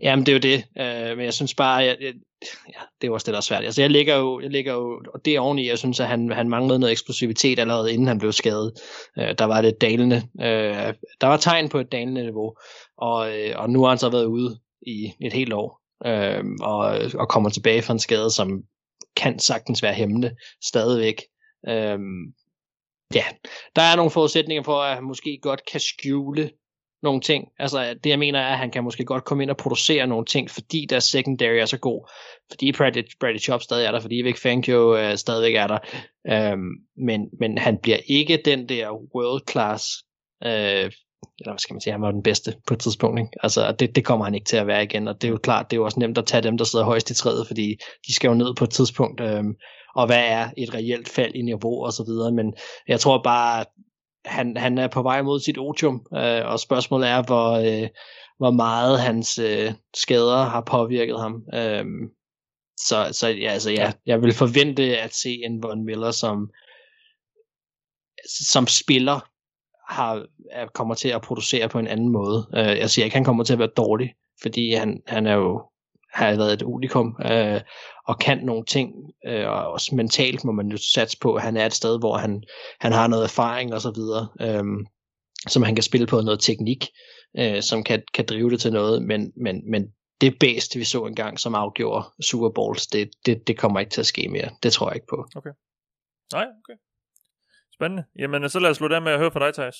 S7: Jamen, det er jo det. Øh, men jeg synes bare, jeg, jeg, ja, det er også det, der er svært. Altså, jeg ligger jo, jeg ligger jo og det oveni, jeg synes, at han, han manglede noget eksplosivitet allerede, inden han blev skadet. Øh, der var det dalende. Øh, der var tegn på et dalende niveau. Og, øh, og nu har han så været ude i et helt år. Øh, og, og kommer tilbage fra en skade, som kan sagtens være hæmmende stadigvæk. Øh, ja, der er nogle forudsætninger for, at han måske godt kan skjule nogle ting. Altså det jeg mener er, at han kan måske godt komme ind og producere nogle ting, fordi deres secondary er så god. Fordi Brady, Brady Chop stadig er der, fordi Vic Fangio øh, stadigvæk er der. Øhm, men, men han bliver ikke den der world class, øh, eller hvad skal man sige, han var den bedste på et tidspunkt. Ikke? Altså det, det kommer han ikke til at være igen, og det er jo klart, det er jo også nemt at tage dem, der sidder højst i træet, fordi de skal jo ned på et tidspunkt. Øh, og hvad er et reelt fald i niveau og så videre, men jeg tror bare, han, han er på vej mod sit otium, øh, og spørgsmålet er, hvor, øh, hvor meget hans øh, skader har påvirket ham. Øh, så, så ja, altså, ja, jeg vil forvente at se en Von Miller, som, som spiller har, er, kommer til at producere på en anden måde. Øh, jeg siger ikke, han kommer til at være dårlig, fordi han, han er jo har været et unikum, øh, og kan nogle ting, øh, og også mentalt må man jo satse på, at han er et sted, hvor han, han har noget erfaring og så videre, øh, som han kan spille på noget teknik, øh, som kan, kan drive det til noget, men, men, men det bedste, vi så engang, som afgjorde Super Bowls, det, det, det kommer ikke til at ske mere. Det tror jeg ikke på.
S4: Okay. Nej, okay. Spændende. Jamen, så lad os slutte af med at høre fra dig, Thijs.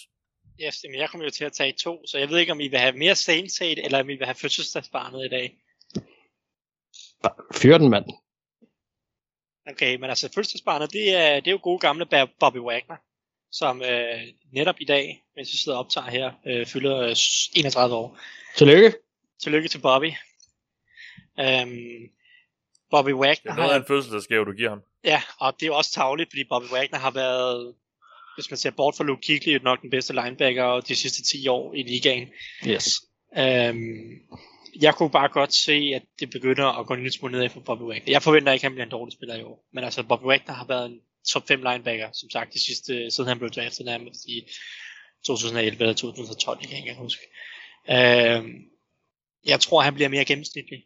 S6: Yes, men jeg kommer jo til at tage to, så jeg ved ikke, om I vil have mere Saints eller om I vil have fødselsdagsbarnet i dag.
S7: Fyr den, mand.
S6: Okay, men altså fødselsbarnet, det er, det er jo gode gamle Bobby Wagner, som øh, netop i dag, mens vi sidder og optager her, øh, fylder 31 år.
S7: Tillykke.
S6: Tillykke til Bobby. Øhm, Bobby Wagner Det
S4: er noget af en fødselsdagsgave, du giver ham.
S6: Ja, og det er jo også tavligt, fordi Bobby Wagner har været, hvis man ser bort fra Luke Kuechly, nok den bedste linebacker de sidste 10 år i ligaen.
S7: Yes.
S6: Øhm, jeg kunne bare godt se, at det begynder at gå en lille smule nedad for Bobby Wagner. Jeg forventer ikke, at han bliver en dårlig spiller i år. Men altså, Bobby Wagner har været en top 5 linebacker, som sagt, de sidste, siden han blev draftet nærmest i 2011 eller 2012, jeg kan ikke huske. Øh, jeg tror, han bliver mere gennemsnitlig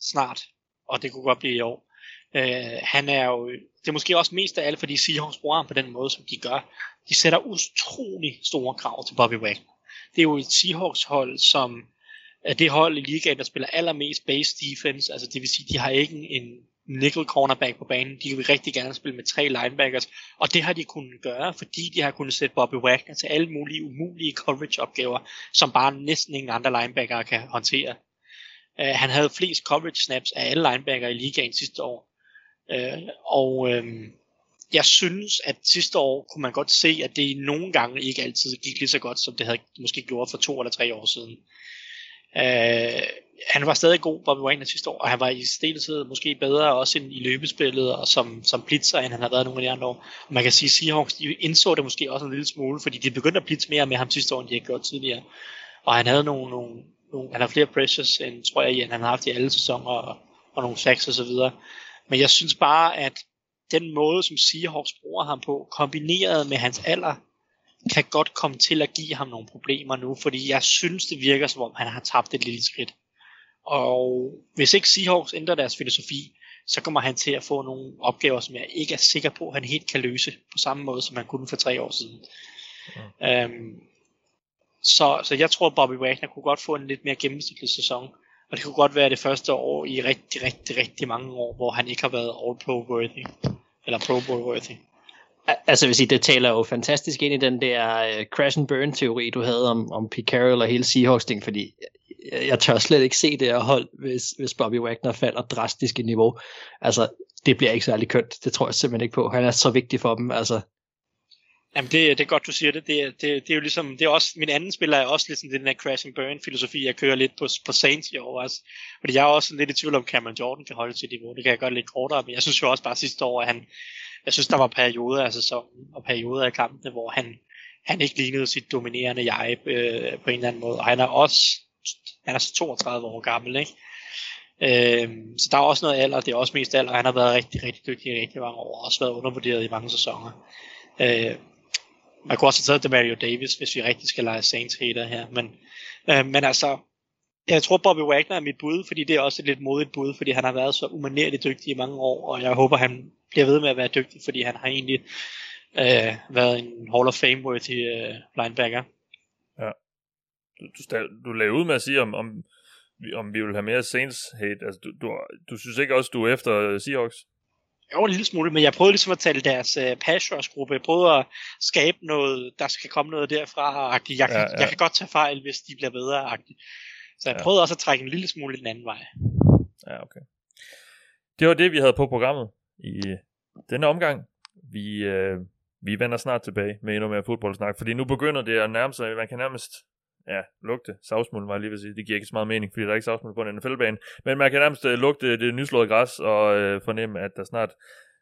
S6: snart, og det kunne godt blive i år. Øh, han er jo, det er måske også mest af alt, fordi Seahawks bruger ham på den måde, som de gør. De sætter utrolig store krav til Bobby Wagner. Det er jo et Seahawks hold, som det hold i ligaen, der spiller allermest base defense, altså det vil sige, de har ikke en nickel cornerback på banen, de vil rigtig gerne spille med tre linebackers, og det har de kunnet gøre, fordi de har kunnet sætte Bobby Wagner til alle mulige umulige coverage opgaver, som bare næsten ingen andre linebacker kan håndtere. Uh, han havde flest coverage snaps af alle linebacker i ligaen sidste år. Uh, og uh, jeg synes, at sidste år kunne man godt se, at det nogle gange ikke altid gik lige så godt, som det havde måske gjort for to eller tre år siden. Øh, han var stadig god, Bobby Wagner sidste år, og han var i stedet måske bedre også end i løbespillet og som, som blitzer, end han har været nogle af de andre år. Og man kan sige, at Seahawks de indså det måske også en lille smule, fordi de begyndte at blitze mere med ham sidste år, end de har gjort tidligere. Og han havde nogle, nogle, nogle han har flere pressures, end tror jeg, end han har haft i alle sæsoner, og, og nogle sacks og så videre. Men jeg synes bare, at den måde, som Seahawks bruger ham på, kombineret med hans alder, kan godt komme til at give ham nogle problemer nu, fordi jeg synes, det virker som om, han har tabt et lille skridt. Og hvis ikke Seahawks ændrer deres filosofi, så kommer han til at få nogle opgaver, som jeg ikke er sikker på, at han helt kan løse på samme måde, som han kunne for tre år siden. Mm. Øhm, så, så jeg tror, at Bobby Wagner kunne godt få en lidt mere gennemsnitlig sæson. Og det kunne godt være det første år i rigtig, rigtig, rigtig mange år, hvor han ikke har været All-Pro-worthy. Eller Pro-Bowl-worthy.
S7: Altså, vil sige, det taler jo fantastisk ind i den der uh, crash and burn teori, du havde om, om Pete Carroll og hele Seahawks ting, fordi jeg, jeg tør slet ikke se det her hold, hvis, hvis Bobby Wagner falder drastisk i niveau. Altså, det bliver ikke særlig kønt. Det tror jeg simpelthen ikke på. Han er så vigtig for dem. Altså,
S6: Jamen det, det er godt, du siger det. Det, det, det er jo ligesom, det er også, min anden spiller er også ligesom den der crash and burn filosofi, jeg kører lidt på, på Saints i år også. Fordi jeg er også lidt i tvivl om, Cameron Jordan kan holde til niveau. Det kan jeg godt lidt kortere, men jeg synes jo også bare sidste år, at han, jeg synes der var perioder altså, af sæsonen, og perioder af kampene, hvor han, han ikke lignede sit dominerende jeg øh, på en eller anden måde. Og han er også, han er så 32 år gammel, ikke? Øhm, så der er også noget alder, det er også mest alder, han har været rigtig, rigtig dygtig i rigtig mange år, og også været undervurderet i mange sæsoner. Øh, man kunne også have taget Mario Davis, hvis vi rigtig skal lege Saints hater her. Men, øh, men altså, jeg tror Bobby Wagner er mit bud, fordi det er også et lidt modigt bud, fordi han har været så umanerligt dygtig i mange år, og jeg håber, han bliver ved med at være dygtig, fordi han har egentlig øh, været en Hall of Fame-worthy øh, linebacker.
S4: Ja. Du, du, du lagde ud med at sige, om, om, om vi vil have mere Saints hate. Altså, du, du, du synes ikke også, du er efter Seahawks?
S6: Jo, en lille smule, men jeg prøvede ligesom at tale deres uh, pass rush gruppe. Jeg prøvede at skabe noget, der skal komme noget derfra. -agtigt. Jeg, kan, ja, ja. jeg kan godt tage fejl, hvis de bliver bedre. -agtigt. Så jeg ja. prøvede også at trække en lille smule den anden vej.
S4: Ja, okay. Det var det, vi havde på programmet i denne omgang. Vi, øh, vi vender snart tilbage med endnu mere fodboldsnak, fordi nu begynder det at nærme sig, man kan nærmest ja, lugte savsmuld, var jeg lige ved at sige. Det giver ikke så meget mening, fordi der er ikke savsmuld på en NFL-bane. Men man kan nærmest uh, lugte det nyslåede græs og uh, fornemme, at der snart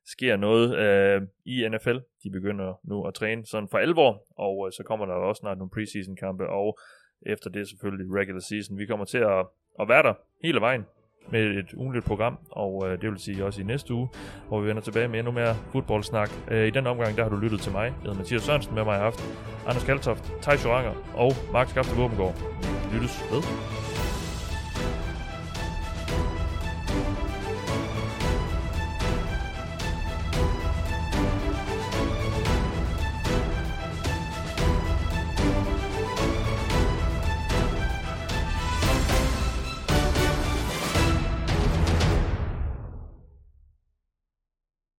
S4: sker noget uh, i NFL. De begynder nu at træne sådan for alvor, og uh, så kommer der også snart nogle preseason kampe, og efter det selvfølgelig regular season. Vi kommer til at, at være der hele vejen med et ugenligt program, og øh, det vil sige også i næste uge, hvor vi vender tilbage med endnu mere fodboldsnak. Øh, I den omgang, der har du lyttet til mig. Jeg hedder Mathias Sørensen, med mig i aften. Anders Kaltoft, Thijs Joranger og Mark Skafte Våbengård. Lyttes ved.